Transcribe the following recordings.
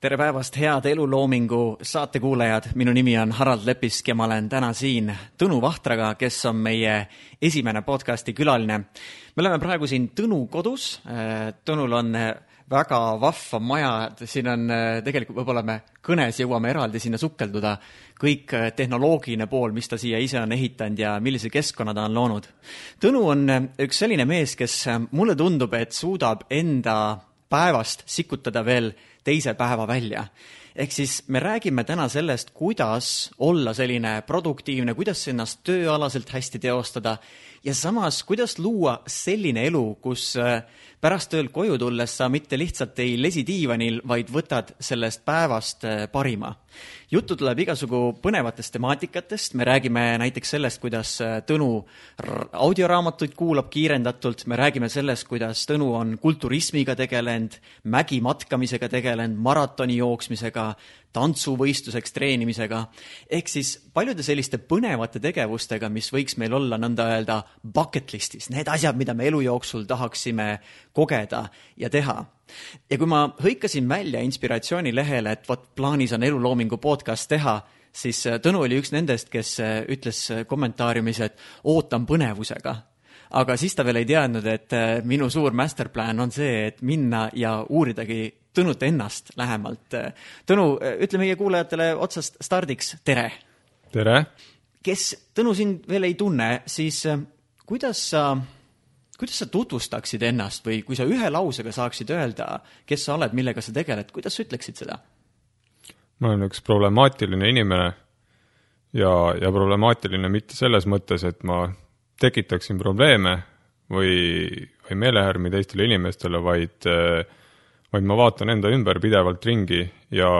tere päevast, head Eluloomingu saatekuulajad, minu nimi on Harald Lepisk ja ma olen täna siin Tõnu Vahtraga, kes on meie esimene podcasti külaline. me oleme praegu siin Tõnu kodus. Tõnul on väga vahva maja, siin on tegelikult, võib-olla me kõnes jõuame eraldi sinna sukelduda, kõik tehnoloogiline pool, mis ta siia ise on ehitanud ja millise keskkonna ta on loonud. Tõnu on üks selline mees, kes mulle tundub, et suudab enda päevast sikutada veel teise päeva välja. ehk siis me räägime täna sellest, kuidas olla selline produktiivne, kuidas ennast tööalaselt hästi teostada ja samas, kuidas luua selline elu, kus äh, pärast töölt koju tulles sa mitte lihtsalt ei lesi diivanil, vaid võtad sellest päevast äh, parima. juttu tuleb igasugu põnevatest temaatikatest, me räägime näiteks sellest, kuidas äh, Tõnu audioraamatuid kuulab kiirendatult, me räägime sellest, kuidas Tõnu on kulturismiga tegelenud, mägimatkamisega tegelenud, maratoni jooksmisega, tantsuvõistluseks treenimisega, ehk siis paljude selliste põnevate tegevustega, mis võiks meil olla nõnda öelda bucket list'is, need asjad, mida me elu jooksul tahaksime kogeda ja teha. ja kui ma hõikasin välja inspiratsioonilehele, et vot plaanis on eluloomingu podcast teha, siis äh, Tõnu oli üks nendest, kes äh, ütles äh, kommentaariumis, et ootan põnevusega aga siis ta veel ei teadnud, et minu suur masterplan on see, et minna ja uuridagi Tõnut ennast lähemalt. Tõnu, ütle meie kuulajatele otsast stardiks tere! tere! kes Tõnu sind veel ei tunne, siis kuidas sa, kuidas sa tutvustaksid ennast või kui sa ühe lausega saaksid öelda, kes sa oled, millega sa tegeled, kuidas sa ütleksid seda? ma olen üks problemaatiline inimene ja, ja problemaatiline mitte selles mõttes, et ma tekitaksin probleeme või, või meelehärmi teistele inimestele, vaid vaid ma vaatan enda ümber pidevalt ringi ja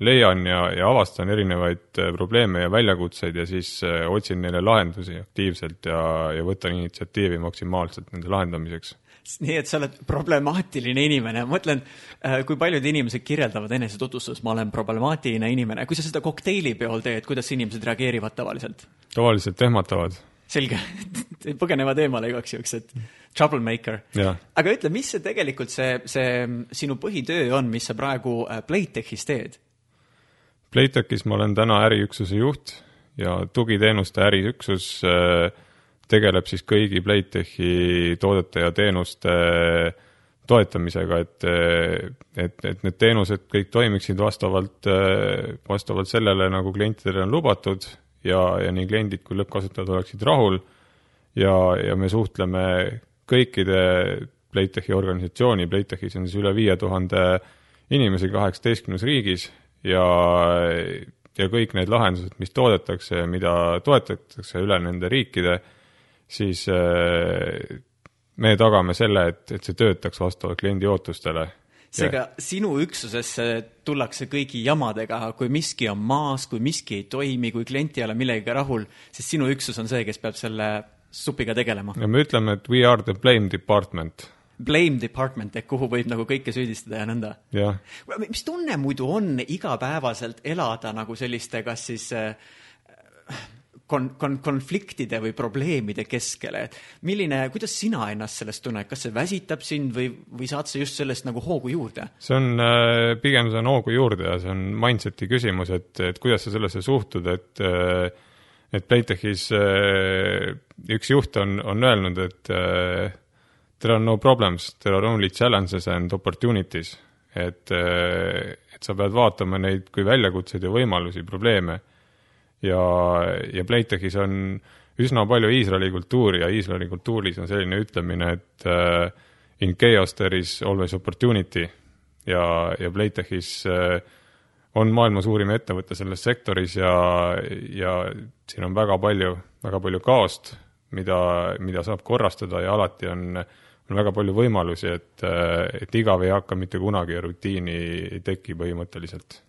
leian ja, ja avastan erinevaid äh, probleeme ja väljakutseid ja siis äh, otsin neile lahendusi aktiivselt ja, ja võtan initsiatiivi maksimaalselt nende lahendamiseks. nii et sa oled problemaatiline inimene, ma mõtlen, äh, kui paljud inimesed kirjeldavad enesetutvustuses, ma olen problemaatiline inimene, kui sa seda kokteilipeol teed, kuidas inimesed reageerivad tavaliselt? tavaliselt ehmatavad selge põgenevad eemale igaks juhuks, et troublemaker. aga ütle, mis see tegelikult see, see sinu põhitöö on, mis sa praegu Playtechis teed? Playtechis ma olen täna äriüksuse juht ja tugiteenuste äriüksus äh, tegeleb siis kõigi Playtechi toodete ja teenuste toetamisega, et, et, et need teenused kõik toimiksid vastavalt, äh, vastavalt sellele, nagu klientidele on lubatud ja, ja nii kliendid kui lõppkasutajad oleksid rahul. Ja, ja me suhtleme kõikide Playtechi organisatsiooni, Playtechis on siis üle viie tuhande inimese kaheksateistkümnes riigis ja, ja kõik need lahendused, mis toodetakse, mida toetatakse üle nende riikide, siis äh, me tagame selle, et, et see töötaks vastavalt kliendi ootustele seega sinu üksusesse tullakse kõigi jamadega, kui miski on maas, kui miski ei toimi, kui klient ei ole millegagi rahul, siis sinu üksus on see, kes peab selle supiga tegelema. ja me ütleme, et we are the blame department. Blame department ehk kuhu võib nagu kõike süüdistada ja nõnda. mis tunne muidu on igapäevaselt elada nagu selliste, kas siis äh, kon-, kon-, konfliktide või probleemide keskele, et milline, kuidas sina ennast sellest tunned, kas see väsitab sind või, või saad sa just sellest nagu hoogu juurde? see on, äh, pigem see on hoogu juurde ja see on mindset'i küsimus, et, et kuidas sa sellesse suhtud, et äh, et Playtechis üks juht on, on öelnud, et there are no problems, there are only challenges and opportunities. et, et sa pead vaatama neid kui väljakutseid ja võimalusi, probleeme. Ja, ja Playtechis on üsna palju Iisraeli kultuuri ja Iisraeli kultuuris on selline ütlemine, et uh, in chaos there is always opportunity. Ja, ja Playtechis uh, on maailma suurim ettevõte selles sektoris ja, ja siin on väga palju, väga palju kaost, mida, mida saab korrastada ja alati on, on väga palju võimalusi, et, et igav ei hakka mitte kunagi ja rutiini ei teki põhimõtteliselt.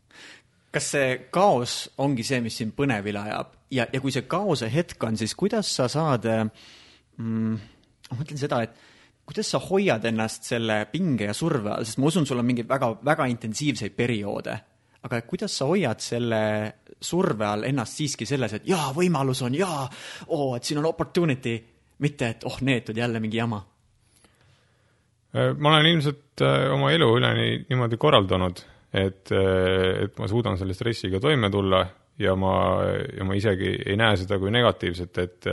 Kas see kaos ongi see, mis sind põnevile ajab? Ja, ja kui see kaose hetk on, siis kuidas sa saad mm,, ma mõtlen seda, et kuidas sa hoiad ennast selle pinge ja surve all, sest ma usun, sul on mingeid väga, väga intensiivseid perioode, aga kuidas sa hoiad selle surve all ennast siiski selles, et jaa, võimalus on, jaa, oo, et siin on opportunity, mitte et oh, neetud jälle mingi jama? Ma olen ilmselt äh, oma elu üleni niimoodi korraldanud, et, et ma suudan selle stressiga toime tulla ja ma, ja ma isegi ei näe seda kui negatiivset, et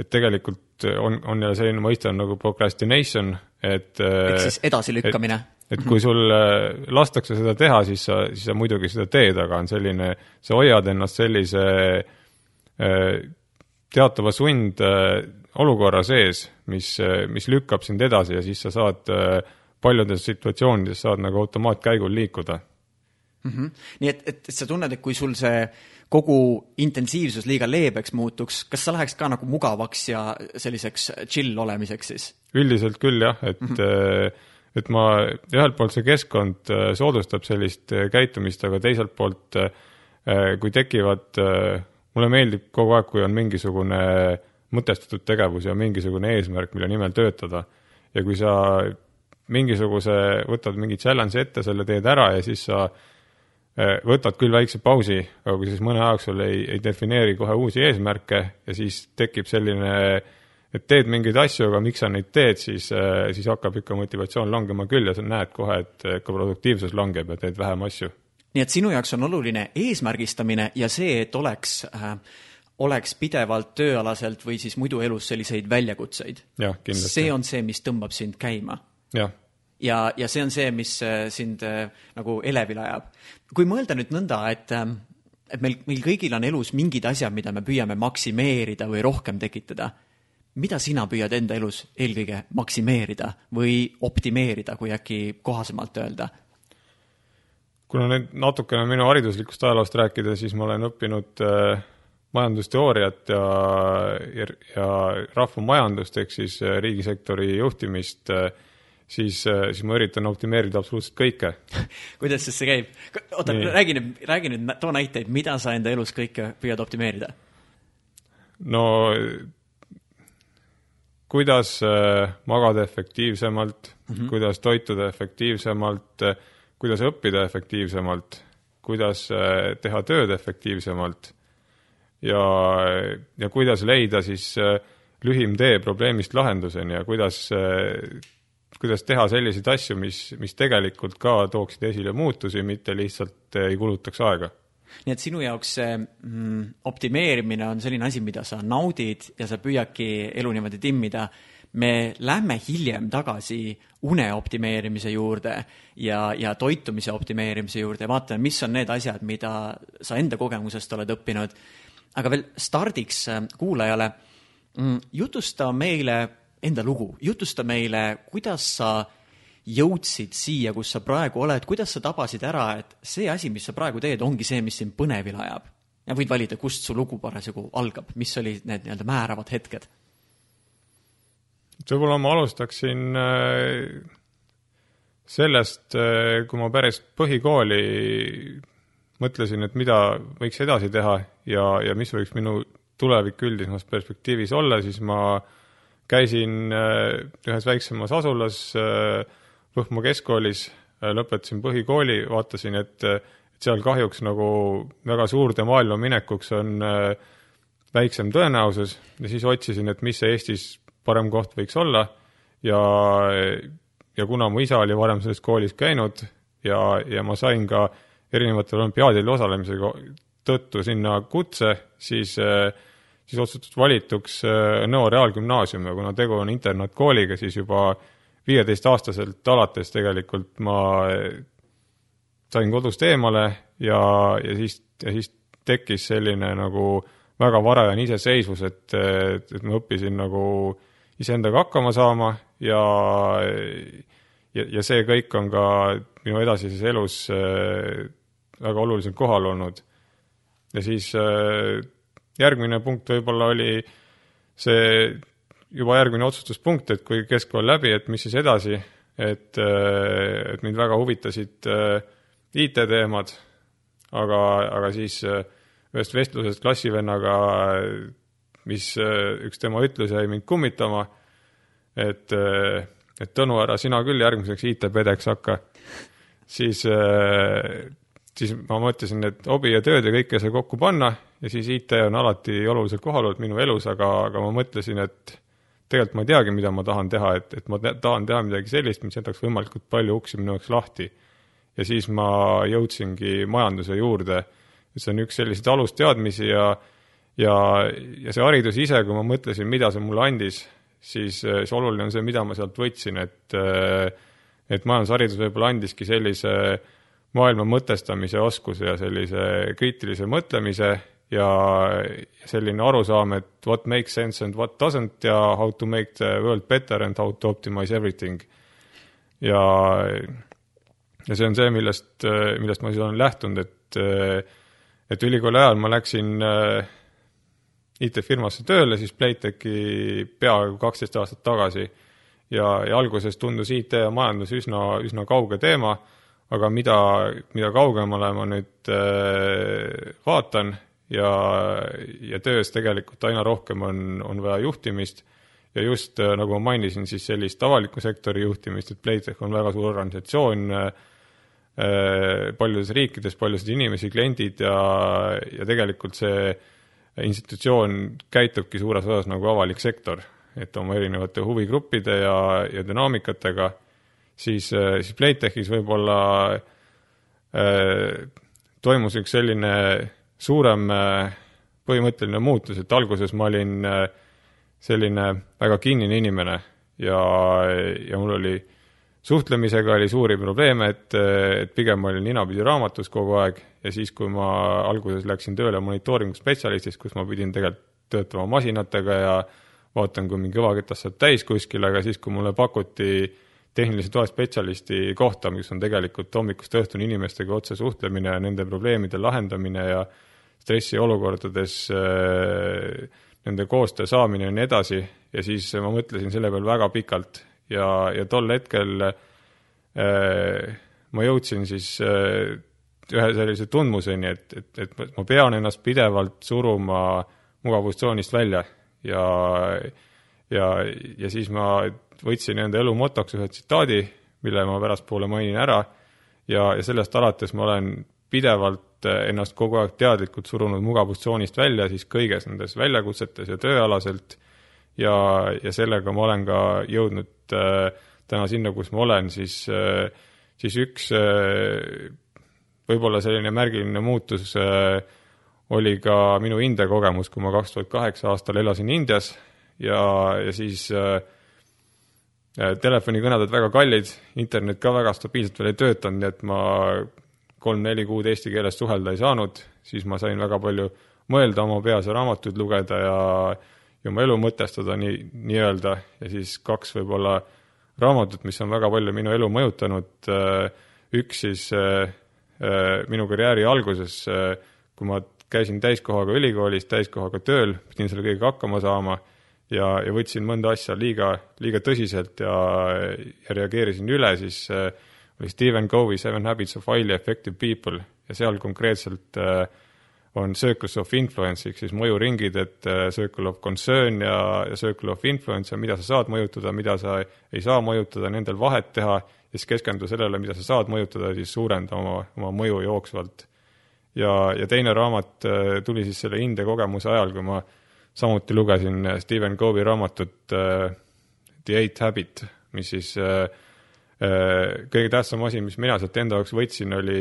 et tegelikult on, on jälle selline mõiste on nagu procrastination, et ehk siis edasilükkamine. et, et kui sul lastakse seda teha, siis sa, siis sa muidugi seda teed, aga on selline, sa hoiad ennast sellise teatava sund olukorra sees, mis, mis lükkab sind edasi ja siis sa saad paljudes situatsioonides saad nagu automaatkäigul liikuda mm. -hmm. nii et, et sa tunned, et kui sul see kogu intensiivsus liiga leebeks muutuks, kas sa läheks ka nagu mugavaks ja selliseks chill olemiseks siis? üldiselt küll jah, et mm, -hmm. et ma, ühelt poolt see keskkond soodustab sellist käitumist, aga teiselt poolt kui tekivad, mulle meeldib kogu aeg, kui on mingisugune mõtestatud tegevus ja mingisugune eesmärk, mille nimel töötada. ja kui sa mingisuguse, võtad mingi challenge'i ette, selle teed ära ja siis sa eh, võtad küll väikse pausi, aga kui siis mõne aja jooksul ei, ei defineeri kohe uusi eesmärke ja siis tekib selline, et teed mingeid asju, aga miks sa neid teed, siis, eh, siis hakkab ikka motivatsioon langema küll ja sa näed kohe, et ka produktiivsus langeb ja teed vähem asju. nii et sinu jaoks on oluline eesmärgistamine ja see, et oleks äh, oleks pidevalt tööalaselt või siis muidu elus selliseid väljakutseid. see on see, mis tõmbab sind käima. ja, ja, ja see on see, mis äh, sind äh, nagu elevile ajab. kui mõelda nüüd nõnda, et äh, et meil, meil kõigil on elus mingid asjad, mida me püüame maksimeerida või rohkem tekitada. mida sina püüad enda elus eelkõige maksimeerida või optimeerida, kui äkki kohasemalt öelda? kuna nüüd natukene minu hariduslikust ajaloost rääkida, siis ma olen õppinud äh, majandusteooriat ja, ja, ja rahvamajandust ehk siis äh, riigisektori juhtimist, äh, siis, äh, siis ma üritan optimeerida absoluutselt kõike kuidas siis see käib? oota, räägi nüüd, räägi nüüd, too näiteid, mida sa enda elus kõike püüad optimeerida? no kuidas magada efektiivsemalt mm, -hmm. kuidas toituda efektiivsemalt, kuidas õppida efektiivsemalt, kuidas teha tööd efektiivsemalt ja, ja kuidas leida siis äh, lühim tee probleemist lahenduseni ja kuidas, äh, kuidas teha selliseid asju, mis, mis tegelikult ka tooksid esile muutusi, mitte lihtsalt ei kulutaks aega. Nii et sinu jaoks see mm, optimeerimine on selline asi, mida sa naudid ja sa püüadki elu niimoodi timmida. me lähme hiljem tagasi une optimeerimise juurde ja, ja toitumise optimeerimise juurde. Ja vaatame, mis on need asjad, mida sa enda kogemusest oled õppinud aga veel stardiks äh, kuulajale, mm, jutusta meile enda lugu, jutusta meile, kuidas sa jõudsid siia, kus sa praegu oled, kuidas sa tabasid ära, et see asi, mis sa praegu teed, ongi see, mis sind põnevile ajab? ja võid valida, kust su lugu parasjagu algab, mis olid need nii-öelda määravad hetked? võib-olla ma alustaksin äh, sellest, äh, kui ma päris põhikooli mõtlesin, et mida võiks edasi teha ja, ja mis võiks minu tulevik üldisemas perspektiivis olla, siis ma käisin äh, ühes väiksemas asulas Võhma äh, keskkoolis, äh, lõpetasin põhikooli, vaatasin, et, et seal kahjuks nagu väga suurde maailma minekuks on väiksem tõenäosus ja siis otsisin, et mis see Eestis parem koht võiks olla ja, ja kuna mu isa oli varem selles koolis käinud ja, ja ma sain ka erinevatel olümpiaadil osalemise tõttu sinna kutse, siis, äh, siis osutus valituks äh, Nõo Reaalgümnaasium ja kuna tegu on internaatkooliga, siis juba viieteistaastaselt alates tegelikult ma äh, sain kodust eemale ja, ja siis, ja siis tekkis selline nagu väga varajane iseseisvus, et, et, et ma õppisin nagu iseendaga hakkama saama ja, ja, ja see kõik on ka minu edasises elus väga olulisel kohal olnud ja siis äh, järgmine punkt võib-olla oli see juba järgmine otsustuspunkt, et kui keskkool läbi, et mis siis edasi, et, äh, et mind väga huvitasid äh, IT-teemad, aga, aga siis ühest vestlusest klassivennaga, mis üks tema ütlus jäi mind kummitama, et, et Tõnu, ära sina küll järgmiseks IT-pedeks hakka, siis siis ma mõtlesin, et hobi ja tööd ja kõike sai kokku panna ja siis IT on alati oluliselt kohal olnud minu elus, aga, aga ma mõtlesin, et tegelikult ma ei teagi, mida ma tahan teha, et, et ma tahan teha midagi sellist, mis jätaks võimalikult palju uksi minu jaoks lahti. ja siis ma jõudsingi majanduse juurde. see on üks selliseid alusteadmisi ja, ja, ja see haridus ise, kui ma mõtlesin, mida see mulle andis, siis, siis oluline on see, mida ma sealt võtsin, et et majandusharidus võib-olla andiski sellise maailma mõtestamise oskuse ja sellise kriitilise mõtlemise ja selline arusaam, et what makes sense and what doesn't ja how to make the world better and how to optimize everything. ja, ja see on see, millest, millest ma siis olen lähtunud, et, et ülikooli ajal ma läksin äh, IT-firmasse tööle, siis Playtechi peaaegu kaksteist aastat tagasi ja, ja alguses tundus IT ja majandus üsna, üsna kauge teema, aga mida, mida kaugemale ma nüüd äh, vaatan ja, ja töös tegelikult aina rohkem on, on vaja juhtimist ja just äh, nagu ma mainisin, siis sellist avaliku sektori juhtimist, et Playtech on väga suur organisatsioon äh, äh, paljudes riikides, paljusid inimesi, kliendid ja, ja tegelikult see institutsioon käitubki suures osas nagu avalik sektor, et oma erinevate huvigruppide ja, ja dünaamikatega, siis, siis Playtechis võib-olla äh, toimus üks selline suurem äh, põhimõtteline muutus, et alguses ma olin äh, selline väga kinnine inimene ja, ja mul oli suhtlemisega oli suuri probleeme, et, et pigem olin ninapidi raamatus kogu aeg ja siis, kui ma alguses läksin tööle monitooringu spetsialistiks, kus ma pidin tegelikult töötama masinatega ja vaatan, kui mingi kõvaketas saab täis kuskil, aga siis, kui mulle pakuti tehnilise toe spetsialisti kohta, mis on tegelikult hommikust õhtuni inimestega otse suhtlemine ja nende probleemide lahendamine ja stressiolukordades äh, nende koostöö saamine ja nii edasi. Ja siis ma mõtlesin selle peale väga pikalt ja, ja tol hetkel äh, ma jõudsin siis äh, ühe sellise tundmuseni, et, et, et ma pean ennast pidevalt suruma mugavustsoonist välja ja, ja, ja siis ma võtsin enda elu motoks ühe tsitaadi, mille ma pärastpoole mainin ära ja, ja sellest alates ma olen pidevalt ennast kogu aeg teadlikult surunud mugavustsoonist välja siis kõiges nendes väljakutsetes ja tööalaselt ja, ja sellega ma olen ka jõudnud äh, täna sinna, kus ma olen, siis äh,, siis üks äh, võib-olla selline märgiline muutus äh, oli ka minu India kogemus, kui ma kaks tuhat kaheksa aastal elasin Indias ja, ja siis äh telefonikõned olid väga kallid, internet ka väga stabiilselt veel ei töötanud, nii et ma kolm-neli kuud eesti keeles suhelda ei saanud, siis ma sain väga palju mõelda oma peas ja raamatuid lugeda ja, ja oma elu mõtestada nii, nii-öelda. Ja siis kaks võib-olla raamatut, mis on väga palju minu elu mõjutanud, üks siis minu karjääri alguses, kui ma käisin täiskohaga ülikoolis, täiskohaga tööl, pidin selle kõigega hakkama saama ja, ja võtsin mõnda asja liiga, liiga tõsiselt ja, ja reageerisin üle, siis äh, oli Stephen Covey Seven Habits of Highly Effective People ja seal konkreetselt äh, on circles of influence ehk siis mõjuringid, et äh, circle of concern ja, ja circle of influence ja mida sa saad mõjutada, mida sa ei saa mõjutada, nendel vahet teha siis keskenduda sellele, mida sa saad mõjutada ja siis suurenda oma, oma mõju jooksvalt. ja, ja teine raamat äh, tuli siis selle India kogemuse ajal, kui ma samuti lugesin Stephen Covey raamatut The Eight Habit, mis siis äh, Äh, kõige tähtsam asi, mis mina sealt enda jaoks võtsin, oli,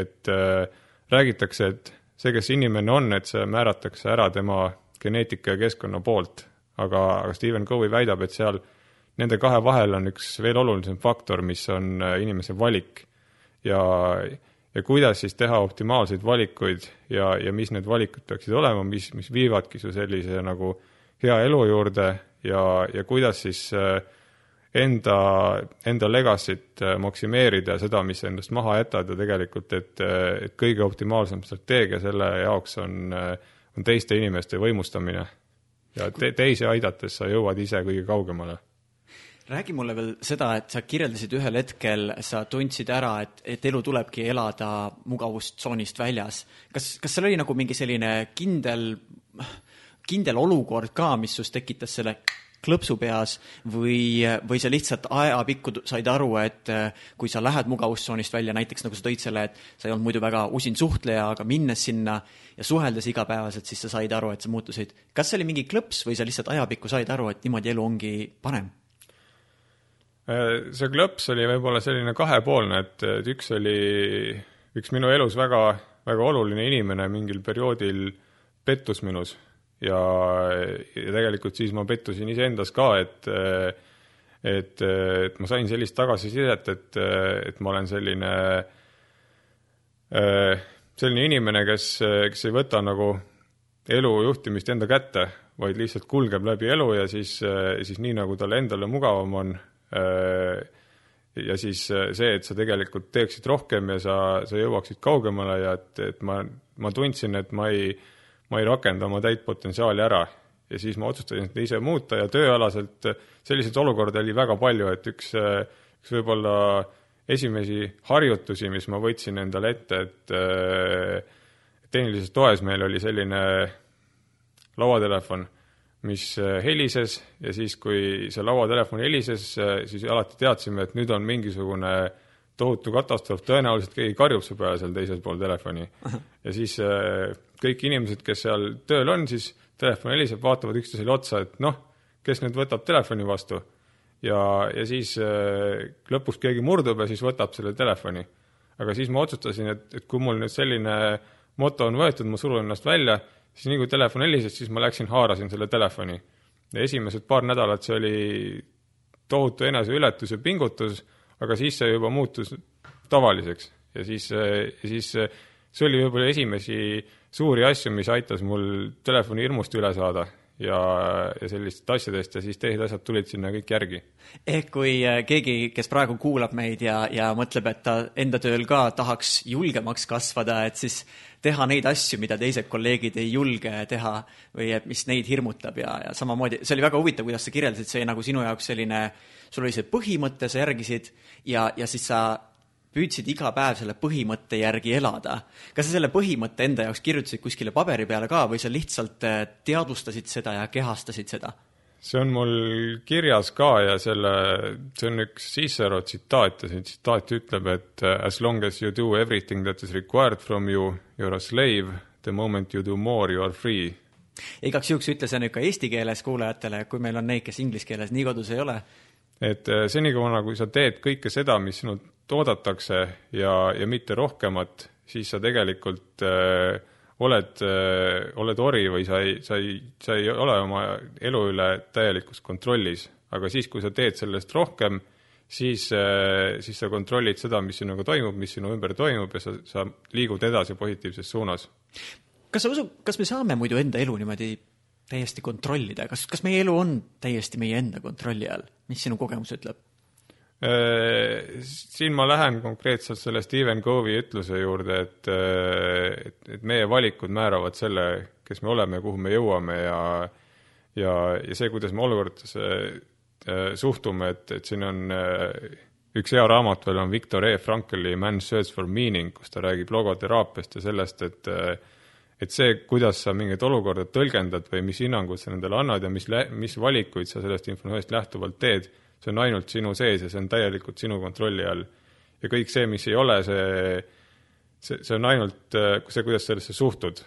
et äh, räägitakse, et see, kes inimene on, et see määratakse ära tema geneetika ja keskkonna poolt. aga, aga Stephen Covey väidab, et seal nende kahe vahel on üks veel olulisem faktor, mis on äh, inimese valik. ja, ja kuidas siis teha optimaalseid valikuid ja, ja mis need valikud peaksid olema, mis, mis viivadki su sellise nagu hea elu juurde ja, ja kuidas siis äh, enda, enda legacy't äh, maksimeerida, seda, mis sa endast maha jätad ja tegelikult, et, äh, et kõige optimaalsem strateegia selle jaoks on, on teiste inimeste võimustamine. ja te, teisi aidates sa jõuad ise kõige kaugemale räägi mulle veel seda, et sa kirjeldasid ühel hetkel, sa tundsid ära, et, et elu tulebki elada mugavustsoonist väljas. kas, kas seal oli nagu mingi selline kindel, kindel olukord ka, mis sus tekitas selle klõpsu peas või, või sa lihtsalt ajapikku said aru, et kui sa lähed mugavustsoonist välja, näiteks nagu sa tõid selle, et sa ei olnud muidu väga usin suhtleja, aga minnes sinna ja suheldes igapäevaselt, siis sa said aru, et sa muutusid. kas see oli mingi klõps või sa lihtsalt ajapikku said aru, et niimoodi elu ongi parem? See klõps oli võib-olla selline kahepoolne, et, et üks oli, üks minu elus väga, väga oluline inimene mingil perioodil pettus minus ja, ja tegelikult siis ma pettusin iseendas ka, et et, et ma sain sellist tagasisidet, et, et ma olen selline, selline inimene, kes, kes ei võta nagu elu juhtimist enda kätte, vaid lihtsalt kulgeb läbi elu ja siis, siis nii, nagu talle endale mugavam on. Ja siis see, et sa tegelikult teeksid rohkem ja sa, sa jõuaksid kaugemale ja et, et ma, ma tundsin, et ma ei, ma ei rakenda oma täit potentsiaali ära. Ja siis ma otsustasin seda ise muuta ja tööalaselt selliseid olukordi oli väga palju, et üks, üks võib-olla esimesi harjutusi, mis ma võtsin endale ette, et tehnilises toes meil oli selline lauatelefon, mis helises ja siis, kui see lauatelefon helises, siis alati teadsime, et nüüd on mingisugune tohutu katastroof, tõenäoliselt keegi karjub su peale seal teisel pool telefoni. ja siis kõik inimesed, kes seal tööl on, siis telefon heliseb, vaatavad üksteisele otsa, et noh, kes nüüd võtab telefoni vastu. ja, ja siis äh, lõpuks keegi murdub ja siis võtab selle telefoni. aga siis ma otsustasin, et, et kui mul nüüd selline moto on võetud, ma surun ennast välja, siis nii kui telefon helises, siis ma läksin, haarasin selle telefoni. ja esimesed paar nädalat see oli tohutu eneseületus ja pingutus, aga siis see juba muutus tavaliseks ja siis, siis see oli võib-olla esimesi suuri asju, mis aitas mul telefoni hirmust üle saada ja, ja sellistest asjadest ja siis teised asjad tulid sinna kõik järgi. ehk kui äh, keegi, kes praegu kuulab meid ja, ja mõtleb, et ta enda tööl ka tahaks julgemaks kasvada, et siis teha neid asju, mida teised kolleegid ei julge teha või et mis neid hirmutab ja, ja samamoodi, see oli väga huvitav, kuidas sa kirjeldasid, see nagu sinu jaoks selline, sul oli see põhimõte, sa järgisid ja, ja siis sa püüdsid iga päev selle põhimõtte järgi elada. kas sa selle põhimõtte enda jaoks kirjutasid kuskile paberi peale ka või sa lihtsalt äh, teadvustasid seda ja kehastasid seda? see on mul kirjas ka ja selle, see on üks Cicero tsitaat ja see tsitaat ütleb, et äh, as long as you do everything that is required from you, you are a slave, the moment you do more, you are free. igaks juhuks ütle see nüüd ka eesti keeles kuulajatele, kui meil on neid, kes inglise keeles nii kodus ei ole. et äh, senikaua, kui sa teed kõike seda, mis sinult toodetakse ja, ja mitte rohkemat, siis sa tegelikult äh, oled äh,, oled ori või sa ei, sa ei, sa ei ole oma elu üle täielikus kontrollis. aga siis, kui sa teed sellest rohkem, siis äh,, siis sa kontrollid seda, mis sinuga toimub, mis sinu ümber toimub ja sa, sa liigud edasi positiivses suunas. kas sa usud, kas me saame muidu enda elu niimoodi täiesti kontrollida, kas, kas meie elu on täiesti meie enda kontrolli all, mis sinu kogemus ütleb? Äh, siin ma lähen konkreetselt selle Stephen Cove'i ütluse juurde, et, äh, et, et meie valikud määravad selle, kes me oleme kuhu me jõuame ja ja, ja see, kuidas me olukordadesse äh, suhtume, et, et siin on üks hea raamat veel on Viktor E. Frankli Man's Search for Meaning, kus ta räägib logoteraapiast ja sellest, et et see, kuidas sa mingeid olukorda tõlgendad või mis hinnangud sa nendele annad ja mis, mis valikuid sa sellest informatsioonist lähtuvalt teed see on ainult sinu sees ja see on täielikult sinu kontrolli all. ja kõik see, mis ei ole, see, see, see on ainult äh, see, kuidas sellesse suhtud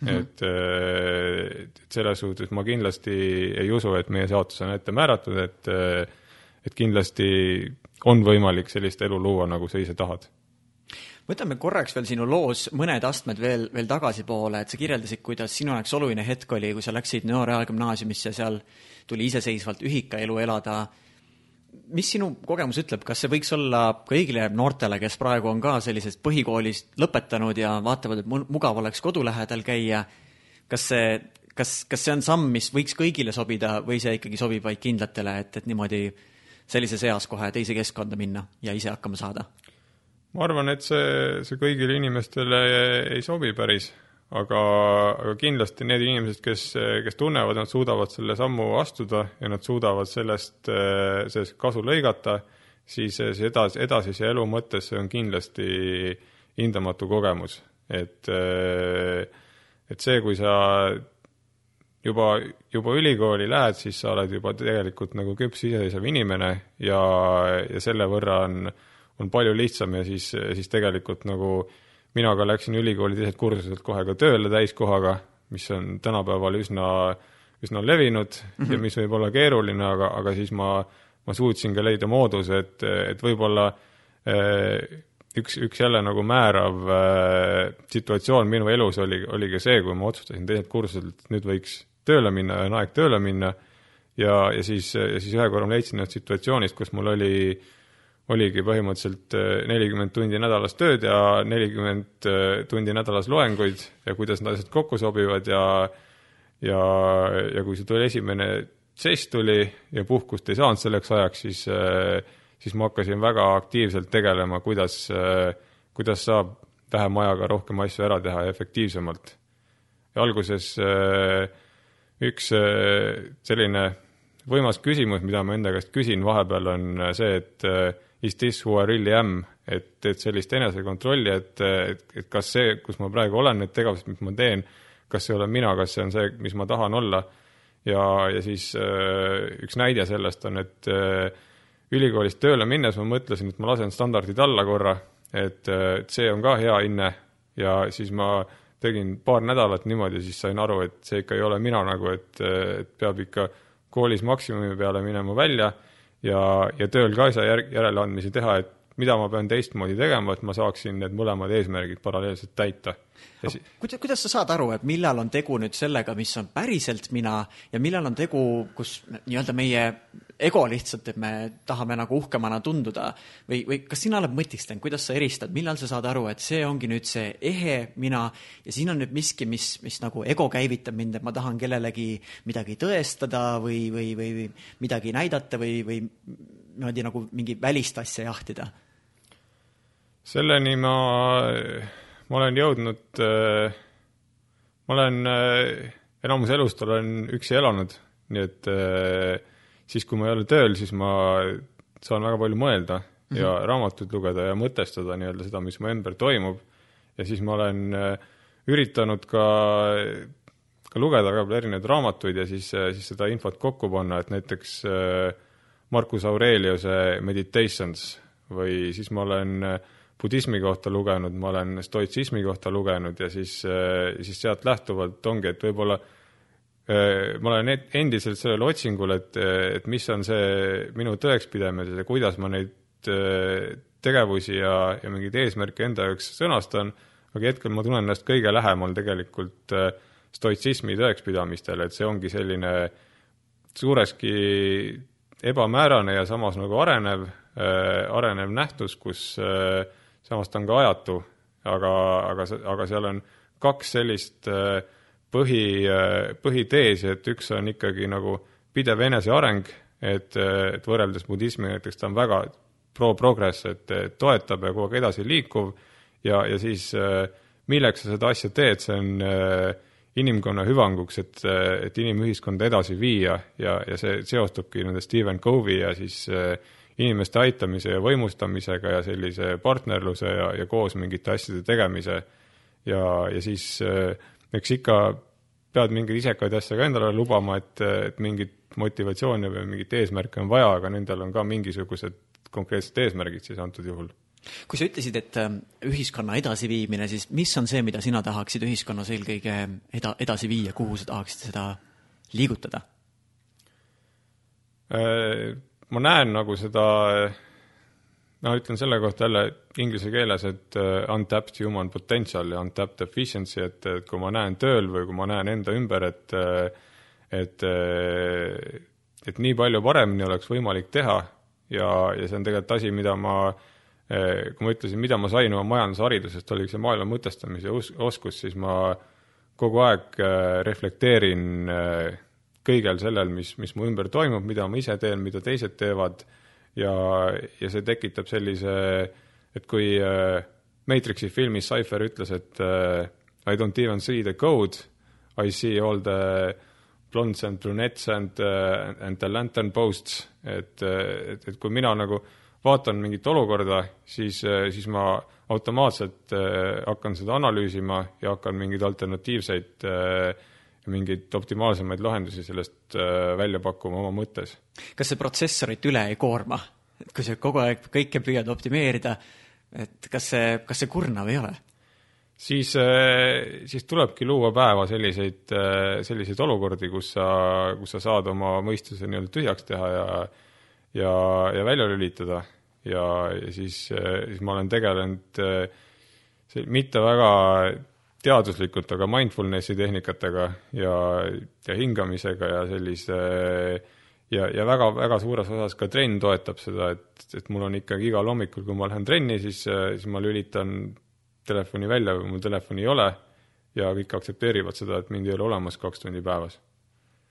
mm. -hmm. et, äh, et selles suhtes ma kindlasti ei usu, et meie saatus on ette määratud, et äh, et kindlasti on võimalik sellist elu luua, nagu sa ise tahad võtame korraks veel sinu loos mõned astmed veel, veel tagasipoole, et sa kirjeldasid, kuidas sinu jaoks oluline hetk oli, kui sa läksid Nõo Reaalgümnaasiumisse, seal tuli iseseisvalt ühikaelu elada mis sinu kogemus ütleb, kas see võiks olla kõigile noortele, kes praegu on ka sellisest põhikoolist lõpetanud ja vaatavad, et mugav oleks kodu lähedal käia, kas see, kas, kas see on samm, mis võiks kõigile sobida või see ikkagi sobib vaid kindlatele, et, et niimoodi sellises eas kohe teise keskkonda minna ja ise hakkama saada? ma arvan, et see, see kõigile inimestele ei sobi päris aga, aga kindlasti need inimesed, kes, kes tunnevad, nad suudavad selle sammu astuda ja nad suudavad sellest, sellest kasu lõigata, siis see edasi, edasise elu mõttes see on kindlasti hindamatu kogemus. et, et see, kui sa juba, juba ülikooli lähed, siis sa oled juba tegelikult nagu küps iseseisev inimene ja, ja selle võrra on, on palju lihtsam ja siis, siis tegelikult nagu äh, mina ka läksin ülikooli teiselt kursuselt kohe ka tööle täiskohaga, mis on tänapäeval üsna, üsna levinud mm -hmm. ja mhm. mis võib olla keeruline, aga, aga siis ma, ma suutsin ka leida mooduse, et, et võib-olla üks, üks jälle nagu määrav äh, situatsioon minu elus oli, oli ka see, kui ma otsustasin teiselt kursuselt, et nüüd võiks tööle minna ja on aeg tööle minna. ja, ja siis, ja siis ühe korra ma leidsin ennast situatsioonist, kus mul oli, oligi põhimõtteliselt nelikümmend tundi nädalas tööd ja nelikümmend tundi nädalas loenguid ja kuidas need asjad kokku sobivad ja ja, ja kui see tuli esimene žest tuli ja puhkust ei saanud selleks ajaks, siis äh, siis ma hakkasin väga aktiivselt tegelema, kuidas, kuidas saab vähema ajaga rohkem asju ära teha ja efektiivsemalt. ja alguses üks selline võimas küsimus, mida ma enda käest küsin vahepeal, on see, et is this who I really am, et, et sellist enesekontrolli, et, et, et kas see, kus ma praegu olen, need tegevused, mis ma teen, kas see olen mina, kas see on see, mis ma tahan olla. ja, ja siis üks näide sellest on, et ülikoolist tööle minnes ma mõtlesin, et ma lasen standardid alla korra, et, et see on ka hea hinne. Ja siis ma tegin paar nädalat niimoodi, siis sain aru, et see ikka ei ole mina nagu, et, et peab ikka koolis maksimumi peale minema välja ja, ja tööl ka ei saa järg, järeleandmisi teha, et mida ma pean teistmoodi tegema, et ma saaksin need mõlemad eesmärgid paralleelselt täita. Kuidas, kuidas sa saad aru, et millal on tegu nüüd sellega, mis on päriselt mina ja millal on tegu, kus nii-öelda meie ego lihtsalt, et me tahame nagu uhkemana tunduda. Või, või kas sina oled mõtistanud, kuidas sa eristad, millal sa saad aru, et see ongi nüüd see ehe mina ja siin on nüüd miski, mis, mis nagu ego käivitab mind, et ma tahan kellelegi midagi tõestada või, või, või midagi näidata või, või niimoodi nagu mingi välist asja jahtida? Selleni ma, ma olen jõudnud, ma olen enamus elust olen üksi elanud, nii et siis, kui ma ei ole tööl, siis ma saan väga palju mõelda mm -hmm. ja raamatuid lugeda ja mõtestada nii-öelda seda, mis mu ümber toimub. ja siis ma olen üritanud ka, ka lugeda väga palju erinevaid raamatuid ja siis, siis seda infot kokku panna, et näiteks Marcus Aureliuse Meditations või siis ma olen äh, budismi kohta lugenud, ma olen stoitsismi kohta lugenud ja siis, äh, siis sealt lähtuvalt ongi, et võib-olla äh, ma olen endiselt sellel otsingul, et, et mis on see minu tõekspidamised ja kuidas ma neid äh, tegevusi ja, ja mingeid eesmärke enda jaoks sõnastan, aga hetkel ma tunnen ennast kõige lähemal tegelikult stoitsismi tõekspidamistele, et see ongi selline suureski ebamäärane ja samas nagu arenev, arenev nähtus, kus äh, samas ta on ka ajatu, aga, aga, aga seal on kaks sellist äh, põhi, äh, põhiteesi, et üks on ikkagi nagu pidev eneseareng, et, äh, et võrreldes budismiga näiteks ta on väga pro-progress, et toetab ja kogu aeg edasi liikuv ja, ja siis milleks sa seda asja teed, see on inimkonna hüvanguks, et, et inimühiskonda edasi viia ja, ja see seostubki nende Stephen Covey ja siis äh, inimeste aitamise ja võimustamisega ja sellise partnerluse ja, ja koos mingite asjade tegemise. ja, ja siis eh, eks ikka pead mingeid isekaid asju ka endale lubama, et, et mingit motivatsiooni või mingit eesmärki on vaja, aga nendel on ka mingisugused konkreetsed eesmärgid siis antud juhul kui sa ütlesid, et eh, ühiskonna edasiviimine, siis mis on see, mida sina tahaksid ühiskonnas eelkõige eda-, edasi viia, kuhu sa tahaksid seda liigutada? Äh, ma näen nagu seda, no ütlen selle kohta jälle inglise keeles, et uh, untapped human potential ja untapped efficiency, et, kui ma näen tööl või kui ma näen enda ümber, et et, et nii palju paremini oleks võimalik teha ja, ja see on tegelikult asi, mida ma kui ma ütlesin, mida ma sain oma majandusharidusest, oligi see maailma mõtestamise os-, oskus, siis ma kogu aeg reflekteerin kõigel sellel, mis, mis mu ümber toimub, mida ma ise teen, mida teised teevad ja, ja see tekitab sellise, et kui äh, Matrixi filmis Cypher ütles, et äh, I don't even see the code, I see all the blondes and brunettes and uh,, and the lantern posts, et, et, et kui mina nagu vaatan mingit olukorda, siis, siis ma automaatselt äh, hakkan seda analüüsima ja hakkan mingeid alternatiivseid äh, mingeid optimaalsemaid lahendusi sellest äh, välja pakkuma oma mõttes. kas see protsessorit üle ei koorma? et kui sa kogu aeg kõike püüad optimeerida, et kas see, kas see kurnav ei ole? siis, äh, siis tulebki luua päeva selliseid, äh, selliseid olukordi, kus sa, kus sa saad oma mõistuse nii-öelda tühjaks teha ja ja, ja välja lülitada ja, ja siis, siis ma olen tegelenud see mitte väga teaduslikult, aga mindfulnessi tehnikatega ja, ja hingamisega ja sellise ja, ja väga, väga suures osas ka trenn toetab seda, et, et mul on ikkagi igal hommikul, kui ma lähen trenni, siis, siis ma lülitan telefoni välja, kui mul telefoni ei ole ja kõik aktsepteerivad seda, et mind ei ole olemas kaks tundi päevas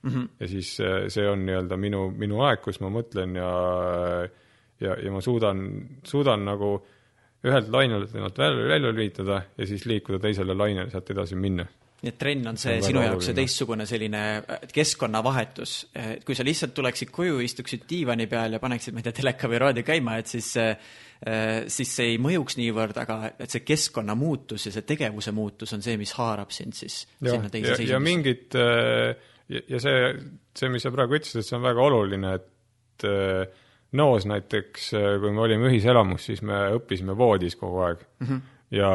mm. -hmm. ja siis see on nii-öelda minu, minu aeg, kus ma mõtlen ja ja, ja ma suudan, suudan nagu ühelt lainelt ennast välja, välja lülitada ja siis liikuda teisele lainele, sealt edasi minna. Nii et trenn on see, see on sinu jaoks see teistsugune selline keskkonnavahetus, et kui sa lihtsalt tuleksid koju, istuksid diivani peal ja paneksid, ma ei tea, teleka või raadio käima, et siis siis see ei mõjuks niivõrd, aga et see keskkonna muutus ja see tegevuse muutus on see, mis haarab sind siis ja, sinna teise seisundisse. ja mingid ja, ja see, see, mis sa praegu ütlesid, et see on väga oluline, et Noos näiteks, kui me olime ühiselamus, siis me õppisime voodis kogu aeg mm. -hmm. ja,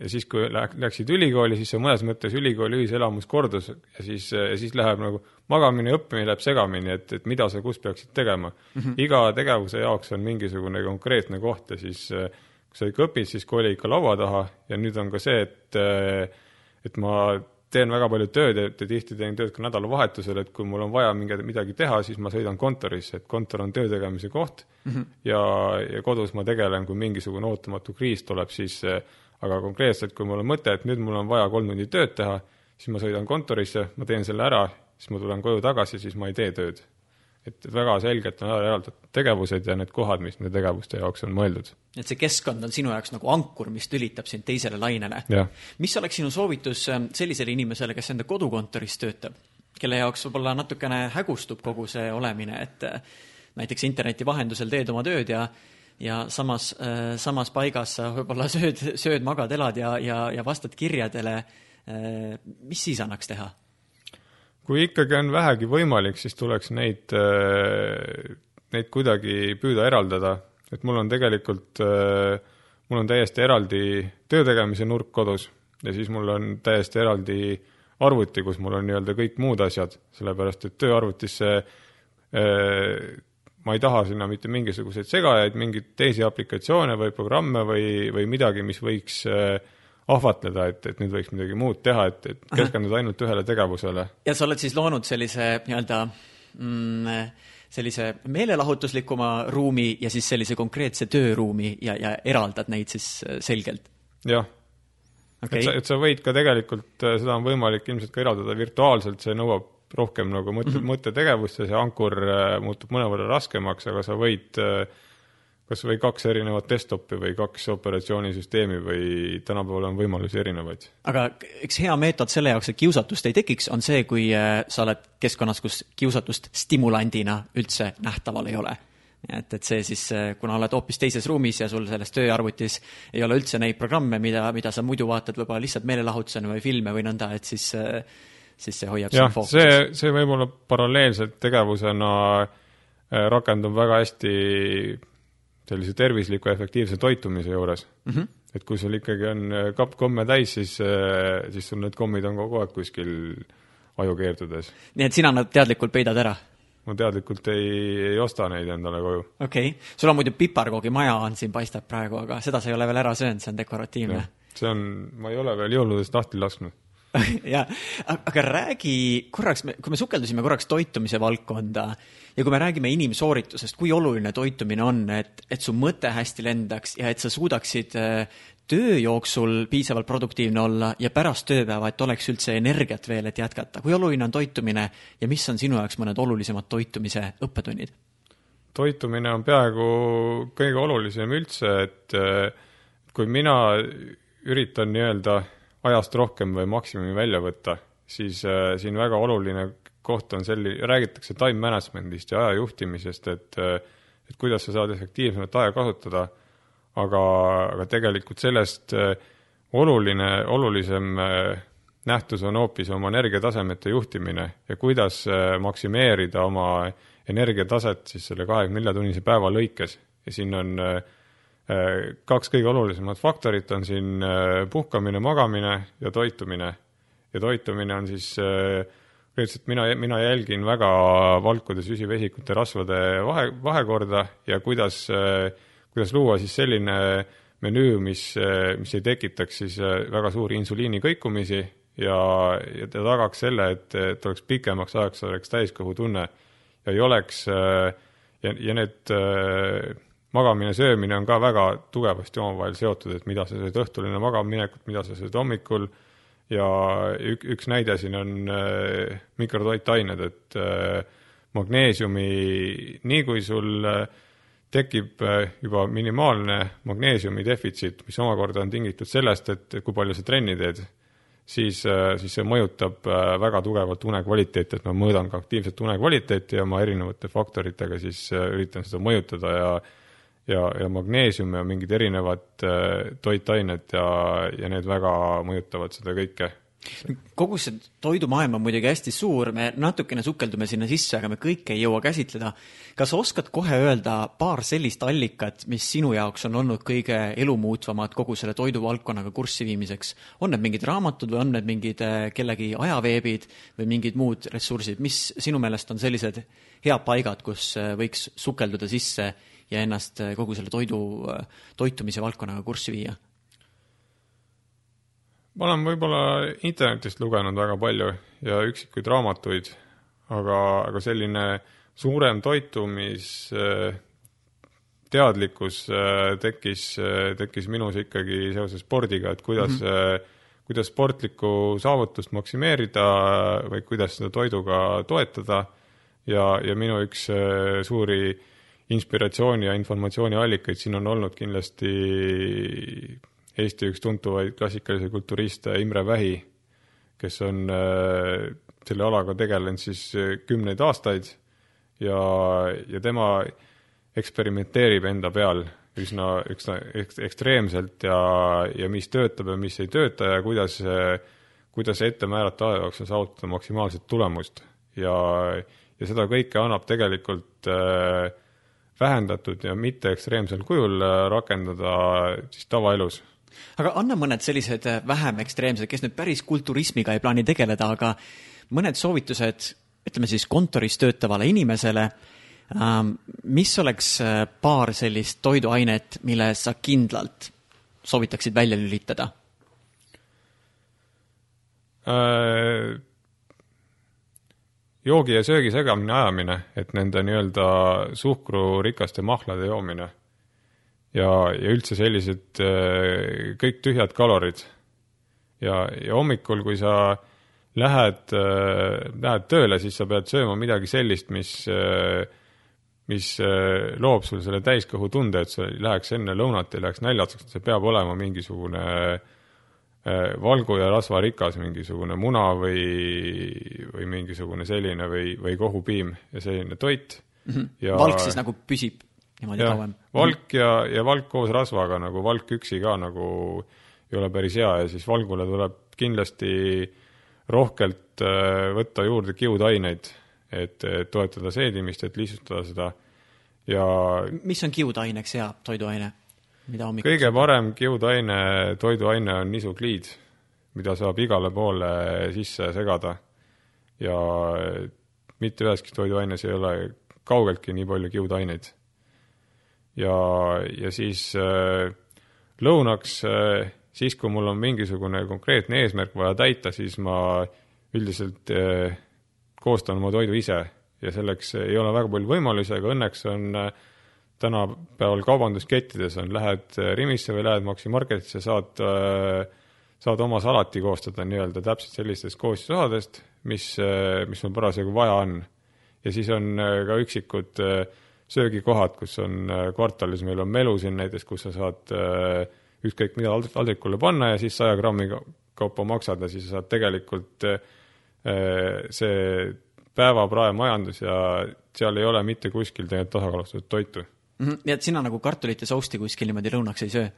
ja siis, kui läksid ülikooli, siis see mõnes mõttes ülikooli ühiselamus kordus ja siis, ja siis läheb nagu magamine ja õppimine läheb segamini, et, et mida sa kus peaksid tegema mm. -hmm. iga tegevuse jaoks on mingisugune konkreetne koht ja siis kui sa ikka õpid, siis koli ikka laua taha ja nüüd on ka see, et et ma teen väga palju tööd ja tihti teen tööd ka nädalavahetusel, et kui mul on vaja mingi, midagi teha, siis ma sõidan kontorisse, et kontor on töö tegemise koht mm -hmm. ja, ja kodus ma tegelen, kui mingisugune ootamatu kriis tuleb, siis aga konkreetselt, kui mul on mõte, et nüüd mul on vaja kolm tundi tööd teha, siis ma sõidan kontorisse, ma teen selle ära, siis ma tulen koju tagasi, siis ma ei tee tööd et väga selgelt on ära eraldatud tegevused ja need kohad, mis nende tegevuste jaoks on mõeldud. et see keskkond on sinu jaoks nagu ankur, mis lülitab sind teisele lainele. mis oleks sinu soovitus ähm, sellisele inimesele, kes enda kodukontoris töötab, kelle jaoks võib-olla natukene hägustub kogu see olemine, et äh, näiteks interneti vahendusel teed oma tööd ja ja samas, äh, samas paigas sa võib-olla sööd, sööd, magad, elad ja, ja, ja vastad kirjadele, äh, mis siis annaks teha? Kui ikkagi on vähegi võimalik, siis tuleks neid, äh, neid kuidagi püüda eraldada, et mul on tegelikult, äh, mul on täiesti eraldi töö tegemise nurk kodus ja siis mul on täiesti eraldi arvuti, kus mul on nii-öelda kõik muud asjad, sellepärast et tööarvutisse äh, ma ei taha sinna mitte mingisuguseid segajaid, mingeid teisi aplikatsioone või programme või, või midagi, mis võiks äh, ahvatleda, et, et nüüd võiks midagi muud teha, et, et keskenduda ainult ühele tegevusele. ja sa oled siis loonud sellise nii-öelda mm, sellise meelelahutuslikuma ruumi ja siis sellise konkreetse tööruumi ja, ja eraldad neid siis äh, selgelt? jah okay.. et sa, et sa võid ka tegelikult, äh, seda on võimalik ilmselt ka eraldada virtuaalselt, see nõuab rohkem nagu mõtte mm -hmm., mõttetegevust ja see ankur äh, muutub mõnevõrra raskemaks, aga sa võid äh, kas või kaks erinevat desktopi või kaks operatsioonisüsteemi või tänapäeval on võimalusi erinevaid. aga üks hea meetod selle jaoks, et kiusatust ei tekiks, on see, kui äh, sa oled keskkonnas, kus kiusatust stimulandina üldse nähtaval ei ole. et, et see siis, äh, kuna oled hoopis teises ruumis ja sul selles tööarvutis ei ole üldse neid programme, mida, mida sa muidu vaatad võib-olla lihtsalt meelelahutusena või filme või nõnda, et siis, äh, siis see hoiab jah, see, see võib-olla paralleelselt tegevusena rakendub väga hästi sellise tervisliku efektiivse toitumise juures mm. -hmm. et kui sul ikkagi on äh, kapp komme täis, siis, äh, siis sul need kommid on kogu aeg kuskil aju keerdudes. nii et sina nad teadlikult peidad ära? ma teadlikult ei, ei osta neid endale koju. okei okay., sul on muidu piparkoogimaja on siin, paistab praegu, aga seda sa ei ole veel ära söönud, see on dekoratiivne. see on, ma ei ole veel jõuludest lahti lasknud ja, aga räägi korraks, kui me sukeldusime korraks toitumise valdkonda ja kui me räägime inimsooritusest, kui oluline toitumine on, et, et su mõte hästi lendaks ja et sa suudaksid äh, töö jooksul piisavalt produktiivne olla ja pärast tööpäeva, et oleks üldse energiat veel, et jätkata. kui oluline on toitumine ja mis on sinu jaoks mõned olulisemad toitumise õppetunnid? toitumine on peaaegu kõige olulisem üldse, et äh, kui mina üritan nii-öelda ajast rohkem või maksimumi välja võtta, siis äh, siin väga oluline koht on selline, räägitakse time management'ist ja aja juhtimisest, et et kuidas sa saad efektiivsemalt aega kasutada, aga, aga tegelikult sellest äh, oluline, olulisem äh, nähtus on hoopis oma energiatasemete juhtimine ja kuidas äh, maksimeerida oma energiataset siis selle kahekümne nelja tunnise päeva lõikes. Ja siin on kaks kõige olulisemat faktorit on siin puhkamine, magamine ja toitumine. ja toitumine on siis konkreetselt mina, mina jälgin väga valkude süsivesikute rasvade vahe, vahekorda ja kuidas, kuidas luua siis selline menüü, mis, mis ei tekitaks siis väga suuri insuliini kõikumisi ja, ja ta tagaks selle, et, et oleks pikemaks ajaks oleks täiskõhutunne ja ei oleks ja, ja need magamine, söömine on ka väga tugevasti omavahel seotud, et mida sa sööd õhtul enne magamaminekut, mida sa sööd hommikul. Ja ük, üks näide siin on äh, mikrotoitained, et äh, magneesiumi, nii kui sul äh, tekib äh, juba minimaalne magneesiumi defitsiit, mis omakorda on tingitud sellest, et kui palju sa trenni teed, siis, äh, siis see mõjutab äh, väga tugevalt une kvaliteeti, et ma mõõdan ka aktiivset une kvaliteeti ja ma erinevate faktoritega siis üritan seda mõjutada ja ja, ja magneesium ja mingid erinevad äh, toitained ja, ja need väga mõjutavad seda kõike kogu see toidumaailm on muidugi hästi suur, me natukene sukeldume sinna sisse, aga me kõike ei jõua käsitleda. kas oskad kohe öelda paar sellist allikat, mis sinu jaoks on olnud kõige elumuutvamad kogu selle toiduvaldkonnaga kurssi viimiseks? on need mingid raamatud või on need mingid äh, kellegi ajaveebid või mingid muud ressursid, mis sinu meelest on sellised head paigad, kus äh, võiks sukelduda sisse ja ennast äh, kogu selle toidu, äh, toitumise valdkonnaga kurssi viia? ma olen võib-olla internetist lugenud väga palju ja üksikuid raamatuid, aga, aga selline suurem toitumisteadlikkus äh, tekkis, tekkis minus ikkagi seoses spordiga, et kuidas mm, -hmm. kuidas sportlikku saavutust maksimeerida või kuidas seda toiduga toetada ja, ja minu üks suuri inspiratsiooni ja informatsiooni allikaid siin on olnud kindlasti Eesti üks tuntuvaid klassikalisi kulturiste Imre Vähi, kes on äh, selle alaga tegelenud siis äh, kümneid aastaid ja, ja tema eksperimenteerib enda peal üsna, üsna ekstreemselt ja, ja mis töötab ja mis ei tööta ja kuidas, kuidas ette määrata aja jooksul saavutada maksimaalset tulemust. ja, ja seda kõike annab tegelikult äh, vähendatud ja mitte ekstreemsel kujul äh, rakendada siis tavaelus. aga anna mõned sellised äh, vähem ekstreemsed, kes nüüd päris kulturismiga ei plaani tegeleda, aga mõned soovitused, ütleme siis kontoris töötavale inimesele, ähm, mis oleks äh, paar sellist toiduainet, mille sa kindlalt soovitaksid välja lülitada? Joogi ja söögi segamini ajamine, et nende nii-öelda suhkrurikaste mahlade joomine. ja, ja üldse sellised äh, kõik tühjad kalorid. ja, ja hommikul, kui sa lähed, äh, lähed tööle, siis sa pead sööma midagi sellist, mis, äh, mis loob sul selle täiskõhutunde, et sa ei läheks enne lõunat, ei läheks näljaseks, see peab olema mingisugune äh, valgu ja rasvarikas mingisugune muna või, või mingisugune selline või, või kohupiim ja selline toit mm. -hmm. Ja, valk siis nagu püsib niimoodi ja, kauem? valk ja, ja valk koos rasvaga nagu valk üksi ka nagu ei ole päris hea ja siis valgule tuleb kindlasti rohkelt äh, võtta juurde kiudaineid, et toetada seedimist, et lihtsustada seda ja mis on kiudaineks hea toiduaine? Kõige parem kiudaine, toiduaine on nisukliid, mida saab igale poole sisse segada. ja mitte üheski toiduaines ei ole kaugeltki nii palju kiudaineid. ja, ja siis äh, lõunaks äh,, siis kui mul on mingisugune konkreetne eesmärk vaja täita, siis ma üldiselt äh, koostan oma toidu ise ja selleks ei ole väga palju võimalusi, aga õnneks on äh, tänapäeval kaubanduskettides on, lähed äh, Rimisse või lähed Maxi Marketisse, saad, äh, saad oma salati koostada nii-öelda täpselt sellistest koostisosadest, mis, äh, mis sul parasjagu vaja on. ja siis on ka üksikud söögikohad, kus on kvartalis, meil on melu siin näiteks, kus sa saad ükskõik mida taldrikule panna ja siis saja grammi kaupa maksad ja siis sa saad tegelikult see päevapraemajandus ja seal ei ole mitte kuskil tegelikult tasakaalustatud toitu mm. -hmm. nii et sina nagu kartulit ja sousti kuskil niimoodi lõunaks ei söö?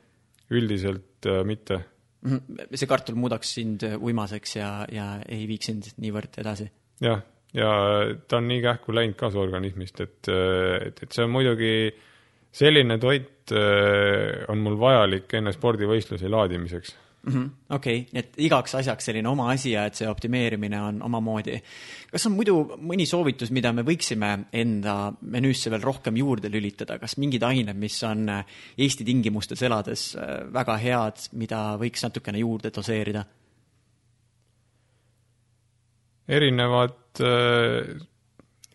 üldiselt äh, mitte mm. -hmm. see kartul muudaks sind äh, uimaseks ja, ja ei viiks sind niivõrd edasi? jah, ja ta on nii kähku läinud ka su organismist, et, äh, et, et see on muidugi selline toit äh, on mul vajalik enne spordivõistlusi laadimiseks mm -hmm.. okei okay., nii et igaks asjaks selline oma asi ja et see optimeerimine on omamoodi. kas on muidu mõni soovitus, mida me võiksime enda menüüsse veel rohkem juurde lülitada, kas mingid ained, mis on Eesti tingimustes elades väga head, mida võiks natukene juurde doseerida? erinevad äh,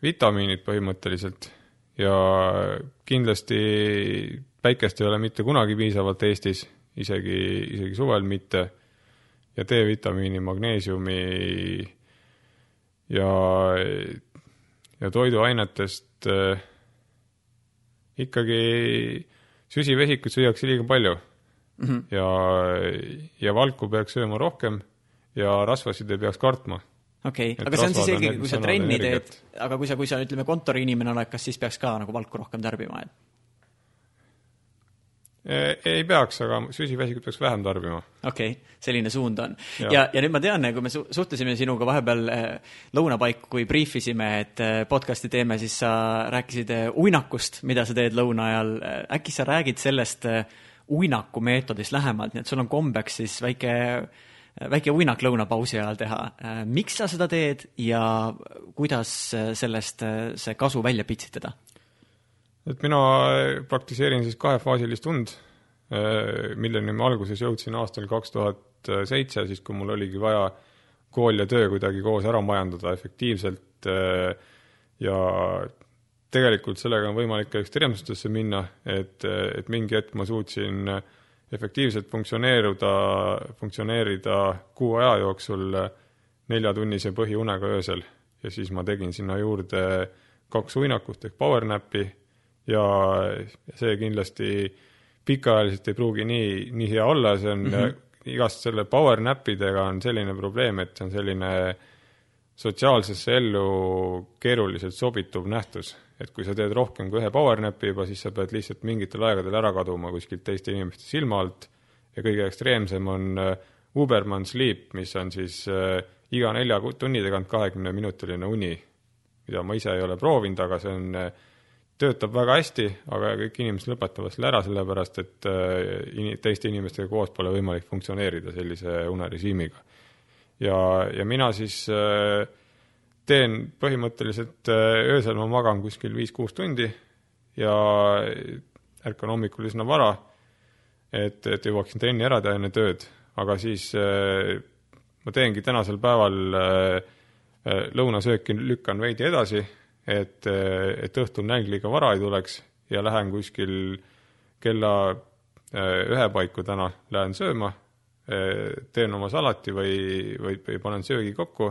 vitamiinid põhimõtteliselt ja kindlasti päikest ei ole mitte kunagi piisavalt Eestis, isegi, isegi suvel mitte, ja D-vitamiini, magneesiumi ja, ja toiduainetest äh, ikkagi süsivesikuid süüakse liiga palju mm. -hmm. ja, ja valku peaks sööma rohkem ja rasvasid ei peaks kartma okei okay., aga see on siis ikkagi, kui sa trenni teed, aga kui sa, kui sa ütleme kontoriinimene oled, kas siis peaks ka nagu valku rohkem tarbima, et? Ei peaks, aga süsivesikut peaks vähem tarbima. okei okay,, selline suund on. ja, ja, ja nüüd ma tean, kui me su suhtlesime sinuga vahepeal äh, lõunapaiku, kui briifisime, et äh, podcast'i teeme, siis sa rääkisid uinakust, mida sa teed lõuna ajal. äkki sa räägid sellest uinaku meetodist lähemalt, nii et sul on kombeks siis väike väike uinak lõunapausi ajal teha. miks sa seda teed ja kuidas sellest see kasu välja pitsitada? Et mina praktiseerin siis kahefaasilist und, milleni ma alguses jõudsin aastal kaks tuhat seitse, siis kui mul oligi vaja kool ja töö kuidagi koos ära majandada efektiivselt ja tegelikult sellega on võimalik ka ekstreemsustesse minna, et, et mingi hetk ma suutsin äh, efektiivselt funktsioneeruda, funktsioneerida kuu aja jooksul neljatunnise põhiunega öösel. Ja siis ma tegin sinna juurde kaks uinakut ehk power nap'i ja see kindlasti pikaajaliselt ei pruugi nii, nii hea olla, see on mm -hmm. igast selle power nap'idega on selline probleem, et see on selline sotsiaalsesse ellu keeruliselt sobituv nähtus et kui sa teed rohkem kui ühe power nap'i juba, siis sa pead lihtsalt mingitel aegadel ära kaduma kuskilt teiste inimeste silma alt ja kõige ekstreemsem on äh, Uberman Sleep, mis on siis äh, iga nelja tunni tagant kahekümneminutiline uni, mida ma ise ei ole proovinud, aga see on, äh, töötab väga hästi, aga kõik inimesed lõpetavad selle ära, sellepärast et in-, teiste inimestega koos pole võimalik funktsioneerida sellise unerežiimiga. ja, ja mina siis äh, teen põhimõtteliselt, äh, öösel ma magan kuskil viis-kuus tundi ja ärkan hommikul üsna vara, et, et jõuaksin trenni ära teha enne tööd, aga siis äh, ma teengi tänasel päeval äh, äh lõunasööki lükkan veidi edasi, et, äh, et õhtul nälg liiga vara ei tuleks ja lähen kuskil kella äh, ühe paiku täna, lähen sööma, teen oma salati või, või, või panen söögi kokku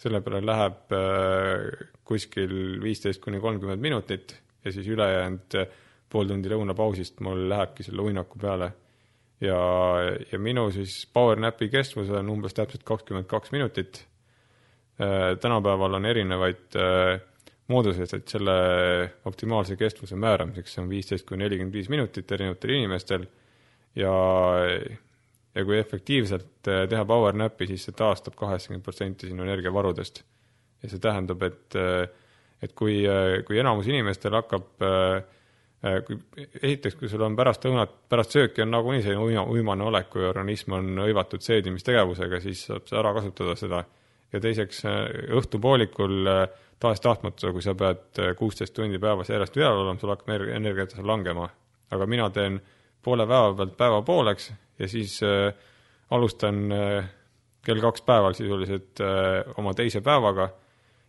selle peale läheb äh, kuskil viisteist kuni kolmkümmend minutit ja siis ülejäänud äh, pool tundi lõunapausist mul lähebki selle uinaku peale. ja, ja minu siis power nap'i kestvus on umbes täpselt kakskümmend kaks minutit. Äh, tänapäeval on erinevaid mooduseid, et selle optimaalse kestvuse määramiseks, see on viisteist kuni nelikümmend viis minutit erinevatel inimestel ja ja kui efektiivselt äh, teha power nap'i, siis see taastab kaheksakümmend protsenti sinu energiavarudest. ja see tähendab, et, äh, et kui, äh, kui enamus inimestel hakkab kui, esiteks, kui sul on pärast lõunat, pärast sööki on nagunii selline uima, uimane olek, kui organism on hõivatud seedimistegevusega, siis saab sa ära kasutada seda. ja teiseks õhtupoolikul tahes-tahtmata, kui sa pead kuusteist tundi päevas järjest üleval olema, sul hakkab energiatase langema. aga mina teen poole päeva pealt päeva pooleks ja siis äh, alustan äh, kell kaks päeval sisuliselt äh, oma teise päevaga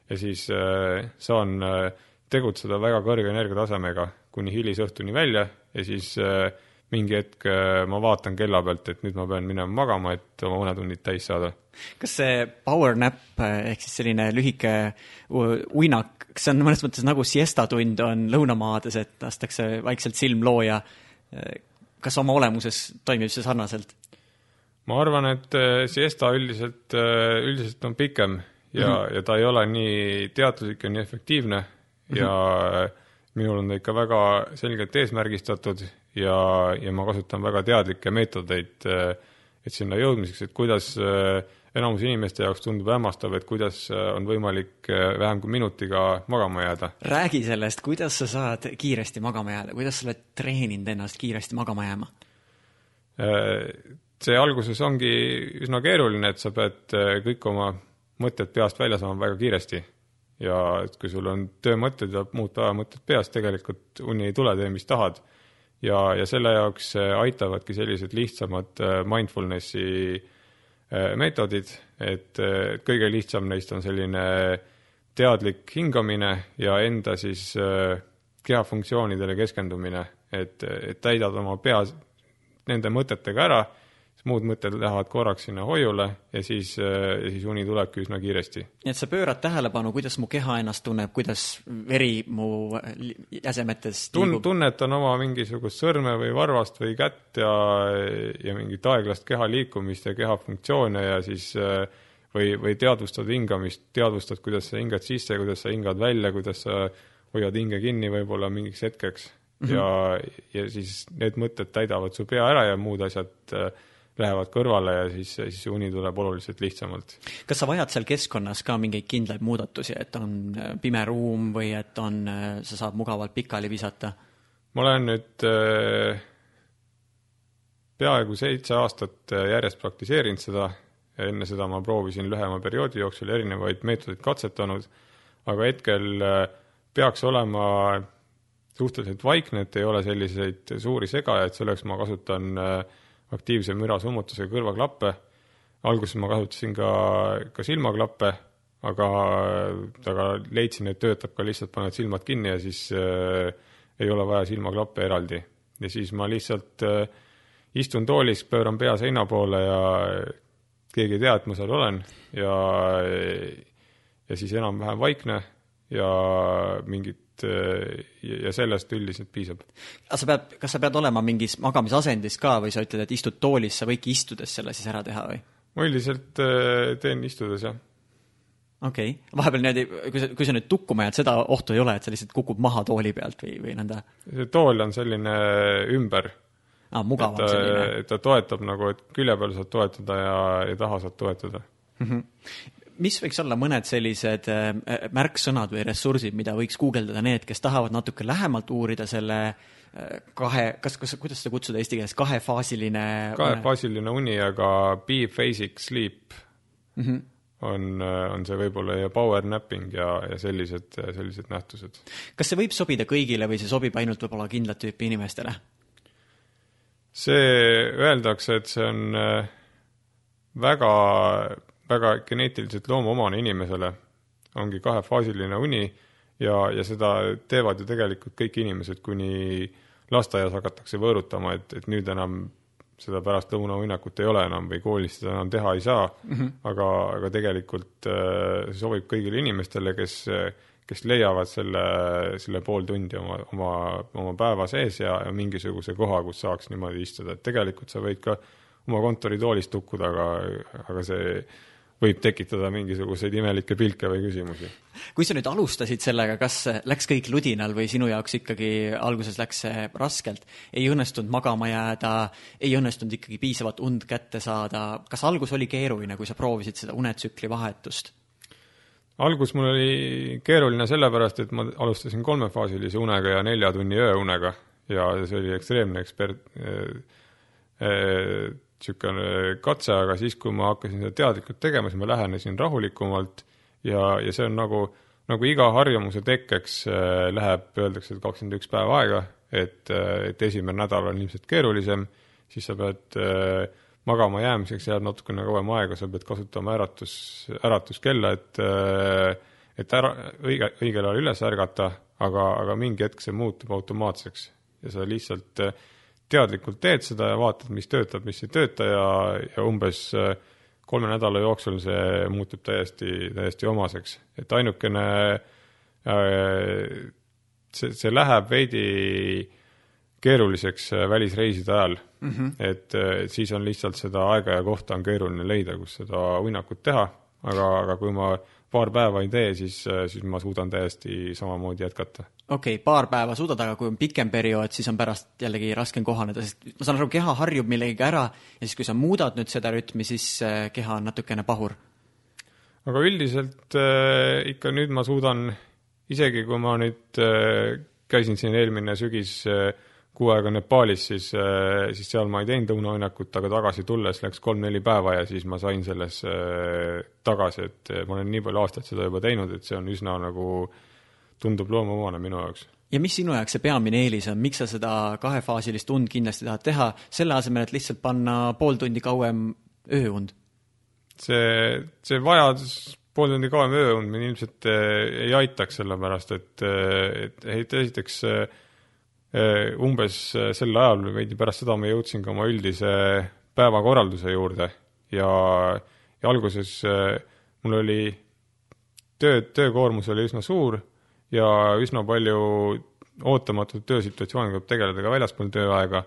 ja siis äh, saan äh, tegutseda väga kõrge energiatasemega kuni hilisõhtuni välja ja siis äh, mingi hetk äh, ma vaatan kella pealt, et nüüd ma pean minema magama, et oma unetunnid täis saada. kas see power nap äh, ehk siis selline lühike uinak, kas see on mõnes mõttes nagu siestatund on lõunamaades, et lastakse vaikselt silm looja? Äh, kas oma olemuses toimib see sarnaselt? ma arvan, et siesta üldiselt, üldiselt on pikem ja mm, -hmm. ja ta ei ole nii teaduslik ja nii efektiivne mm -hmm. ja minul on ta ikka väga selgelt eesmärgistatud ja, ja ma kasutan väga teadlikke meetodeid, et sinna jõudmiseks, et kuidas äh, enamus inimeste jaoks tundub hämmastav, et kuidas äh, on võimalik äh, vähem kui minutiga magama jääda. räägi sellest, kuidas sa saad kiiresti magama jääda, kuidas sa oled treeninud ennast kiiresti magama jääma? See alguses ongi üsna keeruline, et sa pead kõik oma mõtted peast välja saama väga kiiresti. ja et kui sul on töömõtted ja muud päevamõtted peas, tegelikult uni ei tule, tee mis tahad. Ja, ja selle jaoks aitavadki sellised lihtsamad mindfulnessi meetodid, et kõige lihtsam neist on selline teadlik hingamine ja enda siis kehafunktsioonidele keskendumine, et, et täidad oma peas nende mõtetega ära, muud mõtted lähevad korraks sinna hoiule ja siis, ja siis uni tulebki üsna kiiresti. nii et sa pöörad tähelepanu, kuidas mu keha ennast tunneb, kuidas veri mu jäsemetes Tun-, tunnetan oma mingisugust sõrme või varvast või kätt ja, ja mingit aeglast keha liikumist ja keha funktsioone ja siis või, või teadvustad hingamist, teadvustad, kuidas sa hingad sisse, kuidas sa hingad välja, kuidas sa hoiad hinge kinni võib-olla mingiks hetkeks mm -hmm. ja, ja siis need mõtted täidavad su pea ära ja muud asjad äh, lähevad kõrvale ja siis, siis uni tuleb oluliselt lihtsamalt. kas sa vajad seal keskkonnas ka mingeid kindlaid muudatusi, et on äh, pime ruum või et on, äh, sa saad mugavalt pikali visata? ma olen nüüd äh, peaaegu seitse aastat järjest praktiseerinud seda, enne seda ma proovisin lühema perioodi jooksul erinevaid meetodeid katsetanud, aga hetkel äh, peaks olema suhteliselt vaikne, et ei ole selliseid suuri segajaid, selleks ma kasutan äh, aktiivse müra summutusega kõrvaklappe. alguses ma kasutasin ka, ka silmaklappe, aga, aga leidsin, et töötab ka lihtsalt, paned silmad kinni ja siis äh, ei ole vaja silmaklappe eraldi. ja siis ma lihtsalt äh, istun toolis, pööran pea seina poole ja keegi ei tea, et ma seal olen ja, ja siis enam-vähem vaikne ja mingit ja sellest üldiselt piisab. aga sa pead, kas sa pead olema mingis magamisasendis ka või sa ütled, et istud toolis, sa võidki istudes selle siis ära teha või? ma üldiselt äh, teen istudes, jah. okei okay., vahepeal niimoodi, kui sa, kui sa nüüd tukkuma jääd, seda ohtu ei ole, et sa lihtsalt kukud maha tooli pealt või, või nõnda? see tool on selline ümber ah,. mugavam et, selline. et ta toetab nagu, et külje peal saad toetada ja, ja taha saad toetada mm. -hmm mis võiks olla mõned sellised äh, märksõnad või ressursid, mida võiks guugeldada need, kes tahavad natuke lähemalt uurida selle äh, kahe, kas, kas, kuidas seda kutsuda eesti keeles, kahefaasiline kahefaasiline uni, aga biphasic sleep mm -hmm. on, äh, on see võib-olla ja power napping ja, ja sellised, sellised nähtused. kas see võib sobida kõigile või see sobib ainult võib-olla kindlat tüüpi inimestele? see, öeldakse, et see on väga väga geneetiliselt loomuomane inimesele, ongi kahefaasiline uni ja, ja seda teevad ju tegelikult kõik inimesed, kuni lasteaias hakatakse võõrutama, et, et nüüd enam seda pärast lõunauinnakut ei ole enam või koolis seda enam teha ei saa mm, -hmm. aga, aga tegelikult äh, see sobib kõigile inimestele, kes, kes leiavad selle, selle pool tundi oma, oma, oma päeva sees ja, ja mingisuguse koha, kus saaks niimoodi istuda, et tegelikult sa võid ka oma kontoritoolist tukkuda, aga, aga see võib tekitada mingisuguseid imelikke pilke või küsimusi. kui sa nüüd alustasid sellega, kas läks kõik ludinal või sinu jaoks ikkagi alguses läks see raskelt, ei õnnestunud magama jääda, ei õnnestunud ikkagi piisavat und kätte saada, kas algus oli keeruline, kui sa proovisid seda unetsükli vahetust? algus mul oli keeruline sellepärast, et ma alustasin kolmefaasilise unega ja nelja tunni ööunega ja see oli ekstreemne ekspert äh,, äh, niisugune katse, aga siis, kui ma hakkasin seda teadlikult tegema, siis ma lähenesin rahulikumalt ja, ja see on nagu, nagu iga harjumuse tekkeks äh, läheb, öeldakse, et kakskümmend üks päeva aega, et, äh, et esimene nädal on ilmselt keerulisem, siis sa pead äh, magama jäämiseks jääb natukene kauem aega, sa pead kasutama äratus, äratuskella, et et ära, õige, õigel ajal üles ärgata, aga, aga mingi hetk see muutub automaatseks ja sa lihtsalt äh, teadlikult teed seda ja vaatad, mis töötab, mis ei tööta ja, ja umbes äh, kolme nädala jooksul see muutub täiesti, täiesti omaseks, et ainukene äh, see, see läheb veidi keeruliseks äh, välisreiside ajal. Mm, -hmm. et siis on lihtsalt seda aega ja kohta on keeruline leida, kus seda uinakut teha, aga, aga kui ma paar päeva ei tee, siis, siis ma suudan täiesti samamoodi jätkata. okei okay,, paar päeva suudad, aga kui on pikem periood, siis on pärast jällegi raskem kohaneda, sest ma saan aru, keha harjub millegagi ära ja siis, kui sa muudad nüüd seda rütmi, siis äh, keha on natukene pahur. aga üldiselt äh, ikka nüüd ma suudan, isegi kui ma nüüd äh, käisin siin eelmine sügis äh, kuu aega Nepaalis, siis, siis seal ma ei teinud õunauinakut, aga tagasi tulles läks kolm-neli päeva ja siis ma sain selles tagasi, et ma olen nii palju aastaid seda juba teinud, et see on üsna nagu, tundub loomuomane minu jaoks. Ja mis sinu jaoks see peamine eelis on, miks sa seda kahefaasilist und kindlasti tahad teha, selle asemel, et lihtsalt panna pool tundi kauem ööund? see, see vajadus pool tundi kauem ööund mind ilmselt ei aitaks, sellepärast et, et, et esiteks umbes sel ajal veidi pärast seda ma jõudsin ka oma üldise päevakorralduse juurde ja, ja alguses mul oli töö, töökoormus oli üsna suur ja üsna palju ootamatute töösituatsiooniga peab tegeleda ka väljaspool tööaega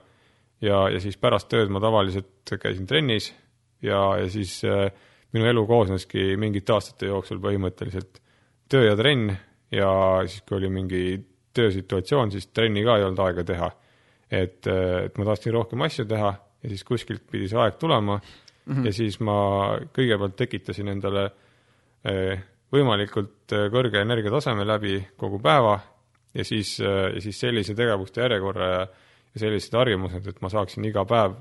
ja, ja siis pärast tööd ma tavaliselt käisin trennis ja, ja siis äh, minu elu koosneski mingite aastate jooksul põhimõtteliselt töö ja trenn ja siis, kui oli mingi töösituatsioon, siis trenni ka ei olnud aega teha. et, et ma tahtsin rohkem asju teha ja siis kuskilt pidi see aeg tulema mm -hmm. ja siis ma kõigepealt tekitasin endale äh, võimalikult äh, kõrge energiataseme läbi kogu päeva ja siis, äh, ja siis sellise tegevuste järjekorra ja, ja sellised harjumused, et ma saaksin iga päev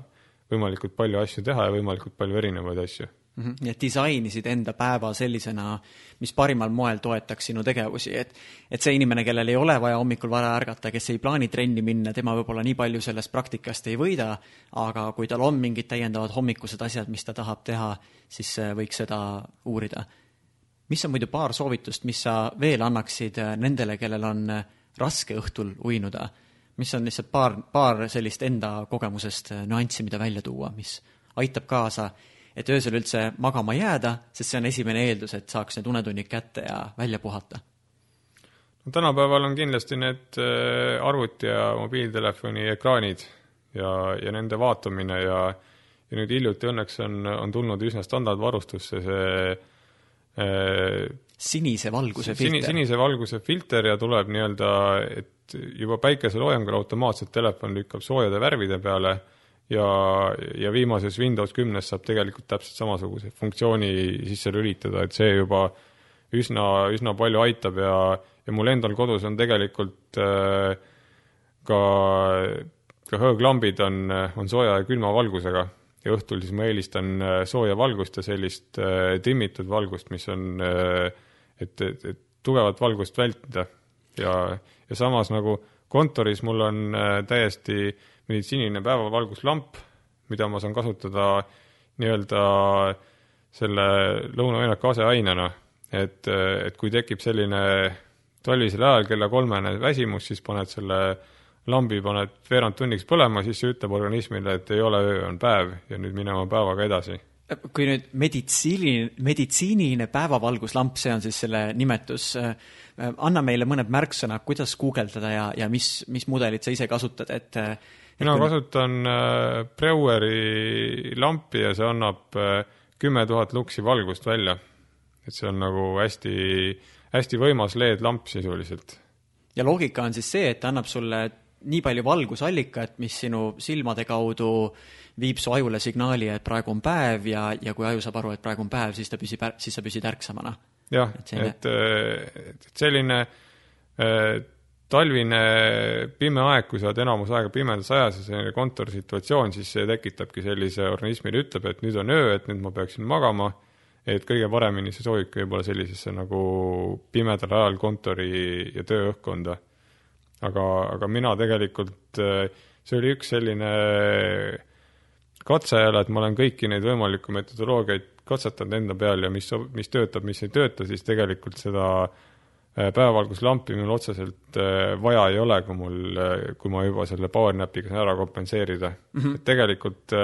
võimalikult palju asju teha ja võimalikult palju erinevaid asju mm. -hmm. et disainisid enda päeva sellisena, mis parimal moel toetaks sinu tegevusi, et et see inimene, kellel ei ole vaja hommikul vara ärgata, kes ei plaani trenni minna, tema võib-olla nii palju sellest praktikast ei võida, aga kui tal on mingid täiendavad hommikused asjad, mis ta tahab teha, siis võiks seda uurida mis on muidu paar soovitust, mis sa veel annaksid äh, nendele, kellel on äh, raske õhtul uinuda? mis on lihtsalt paar, paar sellist enda kogemusest äh, nüanssi, mida välja tuua, mis aitab kaasa, et öösel üldse magama jääda, sest see on esimene eeldus, et saaks need unetunnid kätte ja välja puhata? no tänapäeval on kindlasti need arvuti ja mobiiltelefoni ekraanid ja, ja nende vaatamine ja ja nüüd hiljuti õnneks on, on tulnud üsna standardvarustusse see Äh, sinise valguse filter. sinise valguse filter ja tuleb nii-öelda, et juba päikeseloojangul automaatselt telefon lükkab soojade värvide peale ja, ja viimases Windows kümnes saab tegelikult täpselt samasuguse funktsiooni sisse lülitada, et see juba üsna, üsna palju aitab ja, ja mul endal kodus on tegelikult äh, ka, ka hõõglambid on, on sooja ja külma valgusega ja õhtul siis ma eelistan äh, sooja valgust ja sellist äh, timmitud valgust, mis on, äh, et, et, et tugevat valgust vältida. ja, ja samas nagu kontoris mul on täiesti meditsiiniline päevavalguslamp, mida ma saan kasutada nii-öelda selle lõunaõinaka aseainena, et, et kui tekib selline talvisel ajal kella kolmene väsimus, siis paned selle lambi paned veerand tunniks põlema, siis see ütleb organismile, et ei ole öö, on päev ja nüüd minema päevaga edasi. Kui nüüd meditsiiniline, meditsiiniline päevavalguslamp, see on siis selle nimetus, äh, anna meile mõned märksõnad, kuidas guugeldada ja, ja mis, mis mudelit sa ise kasutad, et mina kui... kasutan äh, Breueri lampi ja see annab äh, kümme tuhat luksi valgust välja. et see on nagu hästi, hästi võimas LED-lamp sisuliselt. ja loogika on siis see, et ta annab sulle nii palju valgusallikat, mis sinu silmade kaudu viib su ajule signaali, et praegu on päev ja, ja kui aju saab aru, et praegu on päev, siis ta püsib, siis sa püsid ärksamana. jah, et, et, et selline äh, talvine pime aeg, kui sa oled enamus aega pimedas ajas ja selline kontorsituatsioon, siis see tekitabki sellise, organismile ütleb, et nüüd on öö, et nüüd ma peaksin magama, et kõige paremini see sobibki võib-olla sellisesse nagu pimedal ajal kontori ja tööõhkkonda aga, aga mina tegelikult, äh, see oli üks selline katse jälle, et ma olen kõiki neid võimalikku metodoloogiaid katsetanud enda peal ja mis, mis töötab, mis ei tööta, siis tegelikult seda äh, päevavalguslampi mul otseselt vaja ei ole, kui mul, kui ma juba selle PowerNapiga saan ära kompenseerida mm. -hmm. et tegelikult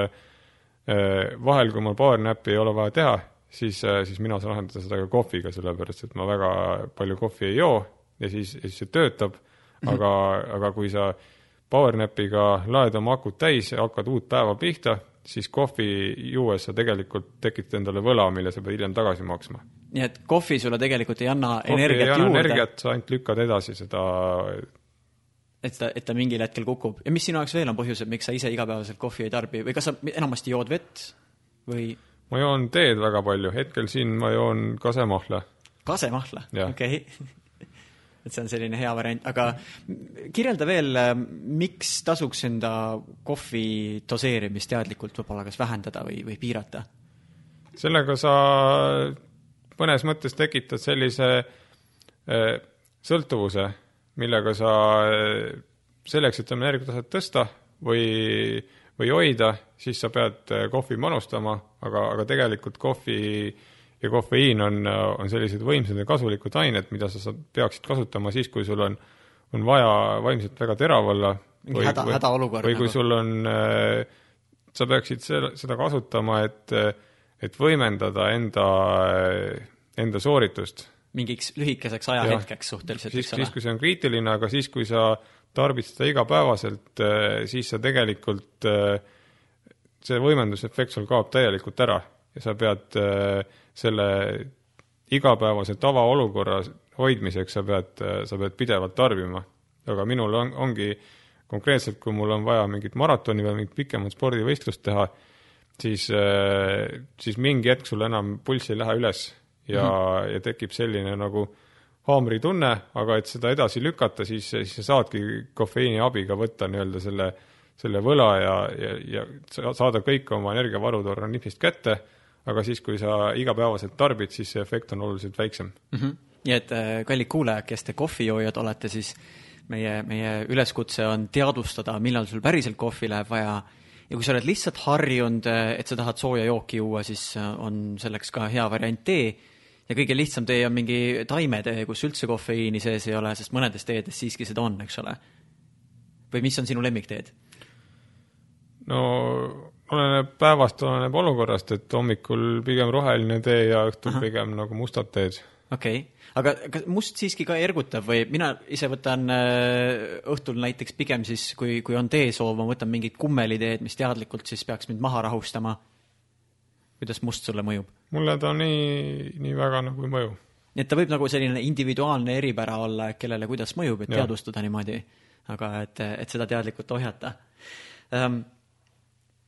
vahel, kui mul PowerNapi ei ole vaja teha, siis, siis mina saan lahendada seda ka kohviga, sellepärast et ma väga palju kohvi ei joo ja siis, ja siis see töötab. Aga, aga kui sa PowerNapiga laed oma akud täis ja hakkad uut päeva pihta, siis kohvi juues sa tegelikult tekitad endale võla, mille sa pead hiljem tagasi maksma. nii et kohvi sulle tegelikult ei anna kohvi energiat ei anna juurde? energiat, sa ainult lükkad edasi seda et ta, et ta mingil hetkel kukub. ja mis sinu jaoks veel on põhjused, miks sa ise igapäevaselt kohvi ei tarbi või kas sa enamasti jood vett või? ma joon teed väga palju, hetkel siin ma joon kasemahla. kasemahla, okei okay et see on selline hea variant, aga kirjelda veel, miks tasuks enda kohvi doseerimist teadlikult võib-olla kas vähendada või, või piirata? sellega sa mõnes mõttes tekitad sellise äh, sõltuvuse, millega sa äh, selleks, et oma energiataset tõsta või, või hoida, siis sa pead äh, kohvi manustama, aga, aga tegelikult kohvi ja kofeiin on, on sellised võimsad ja kasulikud ained, mida sa peaksid kasutama siis, kui sul on, on vaja vaimselt väga terav olla. mingi häda, hädaolukord. või kui nagu. sul on, sa peaksid seda kasutama, et et võimendada enda, enda sooritust. mingiks lühikeseks ajahetkeks suhteliselt, eks ole? siis, kui see on kriitiline, aga siis, kui sa tarbid seda igapäevaselt, eh, siis sa tegelikult, eh, see võimendusefekt sul kaob täielikult ära ja sa pead eh, selle igapäevase tavaolukorra hoidmiseks, sa pead, sa pead pidevalt tarbima. aga minul on, ongi konkreetselt, kui mul on vaja mingit maratoni või mingit pikemat spordivõistlust teha, siis, siis mingi hetk sul enam pulss ei lähe üles ja mm, -hmm. ja tekib selline nagu haamritunne, aga et seda edasi lükata, siis, siis sa saadki kofeiini abiga võtta nii-öelda selle, selle võla ja, ja, ja saada kõik oma energiavarud organismist kätte, aga siis, kui sa igapäevaselt tarbid, siis see efekt on oluliselt väiksem mm. -hmm. nii et äh, kallid kuulajad, kes te kohvijoojad olete, siis meie, meie üleskutse on teadvustada, millal sul päriselt kohvi läheb vaja ja kui sa oled lihtsalt harjunud, eh, et sa tahad sooja jooki juua, siis eh, on selleks ka hea variant tee. ja kõige lihtsam tee on mingi taimetee, kus üldse kofeiini sees ei ole, sest mõnedes teedes siiski seda on, eks ole. või mis on sinu lemmikteed? no oleneb päevast, oleneb olukorrast, et hommikul pigem roheline tee ja õhtul Aha. pigem nagu mustad teed. okei okay aga kas must siiski ka ergutab või mina ise võtan äh, õhtul näiteks pigem siis, kui, kui on teesoov, ma võtan mingit kummeliteed, mis teadlikult siis peaks mind maha rahustama. kuidas must sulle mõjub? mulle ta nii, nii väga nagu ei mõju. nii et ta võib nagu selline individuaalne eripära olla, kellele kuidas mõjub, et ja. teadvustada niimoodi, aga et, et seda teadlikult ohjata um,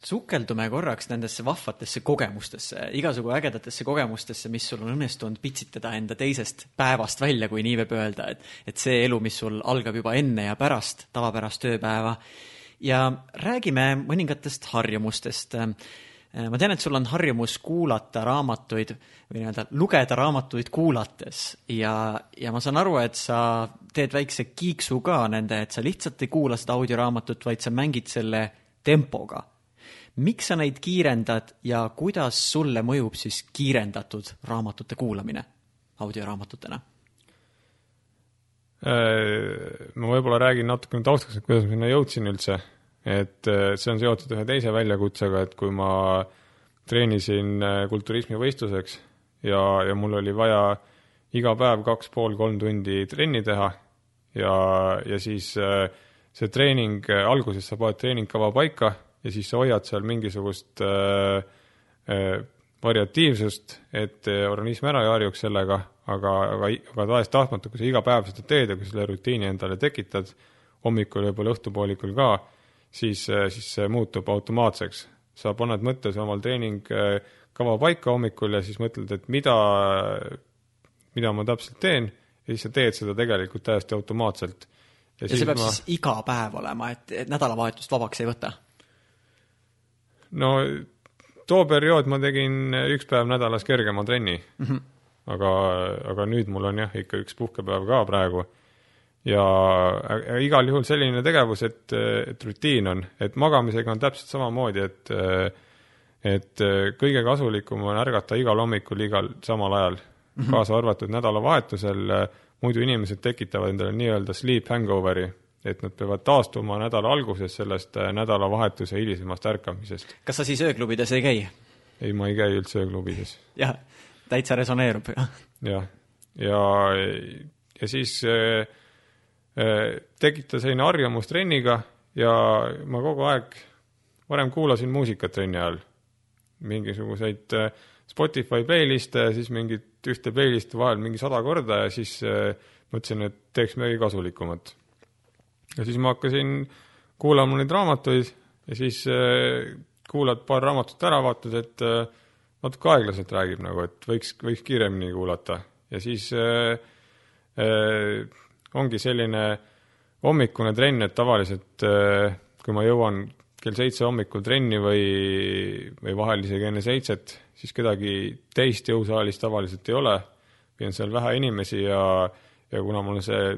sukeldume korraks nendesse vahvatesse kogemustesse, igasugu ägedatesse kogemustesse, mis sul on õnnestunud pitsitada enda teisest päevast välja, kui nii võib öelda, et, et see elu, mis sul algab juba enne ja pärast tavapärast tööpäeva. ja räägime mõningatest harjumustest. ma tean, et sul on harjumus kuulata raamatuid või nii-öelda lugeda raamatuid kuulates ja, ja ma saan aru, et sa teed väikse kiiksu ka nende, et sa lihtsalt ei kuula seda audioraamatut, vaid sa mängid selle tempoga miks sa neid kiirendad ja kuidas sulle mõjub siis kiirendatud raamatute kuulamine audioraamatutena? Äh, ma võib-olla räägin natukene taustaks, et kuidas ma sinna jõudsin üldse. et äh, see on seotud ühe teise väljakutsega, et kui ma treenisin äh, kulturismivõistluseks ja, ja mul oli vaja iga päev kaks pool, kolm tundi trenni teha ja, ja siis see treening, alguses sa paned treeningkava paika ja siis sa hoiad seal mingisugust äh, äh, variatiivsust, et organism ära ei harjuks sellega, aga, aga, aga tahes-tahtmata, kui sa iga päev seda teed ja kui selle rutiini endale tekitad, hommikul ja võib-olla õhtupoolikul ka, siis, äh, siis see muutub automaatseks. sa paned mõttes omal treeningkava paika hommikul ja siis mõtled, et mida, mida ma täpselt teen ja siis sa teed seda tegelikult täiesti automaatselt. ja, ja see peab ma... siis iga päev olema, et, et nädalavahetust vabaks ei võta? No too periood ma tegin üks päev nädalas kergema trenni mm. -hmm. aga, aga nüüd mul on jah, ikka üks puhkepäev ka praegu. ja igal juhul selline tegevus, et, et rutiin on, et magamisega on täpselt samamoodi, et et kõige kasulikum on ärgata igal hommikul igal samal ajal mm, -hmm. kaasa arvatud nädalavahetusel, muidu inimesed tekitavad endale nii-öelda sleep hangover'i et nad peavad taastuma nädala alguses sellest äh, nädalavahetuse hilisemast ärkamisest. kas sa siis ööklubides ei käi? ei, ma ei käi üldse ööklubides. jah, täitsa resoneerub, jah. jah, ja, ja, ja siis äh, äh, tekitas selline harjumus trenniga ja ma kogu aeg varem kuulasin muusikat trenni ajal. mingisuguseid äh, Spotify playlist'e, siis mingit ühte playlist'i vahel mingi sada korda ja siis mõtlesin, et teeks midagi kasulikumat ja siis ma hakkasin kuulama neid raamatuid ja siis äh, kuulad paar raamatut ära, vaatad, et äh, natuke aeglaselt räägib nagu, et võiks, võiks kiiremini kuulata ja siis äh, äh, ongi selline hommikune trenn, et tavaliselt kui ma jõuan kell seitse hommikul trenni või, või vahel isegi enne seitset, siis kedagi teist jõusaalis tavaliselt ei ole. või on seal vähe inimesi ja, ja kuna mul see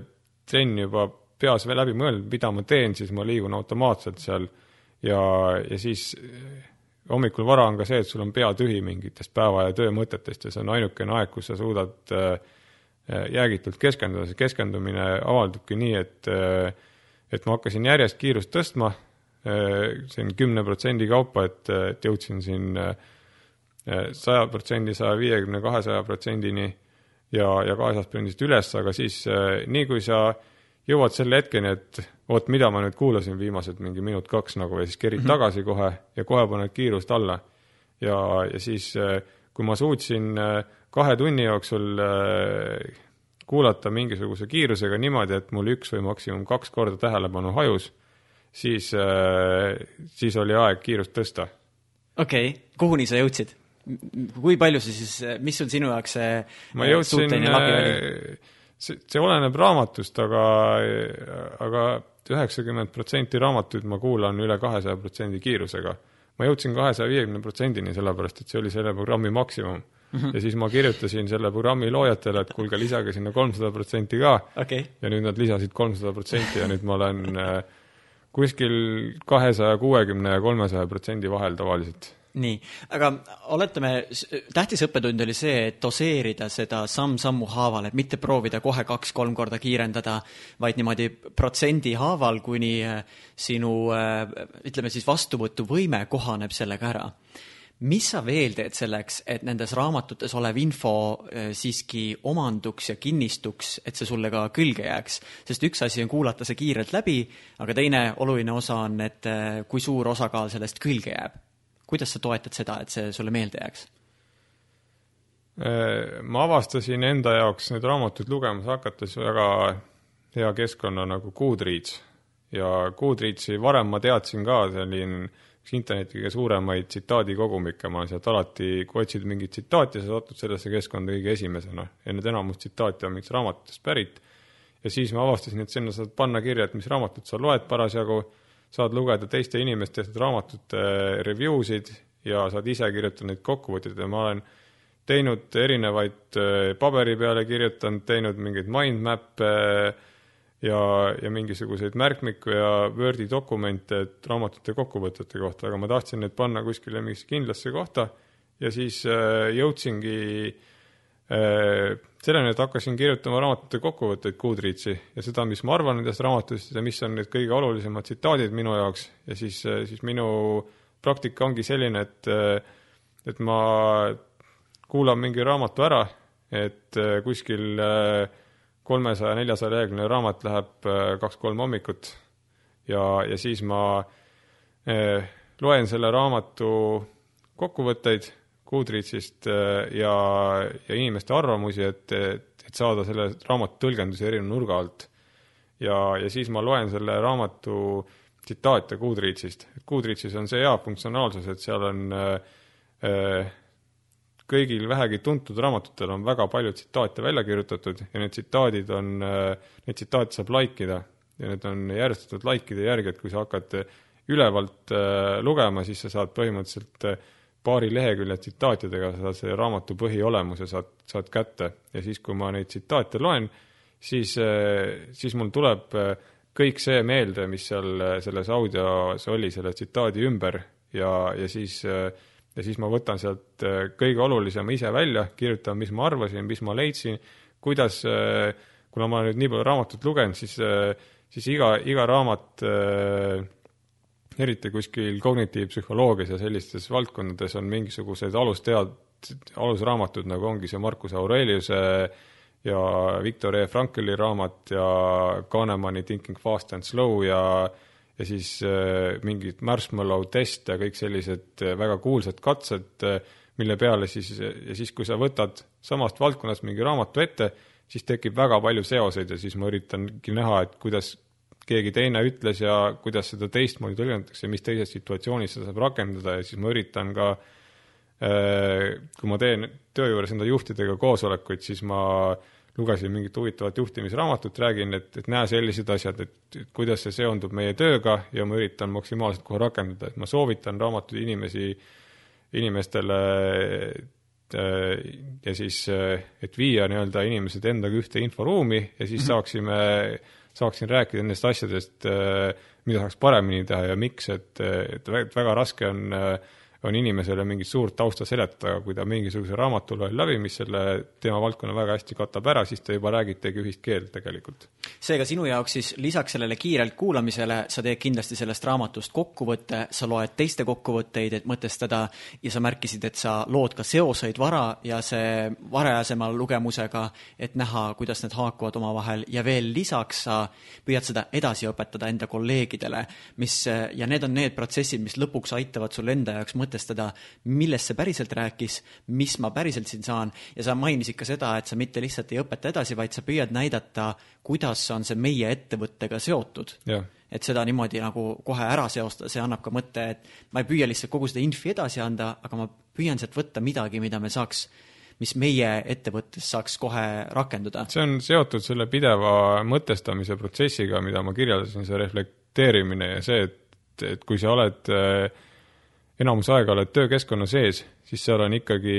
trenn juba peas läbi mõeldud, mida ma teen, siis ma liigun automaatselt seal. Ja, ja siis hommikul vara on ka see, et sul on pea tühi mingitest päeva ja töö mõtetest ja see on ainukene aeg, kus sa suudad äh, jäägitult keskenduda, see keskendumine avaldubki nii, et äh, et ma hakkasin järjest kiirust tõstma, äh, siin kümne protsendi kaupa, et, et jõudsin siin saja protsendi, saja viiekümne, kahesaja protsendini ja, ja kahesajast protsendist üles, aga siis nii, kui sa jõuad selle hetkeni, et oot, mida ma nüüd kuulasin viimased mingi minut-kaks nagu ja siis kerid mm -hmm. tagasi kohe ja kohe paned kiirust alla. ja, ja siis, äh, kui ma suutsin äh, kahe tunni jooksul äh, kuulata mingisuguse kiirusega niimoodi, et mul üks või maksimum kaks korda tähelepanu hajus, siis, siis oli aeg kiirust tõsta. okei okay., kuhuni sa jõudsid? kui palju see siis, mis on sinu jaoks see ma jõudsin, see, see oleneb raamatust, aga, aga üheksakümmend protsenti raamatuid ma kuulan üle kahesaja protsendi kiirusega. ma jõudsin kahesaja viiekümne protsendini, sellepärast et see oli selle programmi maksimum mm. -hmm. ja siis ma kirjutasin selle programmi loojatele, et kuulge, lisage sinna kolmsada protsenti ka okay.. ja nüüd nad lisasid kolmsada protsenti ja nüüd ma olen äh, kuskil kahesaja kuuekümne ja kolmesaja protsendi vahel tavaliselt nii, aga oletame, tähtis õppetund oli see, et doseerida seda samm-sammu haaval, et mitte proovida kohe kaks-kolm korda kiirendada, vaid niimoodi protsendi haaval, kuni äh, sinu äh, ütleme siis vastuvõtuvõime kohaneb sellega ära. mis sa veel teed selleks, et nendes raamatutes olev info äh, siiski omanduks ja kinnistuks, et see sulle ka külge jääks? sest üks asi on kuulata see kiirelt läbi, aga teine oluline osa on, et kui suur osakaal sellest külge jääb kuidas sa toetad seda, et see sulle meelde jääks? Äh, ma avastasin enda jaoks neid raamatuid lugemas hakates väga hea keskkonna nagu Goodreads ja Goodreadsi varem ma teadsin ka, see oli üks interneti kõige suuremaid tsitaadikogumikke, ma sealt alati, kui otsid mingit tsitaati, sa satud sellesse keskkonda kõige esimesena ja need enamus tsitaate on mingitest raamatutest pärit. ja siis ma avastasin, et sinna saad panna kirja, et mis raamatut sa loed parasjagu saad lugeda teiste inimeste tehtud raamatute review sid ja saad ise kirjutada neid kokkuvõtteid. Ja ma olen teinud erinevaid äh, paberi peale kirjutanud, teinud mingeid mind map'e ja, ja mingisuguseid märkmiku ja Wordi dokumente raamatute kokkuvõtete kohta, aga ma tahtsin need panna kuskile mingisse kindlasse kohta ja siis jõudsingi äh, selleni, et hakkasin kirjutama raamatute kokkuvõtteid Goodreadsi ja seda, mis ma arvan nendest raamatutest ja mis on need kõige olulisemad tsitaadid minu jaoks. Ja siis, siis minu praktika ongi selline, et, et ma kuulan mingi raamatu ära, et kuskil kolmesaja, neljasaja leheküljeline raamat läheb kaks-kolm hommikut. Ja, ja siis ma loen selle raamatu kokkuvõtteid Goodreadsist äh, ja, ja inimeste arvamusi, et, et, et saada selle raamatu tõlgendusi erineva nurga alt. ja, ja siis ma loen selle raamatu tsitaate Goodreadsist. Goodreadsis on see hea funktsionaalsus, et seal on äh, äh, kõigil vähegi tuntud raamatutel on väga palju tsitaate välja kirjutatud ja need tsitaadid on äh,, neid tsitaate saab like ida ja need on järjestatud likeide järgi, et kui sa hakkad ülevalt äh, lugema, siis sa saad põhimõtteliselt äh, paari lehekülje tsitaatidega saad selle raamatu põhiolemuse saad, saad kätte. Ja siis, kui ma neid tsitaate loen, siis, siis mul tuleb kõik see meelde, mis seal selles audios oli selle tsitaadi ümber. Ja, ja siis, ja siis ma võtan sealt kõige olulisema ise välja, kirjutan, mis ma arvasin, mis ma leidsin, kuidas, kuna ma nüüd nii palju raamatut lugenud, siis, siis iga, iga raamat äh, eriti kuskil kognitiivpsühholoogias ja sellistes valdkondades on mingisugused alustead, alusraamatud, nagu ongi see Marcus Aureliuse ja Viktor E. Frankli raamat ja Kahnemani Thinking Fast and Slow ja ja siis äh, mingid marshmallow test ja kõik sellised äh, väga kuulsad katsed, äh, mille peale siis, ja siis, kui sa võtad samast valdkonnast mingi raamatu ette, siis tekib väga palju seoseid ja siis ma üritangi näha, et kuidas keegi teine ütles ja kuidas seda teistmoodi tõlgendatakse, mis teises situatsioonis seda saab rakendada ja siis ma üritan ka äh, kui ma teen töö juures enda juhtidega koosolekuid, siis ma lugesin mingit huvitavat juhtimisraamatut, räägin, et, et näe sellised asjad, et, kuidas see seondub meie tööga ja ma üritan maksimaalselt kohe rakendada, et ma soovitan raamatuid inimesi, inimestele ja siis, et viia nii-öelda inimesed endaga ühte inforuumi ja siis mhm. saaksime, saaksin rääkida nendest asjadest, mida saaks paremini teha ja miks, et, et väga raske on äh, on inimesele mingit suurt tausta seletada, kui ta mingisuguse raamatu loeb läbi, mis selle teemavaldkonna väga hästi katab ära, siis te juba räägitegi ühist keelt tegelikult. seega sinu jaoks siis lisaks sellele kiirelt kuulamisele sa teed kindlasti sellest raamatust kokkuvõtte, sa loed teiste kokkuvõtteid, et mõtestada ja sa märkisid, et sa lood ka seoseid vara ja see varajasema lugemusega, et näha, kuidas need haakuvad omavahel ja veel lisaks sa püüad seda edasi õpetada enda kolleegidele, mis ja need on need protsessid, mis lõpuks aitavad sul enda jaoks mõtelda mõtestada, millest see päriselt rääkis, mis ma päriselt siin saan ja sa mainisid ka seda, et sa mitte lihtsalt ei õpeta edasi, vaid sa püüad näidata, kuidas on see meie ettevõttega seotud. et seda niimoodi nagu kohe ära seostada, see annab ka mõtte, et ma ei püüa lihtsalt kogu seda infi edasi anda, aga ma püüan sealt võtta midagi, mida me saaks mis meie ettevõttes saaks kohe rakenduda. see on seotud selle pideva mõtestamise protsessiga, mida ma kirjeldasin, see reflekteerimine ja see, et, et kui sa oled äh, enamus aega oled töökeskkonna sees, siis seal on ikkagi,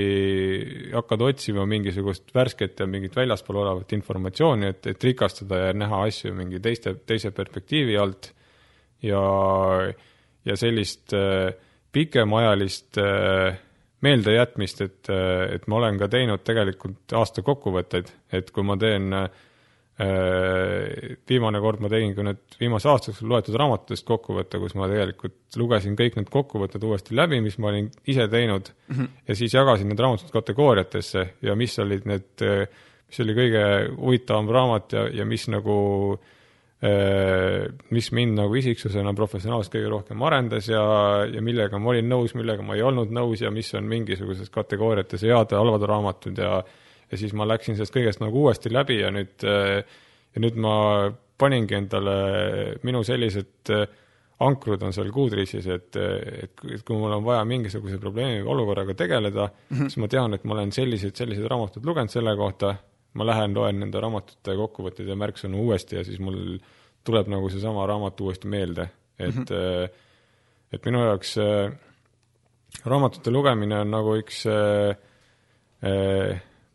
hakkad otsima mingisugust värsket ja mingit väljaspool olevat informatsiooni, et, et rikastada ja näha asju mingi teiste, teise perspektiivi alt. Ja, ja sellist äh, pikemaajalist äh, meeldejätmist, et, äh, et ma olen ka teinud tegelikult aasta kokkuvõtteid, et kui ma teen äh, viimane kord ma tegin ka need viimase aasta jooksul loetud raamatutest kokkuvõtte, kus ma tegelikult lugesin kõik need kokkuvõtted uuesti läbi, mis ma olin ise teinud mm -hmm. ja siis jagasin need raamatud kategooriatesse ja mis olid need, mis oli kõige huvitavam raamat ja, ja mis nagu äh, mis mind nagu isiksusena professionaalselt kõige rohkem arendas ja, ja millega ma olin nõus, millega ma ei olnud nõus ja mis on mingisuguses kategooriates head ja halvad raamatud ja ja siis ma läksin sellest kõigest nagu uuesti läbi ja nüüd, äh, ja nüüd ma paningi endale, minu sellised äh, ankrud on seal kuudriisis, et, et, et kui mul on vaja mingisuguse probleemi või olukorraga tegeleda mm, -hmm. siis ma tean, et ma olen selliseid, selliseid raamatuid lugenud selle kohta, ma lähen, loen nende raamatute kokkuvõtteid ja märksõnu uuesti ja siis mul tuleb nagu seesama raamat uuesti meelde, et mm, -hmm. et minu jaoks raamatute lugemine on nagu üks äh,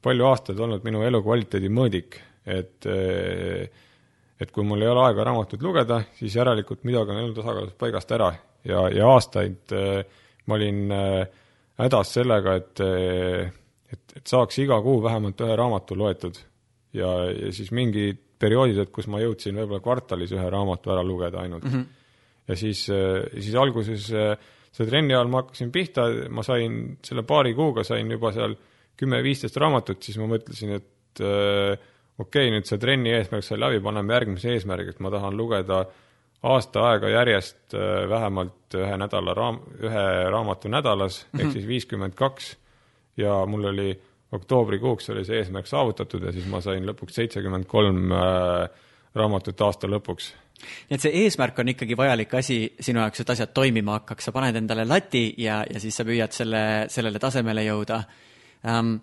palju aastaid olnud minu elukvaliteedi mõõdik, et et kui mul ei ole aega raamatut lugeda, siis järelikult midagi on elu tasakaalust paigast ära ja, ja aastaid ma olin hädas sellega, et et, et saaks iga kuu vähemalt ühe raamatu loetud. ja, ja siis mingid perioodid, et kus ma jõudsin võib-olla kvartalis ühe raamatu ära lugeda ainult mm. -hmm. ja siis, siis alguses selle trenni ajal ma hakkasin pihta, ma sain selle paari kuuga sain juba seal kümme-viisteist raamatut, siis ma mõtlesin, et äh, okei okay,, nüüd see trenni eesmärk sai läbi, paneme järgmise eesmärgi, et ma tahan lugeda aasta aega järjest äh, vähemalt ühe nädala raam-, ühe raamatu nädalas mm, -hmm. ehk mhm. siis viiskümmend kaks ja mul oli oktoobrikuuks oli see eesmärk saavutatud ja siis ma sain lõpuks seitsekümmend kolm äh, raamatut aasta lõpuks nii et see eesmärk on ikkagi vajalik asi sinu jaoks, et asjad toimima hakkaks, sa paned endale lati ja, ja siis sa püüad selle, sellele tasemele jõuda ähm,.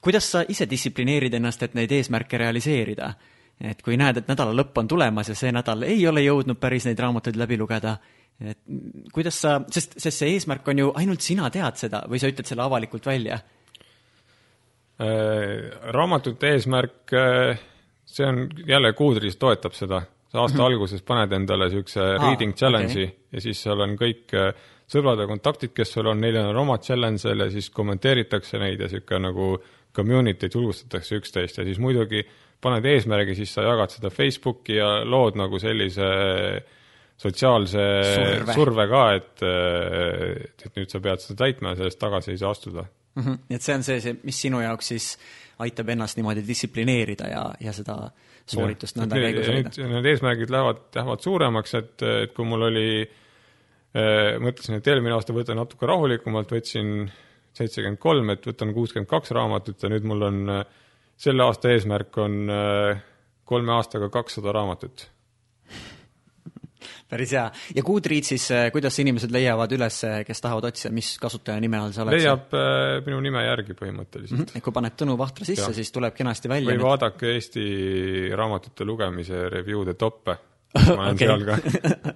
kuidas sa ise distsiplineerid ennast, et neid eesmärke realiseerida? et kui näed, et nädala lõpp on tulemas ja see nädal ei ole jõudnud päris neid raamatuid läbi lugeda, et kuidas sa, sest, sest see eesmärk on ju, ainult sina tead seda või sa ütled selle avalikult välja äh,? raamatute eesmärk äh,, see on jälle Goodreads toetab seda, sa aasta -hmm. alguses paned endale niisuguse reading challenge'i okay. ja siis seal on kõik äh, sõbrad ja kontaktid, kes sul on, neil on omad challenge'il ja siis kommenteeritakse neid ja niisugune nagu community'd julgustatakse üksteist ja siis muidugi paned eesmärgi, siis sa jagad seda Facebooki ja lood nagu sellise sotsiaalse surve, surve ka, et, et, nüüd sa pead seda täitma ja sellest tagasi ei saa astuda mm. -hmm. et see on see, see, mis sinu jaoks siis aitab ennast niimoodi distsiplineerida ja, ja seda sooritust nõnda käigus hoida? Need eesmärgid lähevad, lähevad suuremaks, et, et kui mul oli Äh, mõtlesin, et eelmine aasta võtan natuke rahulikumalt, võtsin seitsekümmend kolm, et võtan kuuskümmend kaks raamatut ja nüüd mul on, äh, selle aasta eesmärk on äh, kolme aastaga kakssada raamatut. päris hea. ja Goodreadsis, kuidas inimesed leiavad üles, kes tahavad otsida, mis kasutaja nime all sa oled? leiab äh, minu nime järgi põhimõtteliselt mm. -hmm. kui paned Tõnu Vahtra sisse, siis tuleb kenasti välja. või vaadake Eesti raamatute lugemise review'de toppe ma olen seal ka.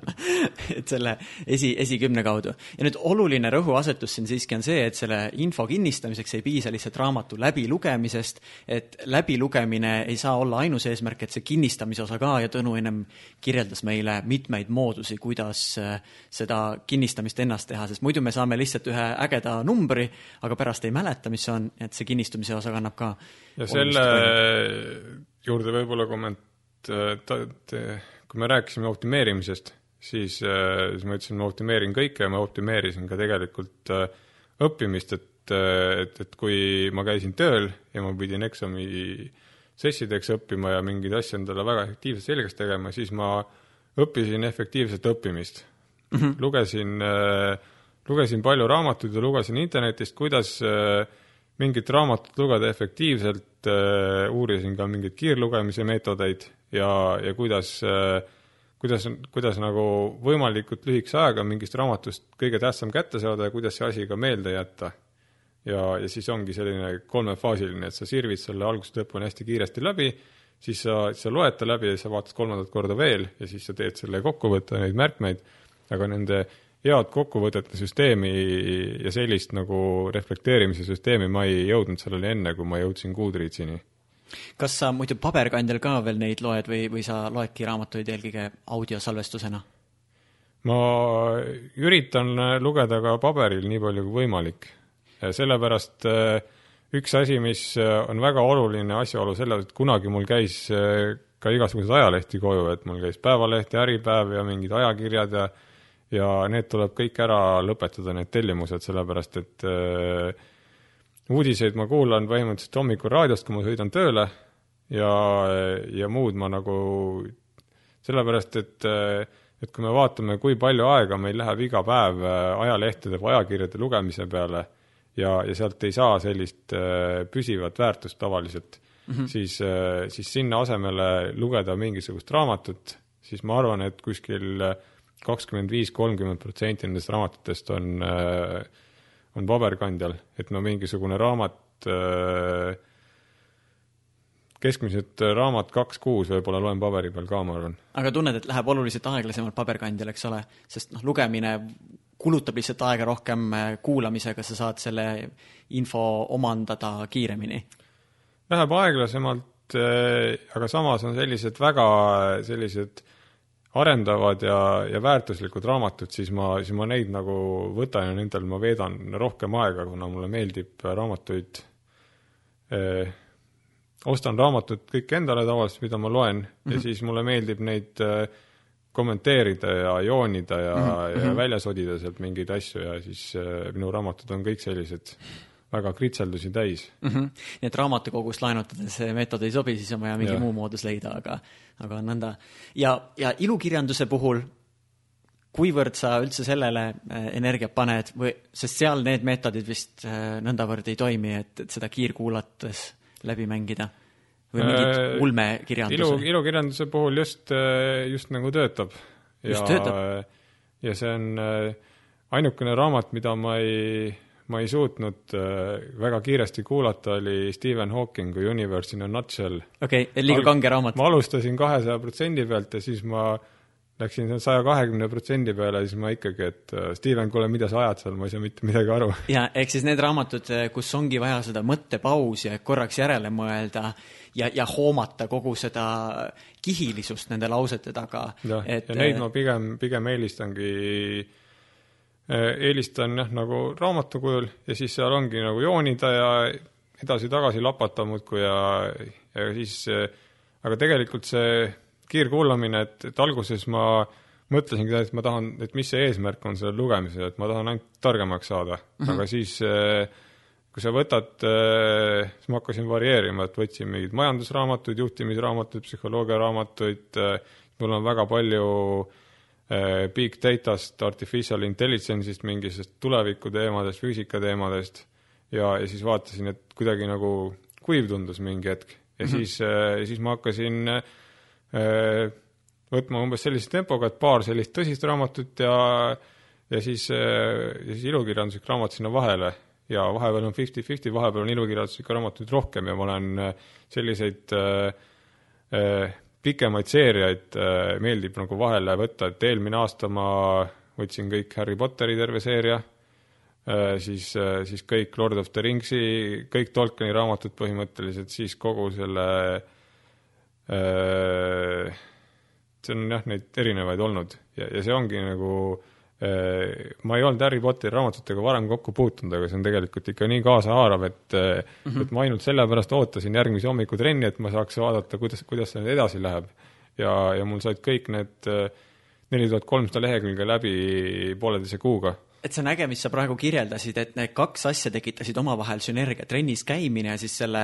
Et selle esi, esikümne kaudu. ja nüüd oluline rõhuasetus siin siiski on see, et selle info kinnistamiseks ei piisa lihtsalt raamatu läbilugemisest, et läbilugemine ei saa olla ainus eesmärk, et see kinnistamise osa ka ja Tõnu ennem kirjeldas meile mitmeid moodusi, kuidas äh, seda kinnistamist ennast teha, sest muidu me saame lihtsalt ühe ägeda numbri, aga pärast ei mäleta, mis see on, et see kinnistamise osa kannab ka ja selle juurde võib-olla komment-, kui me rääkisime optimeerimisest, siis, äh, siis ma ütlesin, ma optimeerin kõike ja ma optimeerisin ka tegelikult äh, õppimist, et, äh, et, et kui ma käisin tööl ja ma pidin eksami sessideks õppima ja mingeid asju endale väga efektiivselt selgeks tegema, siis ma õppisin efektiivset õppimist mm. -hmm. lugesin, lugesin palju raamatuid ja lugesin internetist, kuidas mingit raamatut lugeda efektiivselt, uurisin ka mingeid kiirlugemise meetodeid ja, ja kuidas, kuidas, kuidas nagu võimalikult lühikese ajaga mingist raamatust kõige tähtsam kätte saada ja kuidas see asi ka meelde jätta. ja, ja siis ongi selline kolmefaasiline, et sa sirvid selle algusest lõpuni hästi kiiresti läbi, siis sa, sa loed ta läbi ja siis sa vaatad kolmandat korda veel ja siis sa teed selle kokkuvõtte, neid märkmeid, aga nende head kokkuvõtete süsteemi ja sellist nagu reflekteerimise süsteemi ma ei jõudnud selleni enne, kui ma jõudsin Goodreadsini kas sa muidu paberkandjal ka veel neid loed või, või sa loedki raamatuid eelkõige audiosalvestusena? ma üritan lugeda ka paberil nii palju kui võimalik. sellepärast äh, üks asi, mis äh, on väga oluline asjaolu selles, et kunagi mul käis äh, ka igasuguseid ajalehti koju, et mul käis Päevaleht ja Äripäev ja mingid ajakirjad ja ja need tuleb kõik ära lõpetada, need tellimused, sellepärast et äh, uudiseid ma kuulan põhimõtteliselt hommikul raadiost, kui ma sõidan tööle ja, ja muud ma nagu sellepärast, et, et kui me vaatame, kui palju aega meil läheb iga päev ajalehtede või ajakirjade lugemise peale ja, ja sealt ei saa sellist äh, püsivat väärtust tavaliselt mm, -hmm. siis, äh, siis sinna asemele lugeda mingisugust raamatut, siis ma arvan, et kuskil kakskümmend viis, kolmkümmend protsenti nendest raamatutest on äh, on paberkandjal, et no mingisugune raamat, äh, keskmiselt raamat kaks kuus võib-olla loen paberi peal ka, ma arvan. aga tunned, et läheb oluliselt aeglasemalt paberkandjal, eks ole, sest noh, lugemine kulutab lihtsalt aega rohkem äh, kuulamisega, sa saad selle info omandada kiiremini? Läheb aeglasemalt, äh, aga samas on sellised väga sellised äh, arendavad ja, ja väärtuslikud raamatud, siis ma, siis ma neid nagu võtan ja nendel ma veedan rohkem aega, kuna mulle meeldib raamatuid eh,, ostan raamatud kõik endale tavaliselt, mida ma loen mm -hmm. ja mhm. siis mulle meeldib neid eh, kommenteerida ja joonida ja mm, -hmm. ja mhm. välja sodida sealt mingeid asju ja siis eh, minu raamatud on kõik sellised väga kritseldusi täis mm. -hmm. nii et raamatukogust laenutades see meetod ei sobi, siis on vaja mingi ja. muu moodus leida, aga, aga nõnda. ja, ja ilukirjanduse puhul, kuivõrd sa üldse sellele äh, energiat paned või, sest seal need meetodid vist äh, nõndavõrd ei toimi, et, et seda kiirkuulates läbi mängida või mingit äh, ulmekirjanduse? ilu, ilukirjanduse puhul just, just nagu töötab. töötab? ja see on ainukene raamat, mida ma ei ma ei suutnud äh, väga kiiresti kuulata, oli Stephen Hawkingu Universe in a nutshell. okei okay,, liiga kange raamat. ma alustasin kahesaja protsendi pealt ja siis ma läksin saja kahekümne protsendi peale siis ma ikkagi, et äh, Steven, kuule, mida sa ajad seal, ma ei saa mitte midagi aru. ja ehk siis need raamatud, äh, kus ongi vaja seda mõttepausi, et korraks järele mõelda ja, ja hoomata kogu seda kihilisust nende lausete taga. jah, ja neid ma pigem, pigem eelistangi Äh, eelistan jah, nagu raamatu kujul ja siis seal ongi nagu joonida ja edasi-tagasi lapata muudkui ja, ja siis, äh, aga tegelikult see kiirkuulamine, et, et alguses ma mõtlesingi, et ma tahan, et mis see eesmärk on sellel lugemisel, et ma tahan ainult targemaks saada mm, -hmm. aga siis äh, kui sa võtad, siis ma hakkasin varieerima, et võtsin mingeid majandusraamatuid, juhtimisraamatuid, psühholoogiaraamatuid, mul on väga palju äh, Äh, big datast, artificial intelligence'ist, mingisugust tuleviku teemadest, füüsika teemadest. Ja, ja siis vaatasin, et kuidagi nagu kuiv tundus mingi hetk. Ja mm -hmm. siis, äh, siis ma hakkasin äh, võtma umbes sellise tempoga, et paar sellist tõsist raamatut ja ja siis, ja siis ilukirjanduslik raamat sinna vahele. Ja vahepeal on fifty-fifty, vahepeal on ilukirjanduslikke raamatuid rohkem ja ma olen selliseid äh, äh, pikemaid seeriaid äh, meeldib nagu vahele võtta, et eelmine aasta ma võtsin kõik Harry Potteri terve seeria äh,, siis äh,, siis kõik Lord of the Ringsi, kõik Tolkieni raamatud põhimõtteliselt, siis kogu selle see on jah, neid erinevaid olnud. Ja, ja see ongi nagu äh, ma ei olnud Harry Potteri raamatutega varem kokku puutunud, aga see on tegelikult ikka nii kaasahaarav, et mm, -hmm. et ma ainult sellepärast ootasin järgmise hommikutrenni, et ma saaks vaadata, kuidas, kuidas see nüüd edasi läheb. ja, ja mul said kõik need neli tuhat kolmsada lehekülge läbi pooleteise kuuga et see on äge, mis sa praegu kirjeldasid, et need kaks asja tekitasid omavahel sünergia, trennis käimine ja siis selle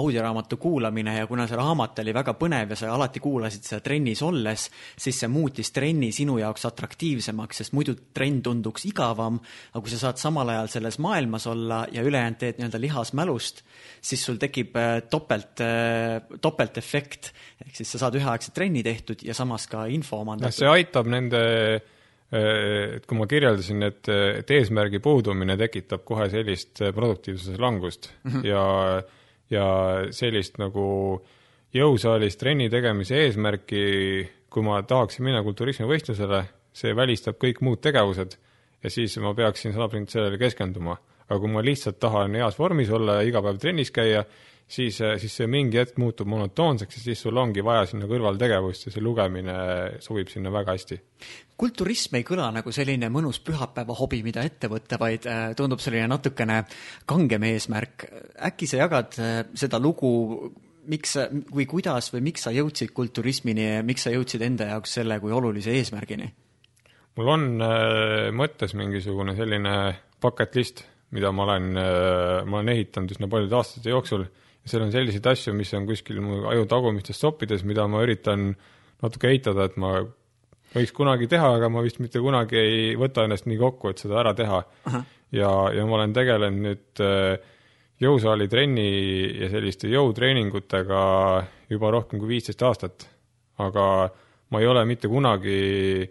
audioraamatu kuulamine ja kuna see raamat oli väga põnev ja sa alati kuulasid seda trennis olles, siis see muutis trenni sinu jaoks atraktiivsemaks, sest muidu trenn tunduks igavam, aga kui sa saad samal ajal selles maailmas olla ja ülejäänud teed nii-öelda lihasmälust, siis sul tekib äh, topelt, äh, topeltefekt. ehk siis sa saad üheaegselt trenni tehtud ja samas ka info omandatud. see aitab nende et kui ma kirjeldasin, et, et eesmärgi puudumine tekitab kohe sellist äh, produktiivsuse langust mm -hmm. ja, ja sellist nagu jõusaalis trenni tegemise eesmärki, kui ma tahaksin minna kulturismivõistlusele, see välistab kõik muud tegevused ja siis ma peaksin sada protsenti sellele keskenduma. aga kui ma lihtsalt tahan heas vormis olla ja iga päev trennis käia, siis, siis see mingi hetk muutub monotoonseks ja siis sul ongi vaja sinna kõrvaltegevust ja see lugemine sobib sinna väga hästi. kulturism ei kõla nagu selline mõnus pühapäeva hobi, mida ette võtta, vaid äh, tundub selline natukene kangem eesmärk. äkki sa jagad äh, seda lugu, miks sa või kuidas või miks sa jõudsid kulturismini ja miks sa jõudsid enda jaoks selle kui olulise eesmärgini? mul on mõttes mingisugune selline bucket list, mida ma olen ma olen ehitanud üsna paljude aastate jooksul seal on selliseid asju, mis on kuskil mu aju tagumistes soppides, mida ma üritan natuke eitada, et ma võiks kunagi teha, aga ma vist mitte kunagi ei võta ennast nii kokku, et seda ära teha. ja, ja ma olen tegelenud nüüd äh, jõusaali trenni ja selliste jõutreeningutega juba rohkem kui viisteist aastat. aga ma ei ole mitte kunagi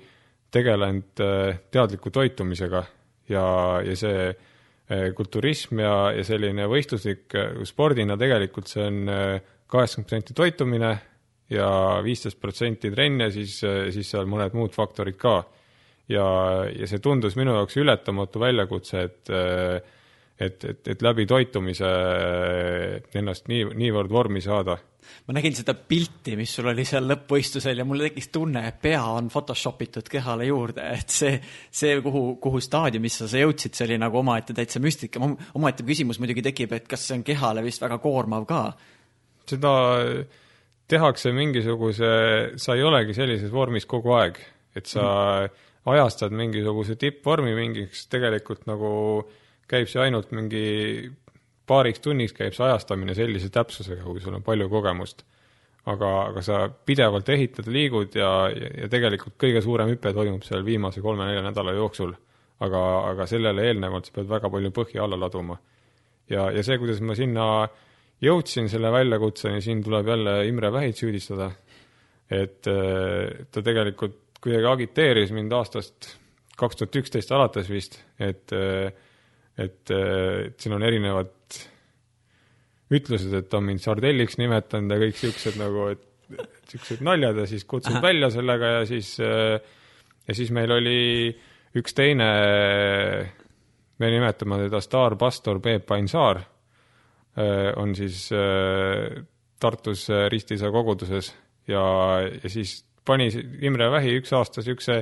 tegelenud äh, teadliku toitumisega ja, ja see kulturism ja, ja selline võistluslik eh, spordina tegelikult see on eh, kaheksakümmend protsenti toitumine ja viisteist protsenti trenn ja siis, siis seal mõned muud faktorid ka. ja, ja see tundus minu jaoks ületamatu väljakutse, et et, et, et läbi toitumise ennast nii, niivõrd vormi saada ma nägin seda pilti, mis sul oli seal lõppvõistlusel ja mul tekkis tunne, et pea on Photoshop itud kehale juurde, et see, see, kuhu, kuhu staadiumisse sa jõudsid, see oli nagu omaette täitsa müstika. omaette küsimus muidugi tekib, et kas see on kehale vist väga koormav ka? seda tehakse mingisuguse, sa ei olegi sellises vormis kogu aeg, et sa mm. ajastad mingisuguse tippvormi mingiks, tegelikult nagu käib see ainult mingi paariks tunniks käib see ajastamine sellise täpsusega, kui sul on palju kogemust. aga, aga sa pidevalt ehitad, liigud ja, ja, tegelikult kõige suurem hüpe toimub seal viimase kolme-nelja nädala jooksul. aga, aga sellele eelnevalt sa pead väga palju põhja alla laduma. ja, ja see, kuidas ma sinna jõudsin selle väljakutseni, siin tuleb jälle Imre Vähit süüdistada, et ta tegelikult kuidagi agiteeris mind aastast kaks tuhat üksteist alates vist, et et, et siin on erinevad ütlused, et on mind sardelliks nimetanud ja kõik siuksed nagu, et siuksed naljad ja siis kutsud välja sellega ja siis, ja siis meil oli üks teine, me nimetame teda staarpastor Peep Ainsaar, on siis Tartus Ristiisa koguduses ja, ja siis pani Imre Vähi üks aasta niisuguse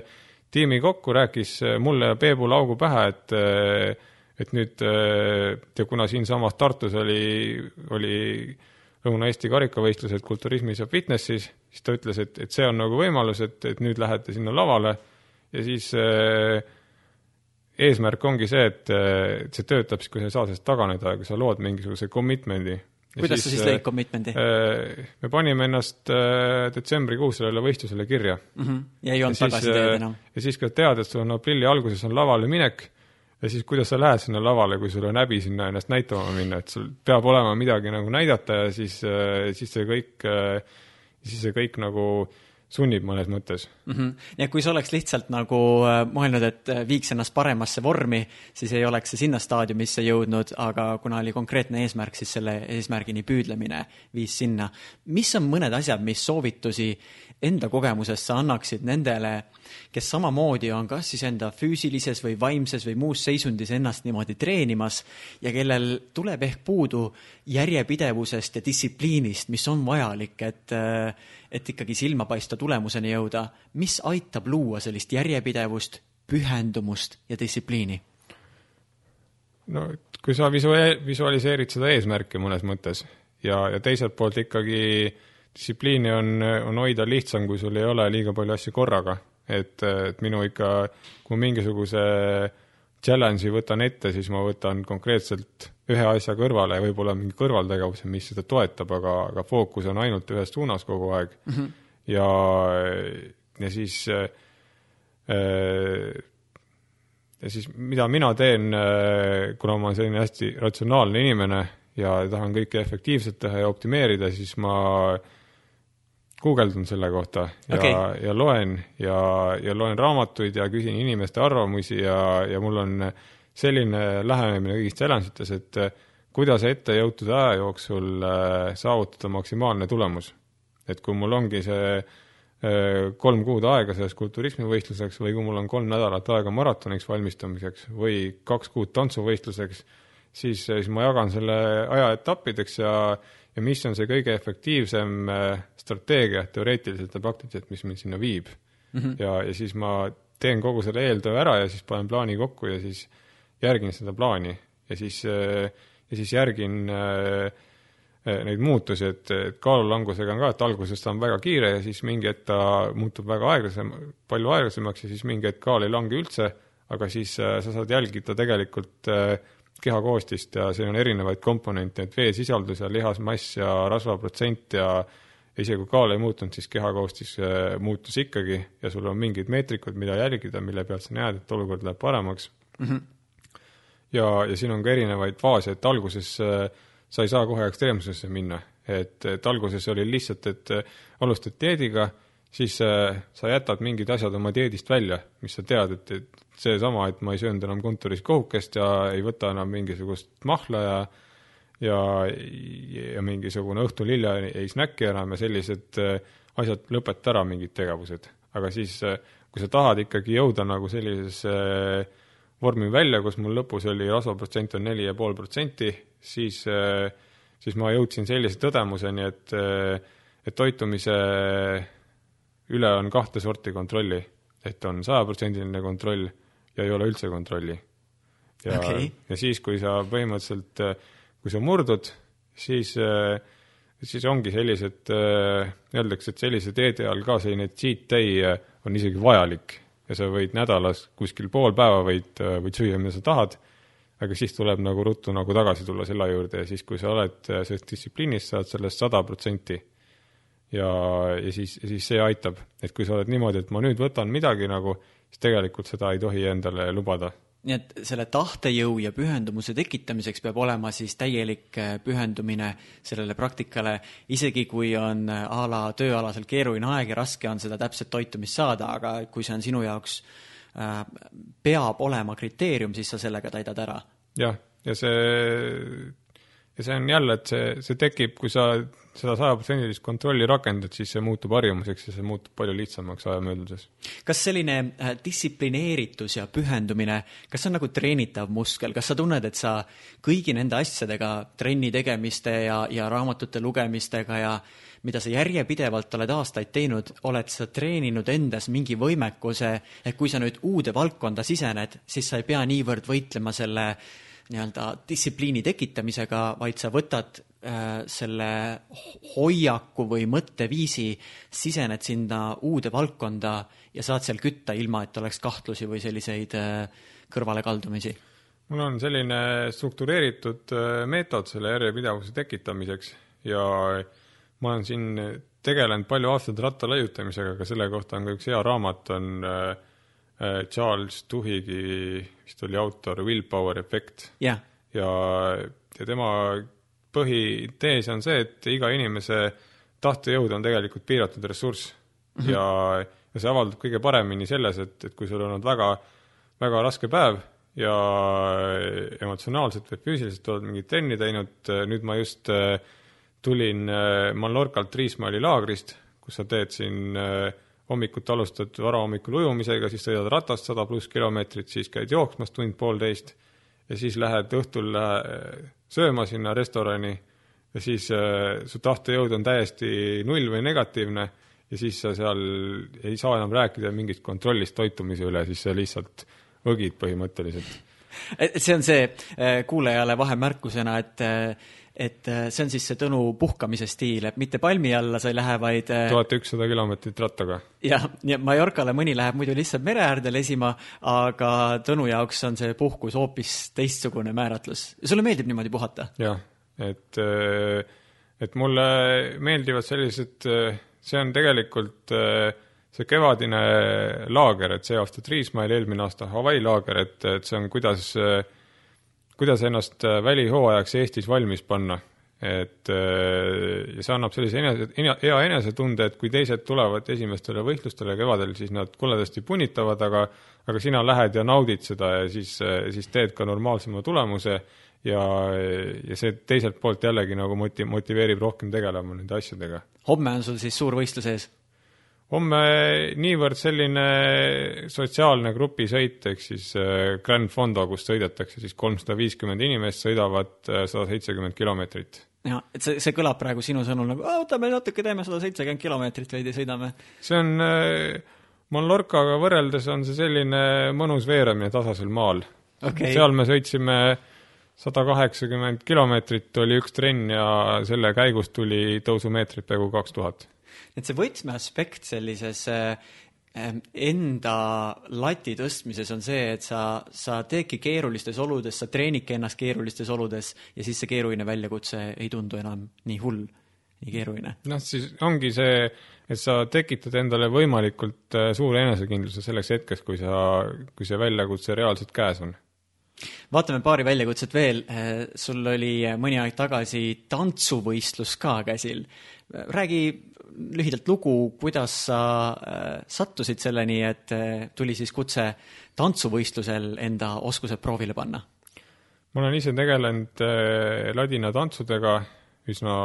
tiimi kokku, rääkis mulle ja Peebule augu pähe, et et nüüd äh, ja kuna siinsamas Tartus oli, oli Lõuna-Eesti karikavõistlused kulturismis ja fitnessis, siis ta ütles, et, et see on nagu võimalus, et, et nüüd lähete sinna lavale ja siis äh, eesmärk ongi see, et, et see töötab siis, kui sa ei saa sellest taganeda, kui sa lood mingisuguse commitment'i. kuidas siis, sa siis lõid commitment'i äh,? me panime ennast äh, detsembrikuus sellele võistlusele kirja mm. -hmm. ja ei olnud tagasiteed enam? ja siis, kui sa tead, et sul on aprilli alguses on lavale minek ja siis, kuidas sa lähed sinna lavale, kui sul on häbi sinna ennast näitama minna, et sul peab olema midagi nagu näidata ja siis, äh, siis see kõik, äh, siis see kõik nagu sunnib mõnes mõttes mm. -hmm. ja kui sa oleks lihtsalt nagu äh, mõelnud, et viiks ennast paremasse vormi, siis ei oleks see sinna staadiumisse jõudnud, aga kuna oli konkreetne eesmärk, siis selle eesmärgini püüdlemine viis sinna. mis on mõned asjad, mis soovitusi enda kogemusest sa annaksid nendele, kes samamoodi on kas siis enda füüsilises või vaimses või muus seisundis ennast niimoodi treenimas ja kellel tuleb ehk puudu järjepidevusest ja distsipliinist, mis on vajalik, et äh, et ikkagi silmapaistva tulemuseni jõuda, mis aitab luua sellist järjepidevust, pühendumust ja distsipliini? no kui sa visua-, visualiseerid seda eesmärki mõnes mõttes ja, ja teiselt poolt ikkagi distsipliini on, on hoida lihtsam, kui sul ei ole liiga palju asju korraga. et, et minu ikka, kui mingisuguse challenge'i võtan ette, siis ma võtan konkreetselt ühe asja kõrvale ja võib-olla mingi kõrvaltegevuse, mis seda toetab, aga, aga fookus on ainult ühes suunas kogu aeg mm. -hmm. ja, ja siis äh, ja siis mida mina teen, äh, kuna ma olen selline hästi ratsionaalne inimene ja tahan kõike efektiivselt teha ja optimeerida, siis ma guugeldan selle kohta ja okay., ja loen ja, ja loen raamatuid ja küsin inimeste arvamusi ja, ja mul on äh, selline lähenemine kõigis challenge ites, et kuidas ette jõutud aja jooksul eh, saavutada maksimaalne tulemus. et kui mul ongi see eh, kolm kuud aega selleks kulturismivõistluseks või kui mul on kolm nädalat aega maratoniks valmistumiseks või kaks kuud tantsuvõistluseks, siis, siis ma jagan selle aja etappideks ja, ja mis on see kõige efektiivsem strateegia teoreetiliselt ja praktiliselt, mis mind sinna viib mm. -hmm. ja, ja siis ma teen kogu selle eeltöö ära ja siis panen plaani kokku ja siis järgin seda plaani ja siis, äh, ja siis järgin äh, äh, neid muutusi, et, et kaalulangusega on ka, et alguses ta on väga kiire ja siis mingi hetk ta muutub väga aeglasem, palju aeglasemaks ja siis mingi hetk kaal ei lange üldse, aga siis sa saad jälgida tegelikult keha koostist ja siin on erinevaid komponente, et veesisaldus ja lihasmass ja rasvaprotsent ja isegi kui kaal ei muutunud, siis kehakoostis muutus ikkagi ja sul on mingid meetrikud, mida jälgida, mille pealt sa näed, et olukord läheb paremaks mm. -hmm ja, ja siin on ka erinevaid faase, et alguses äh, sa ei saa kohe ekstreemsusesse minna, et, et alguses oli lihtsalt, et äh, alustad dieediga, siis äh, sa jätad mingid asjad oma dieedist välja, mis sa tead, et, et seesama, et ma ei söönud enam kontoris kohukest ja ei võta enam mingisugust mahla ja ja, ja mingisugune õhtul hilja ei, snäki enam ja sellised asjad, lõpeta ära mingid tegevused. aga siis, kui sa tahad ikkagi jõuda nagu sellisesse äh, vormin välja, kus mul lõpus oli rasvaprotsent on neli ja pool protsenti, siis, äh, siis ma jõudsin sellise tõdemuseni, et, äh, et toitumise üle on kahte sorti kontrolli. et on sajaprotsendiline kontroll ja ei ole üldse kontrolli. ja okay., ja siis, kui sa põhimõtteliselt, kui sa murdud, siis, siis ongi sellised, öeldakse, et sellise teede all ka selline cheat day on isegi vajalik ja sa võid nädalas kuskil pool päeva võid, võid süüa, mida sa tahad, aga siis tuleb nagu ruttu nagu tagasi tulla selle juurde ja siis, kui sa oled selles distsipliinis, saad sellest sada protsenti. Ja, ja siis, siis see aitab, et kui sa oled niimoodi, et ma nüüd võtan midagi nagu, siis tegelikult seda ei tohi endale lubada. Nii et selle tahtejõu ja pühendumuse tekitamiseks peab olema siis täielik äh, pühendumine sellele praktikale, isegi kui on äh, a la tööalaselt keeruline aeg ja raske on seda täpset toitumist saada, aga kui see on sinu jaoks äh,, peab olema kriteerium, siis sa sellega täidad ära. jah, ja see, ja see on jälle, et see, see tekib, kui sa seda sajaprotsendilist kontrolli rakendad, siis see muutub harjumuseks ja see muutub palju lihtsamaks aja möödudes. kas selline äh, distsiplineeritus ja pühendumine, kas see on nagu treenitav muskel, kas sa tunned, et sa kõigi nende asjadega, trenni tegemiste ja, ja raamatute lugemistega ja mida sa järjepidevalt oled aastaid teinud, oled sa treeninud endas mingi võimekuse, et kui sa nüüd uude valdkonda sisened, siis sa ei pea niivõrd võitlema selle nii-öelda distsipliini tekitamisega, vaid sa võtad äh, selle hoiaku või mõtteviisi, sisened sinna uude valdkonda ja saad seal kütta, ilma et oleks kahtlusi või selliseid äh, kõrvalekaldumisi? mul on selline struktureeritud äh, meetod selle järjepidevuse tekitamiseks ja ma olen siin tegelenud palju aastaid rattalaiutamisega, aga selle kohta on ka üks hea raamat, on Charles Duhig'i vist oli autor Willpower Effect yeah.. ja, ja tema põhitees on see, et iga inimese tahtejõud on tegelikult piiratud ressurss. mm -hmm. ja, ja see avaldub kõige paremini selles, et, et kui sul on olnud väga, väga raske päev ja emotsionaalselt või füüsiliselt oled mingit trenni teinud, nüüd ma just tulin Mallorcalt Riismaali laagrist, kus sa teed siin hommikuti alustad varahommikul ujumisega, siis sõidad ratast sada pluss kilomeetrit, siis käid jooksmas tund-poolteist ja siis lähed õhtul sööma sinna restorani ja siis äh, su tahtejõud on täiesti null või negatiivne ja siis sa seal ei saa enam rääkida mingist kontrollist toitumise üle, siis sa lihtsalt õgid põhimõtteliselt. see on see äh, kuulajale vahemärkusena, et äh, et äh, see on siis see Tõnu puhkamise stiil, et mitte palmi alla sa ei lähe, vaid äh, tuhat ükssada kilomeetrit rattaga. jah, nii et Mallorcale mõni läheb muidu lihtsalt mere äärde lesima, aga Tõnu jaoks on see puhkus hoopis teistsugune määratlus. sulle meeldib niimoodi puhata? jah, et, äh, et mulle meeldivad sellised, see on tegelikult see kevadine laager, et see aasta Triismaal, eelmine aasta Hawaii laager, et, et see on, kuidas äh, kuidas ennast äh, välihooajaks Eestis valmis panna. et äh, see annab sellise enese, hea enesetunde, et kui teised tulevad esimestele võistlustele kevadel, siis nad koledasti punitavad, aga aga sina lähed ja naudid seda ja siis, äh, siis teed ka normaalsema tulemuse ja, ja see teiselt poolt jällegi nagu moti-, motiveerib rohkem tegelema nende asjadega. homme on sul siis suur võistlus ees? Homme niivõrd selline sotsiaalne grupisõit, ehk siis äh, Grand Fondo, kus sõidetakse siis kolmsada viiskümmend inimest, sõidavad äh, sada seitsekümmend kilomeetrit. ja, et see, see kõlab praegu sinu sõnul nagu, võtame natuke, teeme sada seitsekümmend kilomeetrit veidi, sõidame. see on äh, Mallorcaga võrreldes on see selline mõnus veeremine tasasel maal okay.. seal me sõitsime sada kaheksakümmend kilomeetrit oli üks trenn ja selle käigus tuli tõusumeetrit peaaegu kaks tuhat et see võtmeaspekt sellises äh, enda lati tõstmises on see, et sa, sa teedki keerulistes oludes, sa treenidki ennast keerulistes oludes ja siis see keeruline väljakutse ei tundu enam nii hull, nii keeruline. noh, siis ongi see, et sa tekitad endale võimalikult äh, suure enesekindluse selleks hetkeks, kui sa, kui see väljakutse reaalselt käes on vaatame paari väljakutset veel. Äh, sul oli mõni aeg tagasi tantsuvõistlus ka käsil. räägi lühidalt lugu, kuidas sa äh, sattusid selleni, et äh, tuli siis kutse tantsuvõistlusel enda oskused proovile panna? ma olen ise tegelenud äh, ladina tantsudega üsna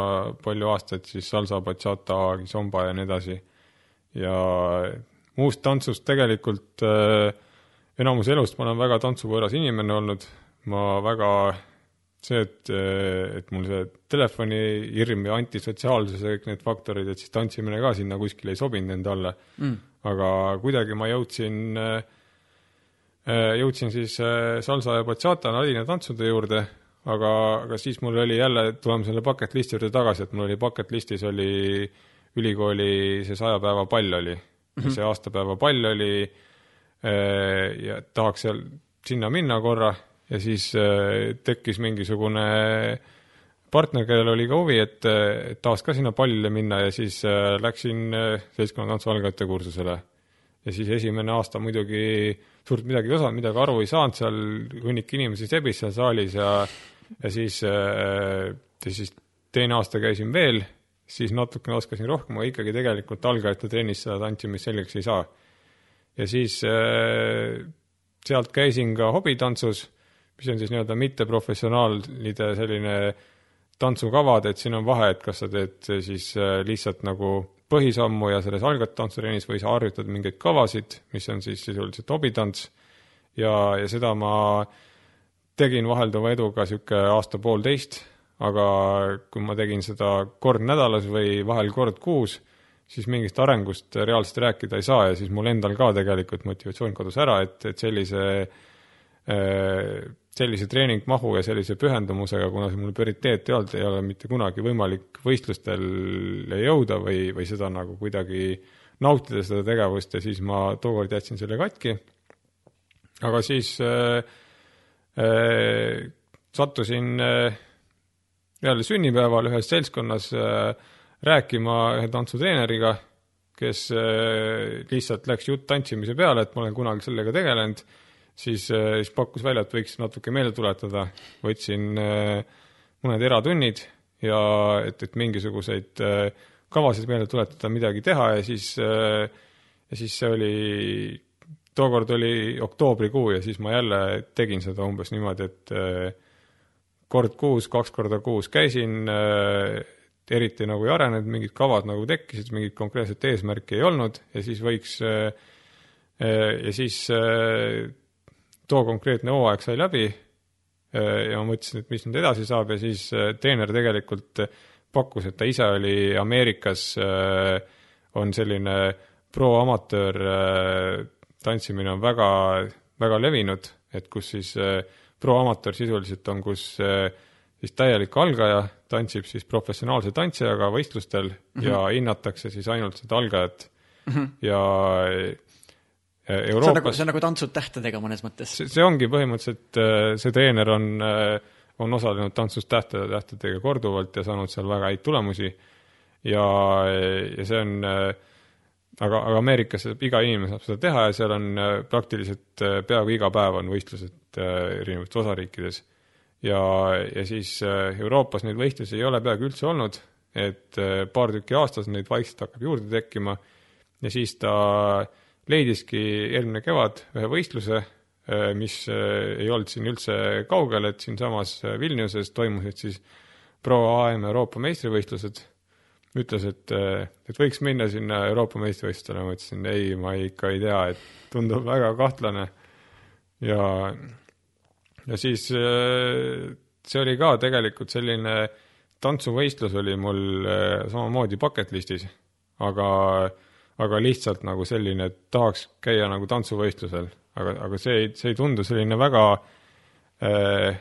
palju aastaid, siis salsa, bachata, kizomba ja nii edasi. ja muust tantsust tegelikult enamus elust ma olen väga tantsuvõõras inimene olnud, ma väga see, et, et mul see telefonihirm ja antisotsiaalsus ja kõik need faktorid, et siis tantsimine ka sinna kuskile ei sobinud enda alla. Mm.. aga kuidagi ma jõudsin, jõudsin siis äh, salsa ja bachata ladina tantsude juurde, aga, aga siis mul oli jälle, tuleme selle bucket list'i juurde tagasi, et mul oli bucket list'is oli ülikooli see saja päeva pall oli. Mm, -hmm. see aastapäeva pall oli äh, ja tahaks seal sinna minna korra ja siis äh, tekkis mingisugune partner, kellel oli ka huvi, et, et tahaks ka sinna pallile minna ja siis äh, läksin äh, seltskonnatantsu algajate kursusele. ja siis esimene aasta muidugi suurt midagi ei osanud, midagi aru ei saanud, seal hunnik inimesi sebis seal saalis ja ja siis, ja siis teine aasta käisin veel, siis natukene oskasin rohkem, aga ikkagi tegelikult algajate trennis seda tantsimist selgeks ei saa. ja siis sealt käisin ka hobitantsus mis on siis nii-öelda mitteprofessionaalide selline tantsukavad, et siin on vahe, et kas sa teed siis äh, lihtsalt nagu põhisammu ja selles algtantsurennis või sa harjutad mingeid kavasid, mis on siis sisuliselt hobitants. Ja, ja seda ma tegin vahelduva eduga niisugune aasta-poolteist, aga kui ma tegin seda kord nädalas või vahel kord kuus, siis mingist arengust reaalselt rääkida ei saa ja siis mul endal ka tegelikult motivatsioon kadus ära, et, et sellise äh, sellise treeningmahu ja sellise pühendumusega, kuna see mul prioriteet ei olnud, ei ole mitte kunagi võimalik võistlustele jõuda või, või seda nagu kuidagi nautida, seda tegevust ja siis ma tookord jätsin selle katki. aga siis äh, äh, sattusin äh, jälle sünnipäeval ühes seltskonnas äh, rääkima ühe tantsutreeneriga, kes äh, lihtsalt läks jutt tantsimise peale, et ma olen kunagi sellega tegelenud siis, äh, siis pakkus välja, et võiks natuke meelde tuletada, võtsin äh, mõned eratunnid ja et, et mingisuguseid äh, kavasid meelde tuletada, midagi teha ja siis, ja siis see oli, tookord oli oktoobrikuu ja siis ma jälle tegin seda umbes niimoodi, et kord kuus, kaks korda kuus käisin, eriti nagu ei arenenud, mingid kavad nagu tekkisid, mingit konkreetset eesmärki ei olnud ja siis võiks, ja siis too konkreetne hooaeg sai läbi ja ma mõtlesin, et mis nüüd edasi saab ja siis treener tegelikult pakkus, et ta ise oli Ameerikas, on selline pro-amatöör tantsimine on väga, väga levinud, et kus siis pro-amatöör sisuliselt on, kus siis täielik algaja tantsib siis professionaalse tantsijaga võistlustel mm -hmm. ja hinnatakse siis ainult seda algajat mm. -hmm. ja Euroopas see on nagu, see on nagu tantsud tähtedega mõnes mõttes. see ongi põhimõtteliselt, see treener on, on osalenud Tantsust tähtede, tähtedega korduvalt ja saanud seal väga häid tulemusi ja, ja see on aga, aga Ameerikas iga inimene saab seda teha ja seal on praktiliselt peaaegu iga päev on võistlused erinevates osariikides ja, ja siis äh, Euroopas neid võistlusi ei ole peaaegu üldse olnud, et äh, paar tükki aastas neid vaikselt hakkab juurde tekkima ja siis ta leidiski eelmine kevad ühe võistluse, äh, mis ei olnud siin üldse kaugel, et siinsamas Vilniuses toimusid siis Pro AM Euroopa meistrivõistlused, ütles, et, et võiks minna sinna Euroopa meistrivõistlustele, ma ütlesin ei, ma ikka ei tea, et tundub väga kahtlane. Ja ja siis äh, see oli ka tegelikult selline tantsuvõistlus oli mul äh, samamoodi bucket list'is, aga, aga lihtsalt nagu selline, et tahaks käia nagu tantsuvõistlusel, aga, aga see ei, see ei tundu selline väga äh,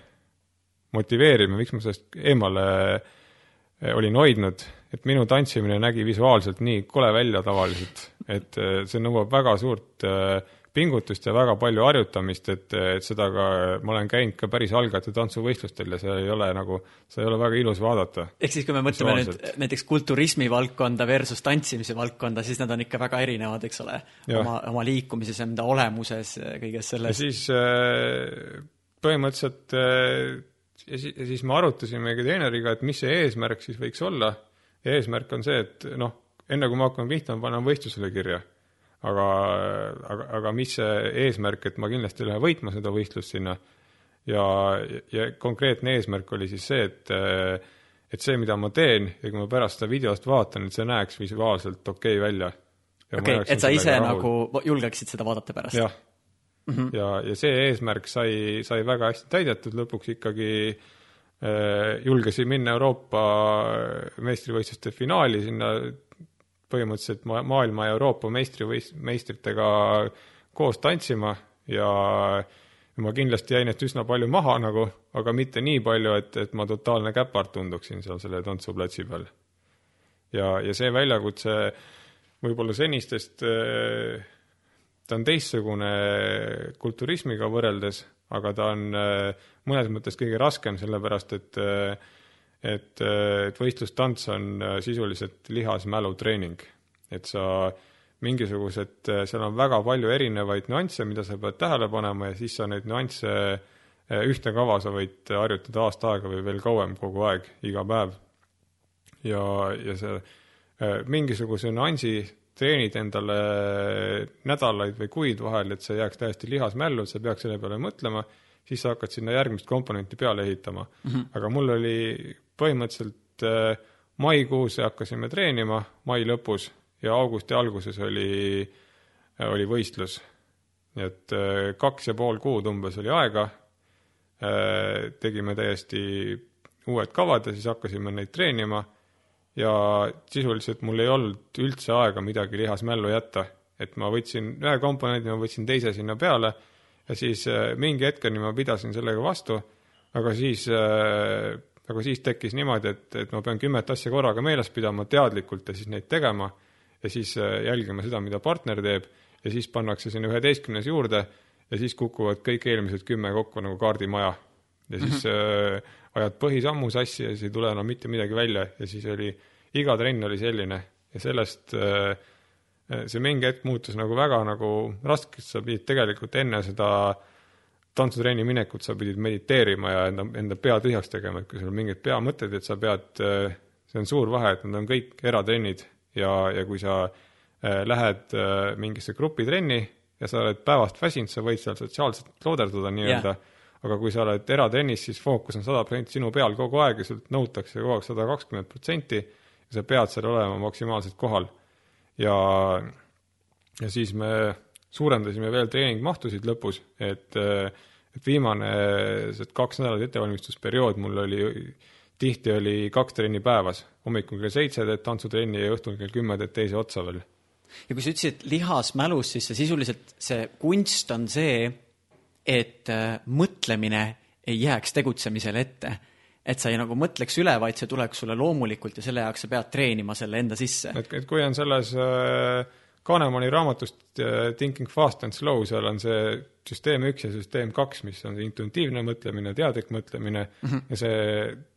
motiveeriv miks ma sellest eemale äh, olin hoidnud, et minu tantsimine nägi visuaalselt nii kole välja tavaliselt, et äh, see nõuab väga suurt äh, pingutust ja väga palju harjutamist, et, et seda ka, ma olen käinud ka päris algajate tantsuvõistlustel ja see ei ole nagu, seda ei ole väga ilus vaadata. ehk siis, kui me mõtleme nüüd näiteks kulturismi valdkonda versus tantsimise valdkonda, siis nad on ikka väga erinevad, eks ole, oma, oma liikumises, enda olemuses, kõiges selles. ja siis äh, põhimõtteliselt äh, ja siis, ja siis me arutasimegi treeneriga, et mis see eesmärk siis võiks olla. eesmärk on see, et noh, enne kui me hakkame pihta, ma panen võistlusele kirja aga, aga, aga mis see eesmärk, et ma kindlasti lähen võitma seda võistlust sinna ja, ja konkreetne eesmärk oli siis see, et et see, mida ma teen ja kui ma pärast seda videost vaatan, et see näeks visuaalselt okei okay välja. okei et sa ise nagu julgeksid seda vaadata pärast? jah mm -hmm. ja, ja see eesmärk sai, sai väga hästi täidetud, lõpuks ikkagi äh, julgesin minna Euroopa meistrivõistluste finaali sinna põhimõtteliselt ma-, maailma ja Euroopa meistrivõist-, meistritega koos tantsima ja ma kindlasti jäin neist üsna palju maha nagu, aga mitte nii palju, et, et ma totaalne käpard tunduksin seal selle tantsuplatsi peal. ja, ja see väljakutse võib-olla senistest, ta on teistsugune kulturismiga võrreldes, aga ta on mõnes mõttes kõige raskem, sellepärast et et, et võistlustants on äh, sisuliselt lihasmälutreening, et sa mingisugused, äh, seal on väga palju erinevaid nüansse, mida sa pead tähele panema ja siis sa neid nüansse äh, ühte kava sa võid harjutada aasta aega või veel kauem kogu aeg, iga päev. ja, ja see mingisuguse nüansi treenid endale nädalaid või kuid vahel, et see jääks täiesti lihasmällu, et sa peaks selle peale mõtlema, siis sa hakkad sinna järgmist komponenti peale ehitama mm. -hmm. aga mul oli põhimõtteliselt äh, maikuus hakkasime treenima, mai lõpus, ja augusti alguses oli, äh, oli võistlus. nii et äh, kaks ja pool kuud umbes oli aega, tegime täiesti uued kavad ja siis hakkasime neid treenima ja sisuliselt mul ei olnud üldse aega midagi lihasmällu jätta, et ma võtsin ühe komponendi, ma võtsin teise sinna peale ja siis mingi hetkeni ma pidasin sellega vastu, aga siis aga siis tekkis niimoodi, et, et ma pean kümmet asja korraga meeles pidama teadlikult ja siis neid tegema ja siis äh, jälgima seda, mida partner teeb ja siis pannakse sinna üheteistkümnes juurde ja siis kukuvad kõik eelmised kümme kokku nagu kaardimaja. ja siis mm -hmm. äh, ajad põhisammu sassi ja siis ei tule enam mitte midagi välja ja siis oli, iga trenn oli selline ja sellest äh, see mingi hetk muutus nagu väga nagu raskeks, sa pidid tegelikult enne seda äh, tantsutrenni minekut sa pidid mediteerima ja enda, enda pea tühjaks tegema, et kui sul on mingid peamõtted, et sa pead äh, see on suur vahe, et nad on kõik eratrennid ja, ja kui sa äh, lähed äh, mingisse grupitrenni ja sa oled päevast väsinud, sa võid seal sotsiaalselt looderduda nii-öelda yeah., aga kui sa oled eratrennis, siis fookus on sada protsenti sinu peal kogu aeg ja sult nõutakse kogu aeg sada kakskümmend protsenti ja sa pead seal olema maksimaalselt kohal. ja, ja siis me suurendasime veel treeningmahtusid lõpus, et, et viimane see kaks nädalat ettevalmistusperiood mul oli, tihti oli kaks trenni päevas, hommikul kell seitse teed tantsutrenni ja õhtul kell kümme teed teise otsa veel. ja kui sa ütlesid lihasmälus, siis see sisuliselt, see kunst on see, et äh, mõtlemine ei jääks tegutsemisele ette et sa ei nagu mõtleks üle, vaid see tuleks sulle loomulikult ja selle jaoks sa pead treenima selle enda sisse. et, et kui on selles äh, Kahnemani raamatust äh, Thinking fast and slow, seal on see süsteem üks ja süsteem kaks, mis on see intuitiivne mõtlemine, teadlik mõtlemine mm -hmm. ja see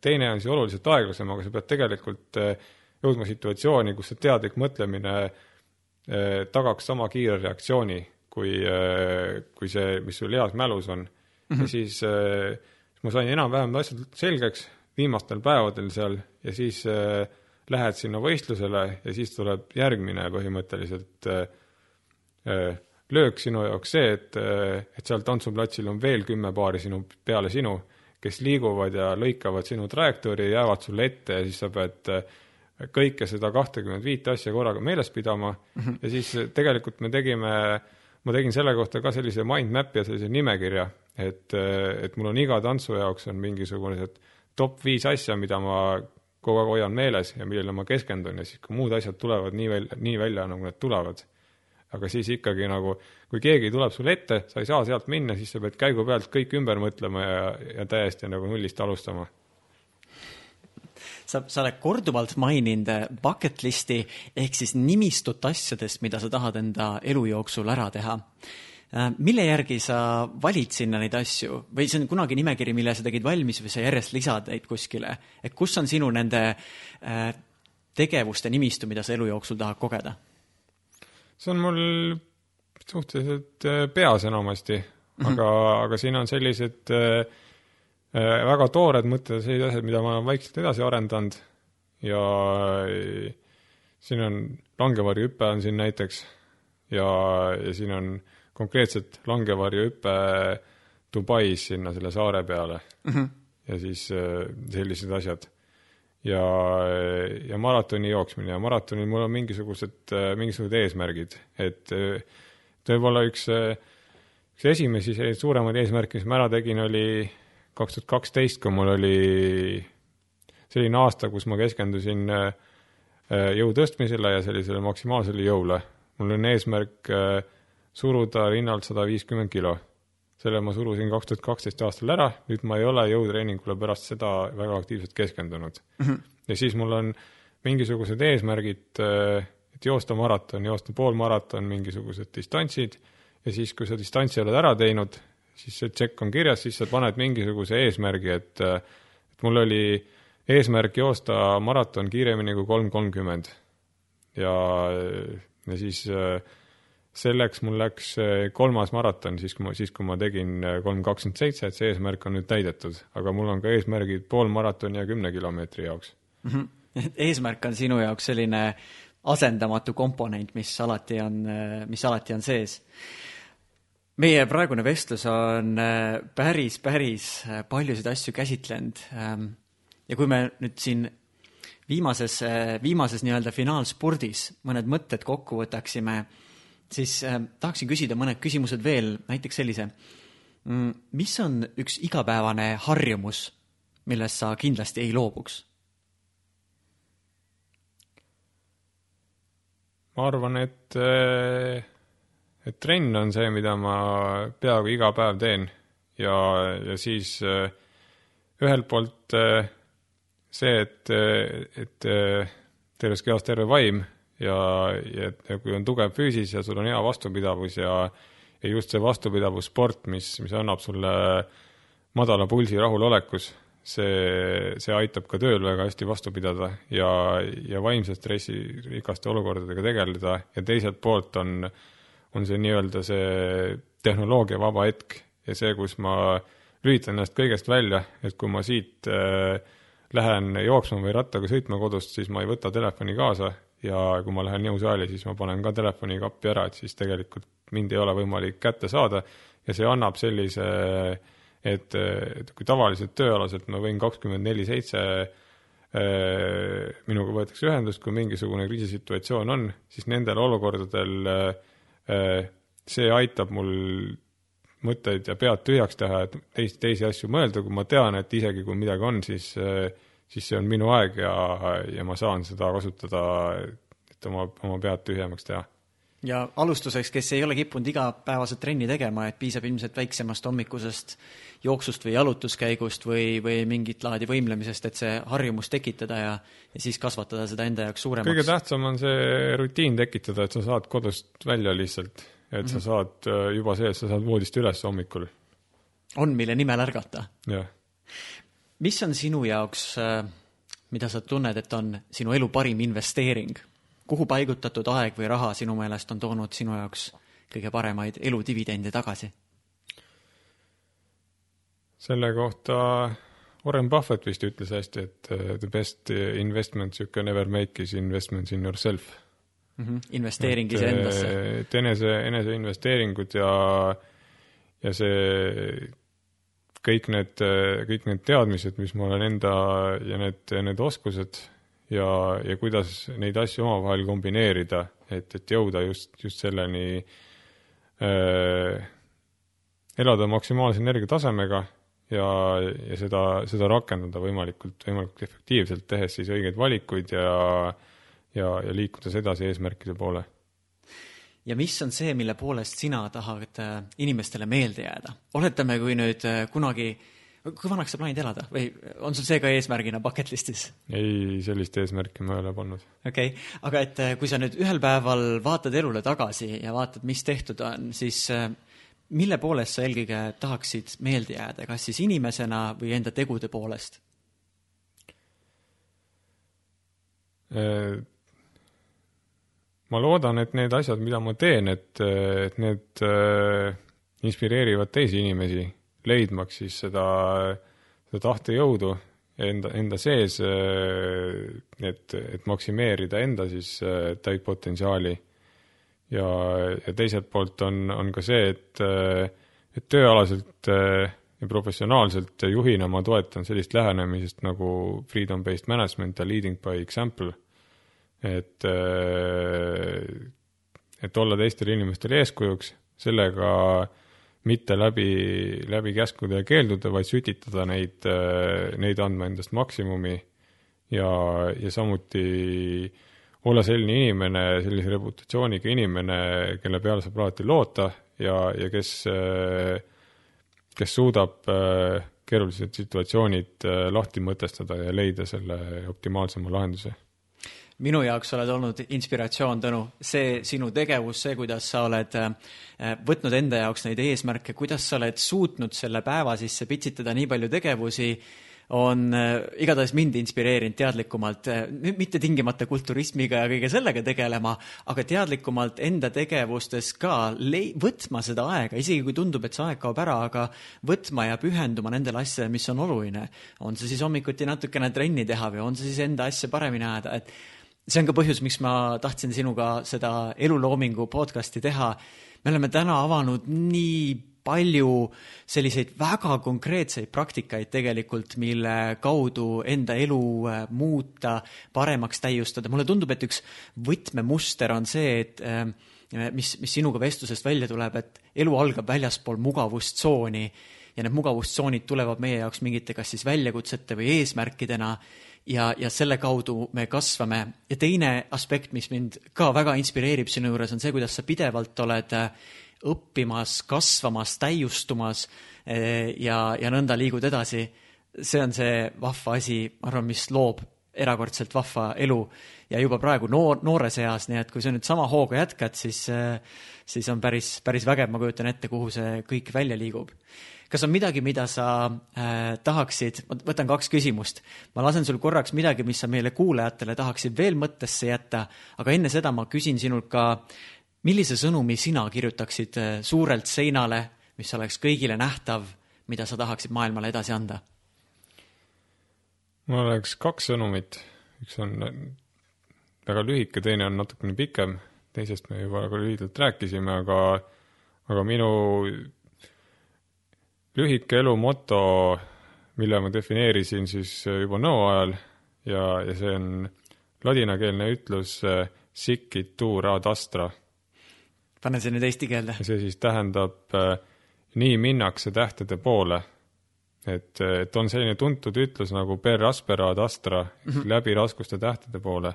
teine on siis oluliselt aeglasem, aga sa pead tegelikult äh, jõudma situatsiooni, kus see teadlik mõtlemine äh, tagaks sama kiire reaktsiooni, kui, kui see, mis sul heas mälus on mm. -hmm. ja siis ma sain enam-vähem asjad selgeks viimastel päevadel seal ja siis äh, lähed sinna võistlusele ja siis tuleb järgmine põhimõtteliselt äh, äh, löök sinu jaoks see, et, äh, et seal tantsuplatsil on veel kümme paari sinu, peale sinu, kes liiguvad ja lõikavad sinu trajektoori, jäävad sulle ette ja siis sa pead kõike seda kahtekümmet viite asja korraga meeles pidama mm -hmm. ja siis tegelikult me tegime, ma tegin selle kohta ka sellise mind map'i ja sellise nimekirja, et, et mul on iga tantsu jaoks on mingisugused top viis asja, mida ma kogu aeg hoian meeles ja millele ma keskendun ja siis, kui muud asjad tulevad nii välja, nii välja, nagu need tulevad, aga siis ikkagi nagu, kui keegi tuleb sulle ette, sa ei saa sealt minna, siis sa pead käigu pealt kõik ümber mõtlema ja, ja täiesti nagu nullist alustama. Sa, sa oled korduvalt maininud bucket list'i ehk siis nimistut asjadest, mida sa tahad enda elu jooksul ära teha mille järgi sa valid sinna neid asju? Või see on kunagi nimekiri, mille sa tegid valmis või sa järjest lisad neid kuskile, et kus on sinu nende äh, tegevuste nimistu, mida sa elu jooksul tahad kogeda? see on mul suhteliselt äh, peas enamasti. Mm, -hmm. aga, aga siin on sellised väga toored mõtted, sellised asjad, mida ma olen vaikselt edasi arendanud. Ja siin on langevarjuhüpe on siin näiteks. Ja, ja siin on äh, konkreetselt langevarjuhüpe Dubais sinna selle saare peale mm. -hmm. ja siis äh, sellised asjad. ja, ja maratoni jooksmine ja maratonil mul on mingisugused, äh, mingisugused eesmärgid, et äh, võib-olla üks, üks esimesi selliseid suuremaid eesmärke, mis ma ära tegin, oli kaks tuhat kaksteist, kui mul oli selline aasta, kus ma keskendusin jõu tõstmisele ja sellisele maksimaalsele jõule. mul on eesmärk äh, suruda rinnalt sada viiskümmend kilo. selle ma surusin kaks tuhat kaksteist aastal ära, nüüd ma ei ole jõutreeningule pärast seda väga aktiivselt keskendunud mm. -hmm. ja siis mul on mingisugused eesmärgid, äh, et joosta maraton, joosta poolmaraton, mingisugused distantsid ja siis, kui sa distantsi oled ära teinud, siis see tšekk on kirjas, siis sa paned mingisuguse eesmärgi, et, äh, et mul oli eesmärk joosta maraton kiiremini kui kolm kolmkümmend. ja, ja siis äh, selleks mul läks eh, kolmas maraton, siis kui ma, siis kui ma tegin eh, kolm kakskümmend seitse, et see eesmärk on nüüd täidetud, aga mul on ka eesmärgid poolmaratoni ja kümne kilomeetri jaoks mm. -hmm. eesmärk on sinu jaoks selline asendamatu komponent, mis alati on, eh, mis alati on sees. meie praegune vestlus on päris, päris paljusid asju käsitlenud. Ehm, ja kui me nüüd siin viimases, viimases nii-öelda finaalspurdis mõned mõtted kokku võtaksime siis äh, tahaksin küsida mõned küsimused veel, näiteks sellise. Mm, mis on üks igapäevane harjumus, millest sa kindlasti ei loobuks? ma arvan, et, äh, et trenn on see, mida ma peaaegu iga päev teen ja, ja siis äh, ühelt poolt äh, see, et, et terves kehas terve vaim ja, ja, ja kui on tugev füüsis ja sul on hea vastupidavus ja, ja just see vastupidavussport, mis, mis annab sulle madala pulsi rahulolekus, see, see aitab ka tööl väga hästi vastu pidada ja, ja vaimse stressi rikaste olukordadega tegeleda. Ja teiselt poolt on, on see nii-öelda see tehnoloogia vaba hetk ja see, kus ma lülitan ennast kõigest välja, et kui ma siit äh, lähen jooksma või rattaga sõitma kodust, siis ma ei võta telefoni kaasa ja kui ma lähen jõusaali, siis ma panen ka telefoni kappi ära, et siis tegelikult mind ei ole võimalik kätte saada. Ja see annab sellise, et, et kui tavaliselt tööalaselt ma võin kakskümmend neli seitse Äh, minuga võetakse ühendust, kui mingisugune kriisisituatsioon on, siis nendel olukordadel äh, see aitab mul mõtteid ja pead tühjaks teha, et teisi, teisi asju mõelda, kui ma tean, et isegi kui midagi on, siis, äh, siis see on minu aeg ja, ja ma saan seda kasutada, et oma, oma pead tühjemaks teha ja alustuseks, kes ei ole kippunud igapäevaselt trenni tegema, et piisab ilmselt väiksemast hommikusest jooksust või jalutuskäigust või, või mingit laadi võimlemisest, et see harjumus tekitada ja, ja siis kasvatada seda enda jaoks suuremaks. kõige tähtsam on see rutiin tekitada, et sa saad kodust välja lihtsalt, et mm -hmm. sa mhm. saad äh, juba see, et sa saad voodist üles hommikul. on, mille nimel ärgata. jah. Mis on sinu jaoks, äh, mida sa tunned, et on sinu elu parim investeering? kuhu paigutatud aeg või raha sinu meelest on toonud sinu jaoks kõige paremaid eludividende tagasi? selle kohta Warren Buffett vist ütles hästi, et uh, the best investments you can ever make is investments in yourself mm. -hmm. investeering iseendasse. et enese, eneseinvesteeringud ja, ja see kõik need, kõik need teadmised, mis ma olen enda ja need, need oskused ja, ja kuidas neid asju omavahel kombineerida, et, et jõuda just, just selleni äh,, elada maksimaalse energiatasemega ja, ja seda, seda rakendada võimalikult, võimalikult efektiivselt, tehes siis õigeid valikuid ja, ja, ja liikudes edasi eesmärkide poole. Ja mis on see, mille poolest sina tahad äh, inimestele meelde jääda? oletame, kui nüüd äh, kunagi kui vanaks sa plaanid elada või on sul see ka eesmärgina bucket list'is? ei, sellist eesmärki ma ei ole pannud. okei okay., aga et äh, kui sa nüüd ühel päeval vaatad elule tagasi ja vaatad, mis tehtud on, siis mille poolest sa eelkõige tahaksid meelde jääda, kas siis inimesena või enda tegude poolest? Äh, ma loodan, et need asjad, mida ma teen, et, et need inspireerivad teisi inimesi leidmaks siis seda, seda tahtejõudu enda, enda sees, et, et maksimeerida enda siis täit potentsiaali. ja, ja teiselt poolt on, on ka see, et, et tööalaselt ja professionaalselt juhina ma toetan sellist lähenemisest nagu freedom-based management ja leading by example. Et, et olla teistele inimestele eeskujuks, sellega äh, mitte läbi, läbi käskude ja keeldude, vaid sütitada neid, neid andma endast maksimumi ja, ja samuti olla selline inimene, sellise reputatsiooniga inimene, kelle peale saab alati loota ja, ja kes, kes suudab keerulised situatsioonid lahti mõtestada ja leida selle optimaalsema lahenduse minu jaoks oled olnud inspiratsioon, Tõnu, see sinu tegevus, see, kuidas sa oled äh, võtnud enda jaoks neid eesmärke, kuidas sa oled suutnud selle päeva sisse pitsitada nii palju tegevusi, on äh, igatahes mind inspireerinud teadlikumalt, äh, mitte tingimata kulturismiga ja kõige sellega tegelema, aga teadlikumalt enda tegevustes ka lei-, võtma seda aega, isegi kui tundub, et see aeg kaob ära, aga võtma ja pühenduma nendele asjadele, mis on oluline. on see siis hommikuti natukene trenni teha või on see siis enda asja paremini ajada, et see on ka põhjus, miks ma tahtsin sinuga seda eluloomingu podcast'i teha. me oleme täna avanud nii palju selliseid väga konkreetseid praktikaid tegelikult, mille kaudu enda elu äh, muuta, paremaks täiustada. mulle tundub, et üks võtmemuster on see, et äh, mis, mis sinuga vestlusest välja tuleb, et elu algab väljaspool mugavustsooni ja need mugavustsoonid tulevad meie jaoks mingite kas siis väljakutsete või eesmärkidena ja, ja selle kaudu me kasvame. ja teine aspekt, mis mind ka väga inspireerib sinu juures, on see, kuidas sa pidevalt oled äh, õppimas, kasvamas, täiustumas äh, ja, ja nõnda liigud edasi. see on see vahva asi, ma arvan, mis loob erakordselt vahva elu ja juba praegu noor, noores eas, nii et kui sa nüüd sama hooga jätkad, siis, äh, siis on päris, päris vägev, ma kujutan ette, kuhu see kõik välja liigub kas on midagi, mida sa äh, tahaksid, ma võtan kaks küsimust, ma lasen sul korraks midagi, mis sa meile kuulajatele tahaksid veel mõttesse jätta, aga enne seda ma küsin sinult ka, millise sõnumi sina kirjutaksid äh, suurelt seinale, mis oleks kõigile nähtav, mida sa tahaksid maailmale edasi anda? mul oleks kaks sõnumit, üks on väga lühike, teine on natukene pikem, teisest me juba väga lühidalt rääkisime, aga, aga minu lühike elu moto, mille ma defineerisin siis juba nõu ajal ja, ja see on ladinakeelne ütlus sic it tu rad astra. pane see nüüd eesti keelde. see siis tähendab nii minnakse tähtede poole et, et on selline tuntud ütlus nagu per aspera ad astra mm, -hmm. läbi raskuste tähtede poole.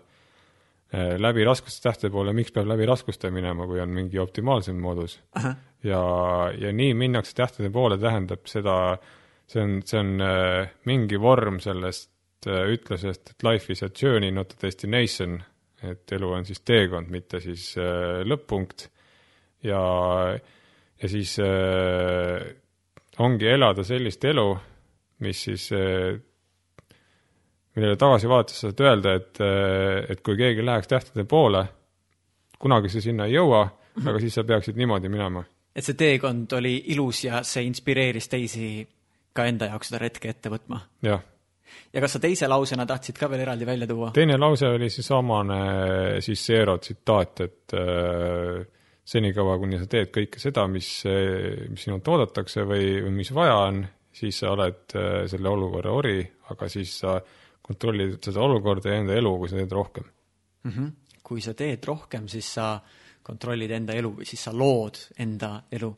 Äh, läbi raskuste tähtede poole, miks peab läbi raskuste minema, kui on mingi optimaalsem moodus? Ja, ja nii minnakse tähtede poole tähendab seda, see on, see on äh, mingi vorm sellest äh, ütlusest, et life is a journey, not a destination, et elu on siis teekond, mitte siis äh, lõpp-punkt. ja, ja siis äh, ongi elada sellist elu, mis siis, eh, millele tagasi vaadates saad öelda, et, et kui keegi läheks tähtede poole, kunagi sa sinna ei jõua aga siis sa peaksid niimoodi minema. et see teekond oli ilus ja see inspireeris teisi ka enda jaoks seda retke ette võtma? jah. ja kas sa teise lausena tahtsid ka veel eraldi välja tuua? teine lause oli seesamane siis Zero tsitaat, et äh, senikaua, kuni sa teed kõike seda, mis, mis sinult oodatakse või, või mis vaja on, siis sa oled äh, selle olukorra ori, aga siis sa kontrollid seda olukorda ja enda elu, kui sa teed rohkem mm. -hmm. kui sa teed rohkem, siis sa kontrollid enda elu või siis sa lood enda elu.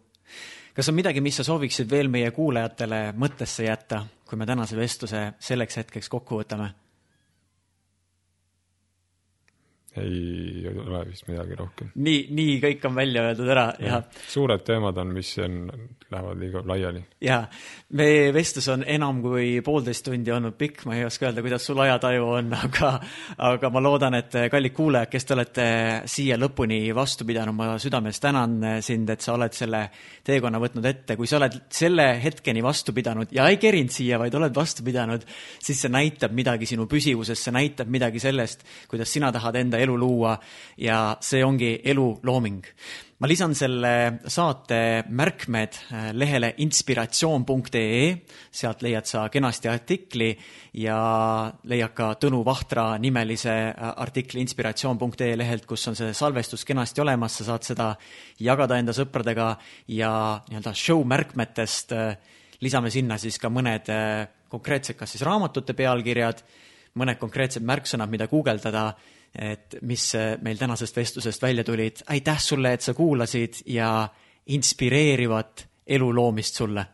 kas on midagi, mis sa sooviksid veel meie kuulajatele mõttesse jätta, kui me tänase vestluse selleks hetkeks kokku võtame? Ei ole vist midagi rohkem. nii, nii kõik on välja öeldud ära ja, ja. suured teemad on, mis on, lähevad liiga laiali. ja, meie vestlus on enam kui poolteist tundi olnud pikk, ma ei oska öelda, kuidas sul ajataju on, aga, aga ma loodan, et kallid kuulajad, kes te olete siia lõpuni vastu pidanud, ma südamest tänan sind, et sa oled selle teekonna võtnud ette, kui sa oled selle hetkeni vastu pidanud ja ei kerinud siia, vaid oled vastu pidanud, siis see näitab midagi sinu püsivusest, see näitab midagi sellest, kuidas sina tahad enda elu luua ja see ongi elulooming. ma lisan selle saate märkmed äh, lehele inspiratsioon.ee, sealt leiad sa kenasti artikli ja leiad ka Tõnu Vahtra nimelise äh, artikli inspiratsioon.ee lehelt, kus on see salvestus kenasti olemas, sa saad seda jagada enda sõpradega ja nii-öelda show märkmetest äh, lisame sinna siis ka mõned konkreetsed, kas siis raamatute pealkirjad, mõned konkreetsed märksõnad, mida guugeldada et mis meil tänasest vestlusest välja tulid. aitäh sulle, et sa kuulasid ja inspireerivat elu loomist sulle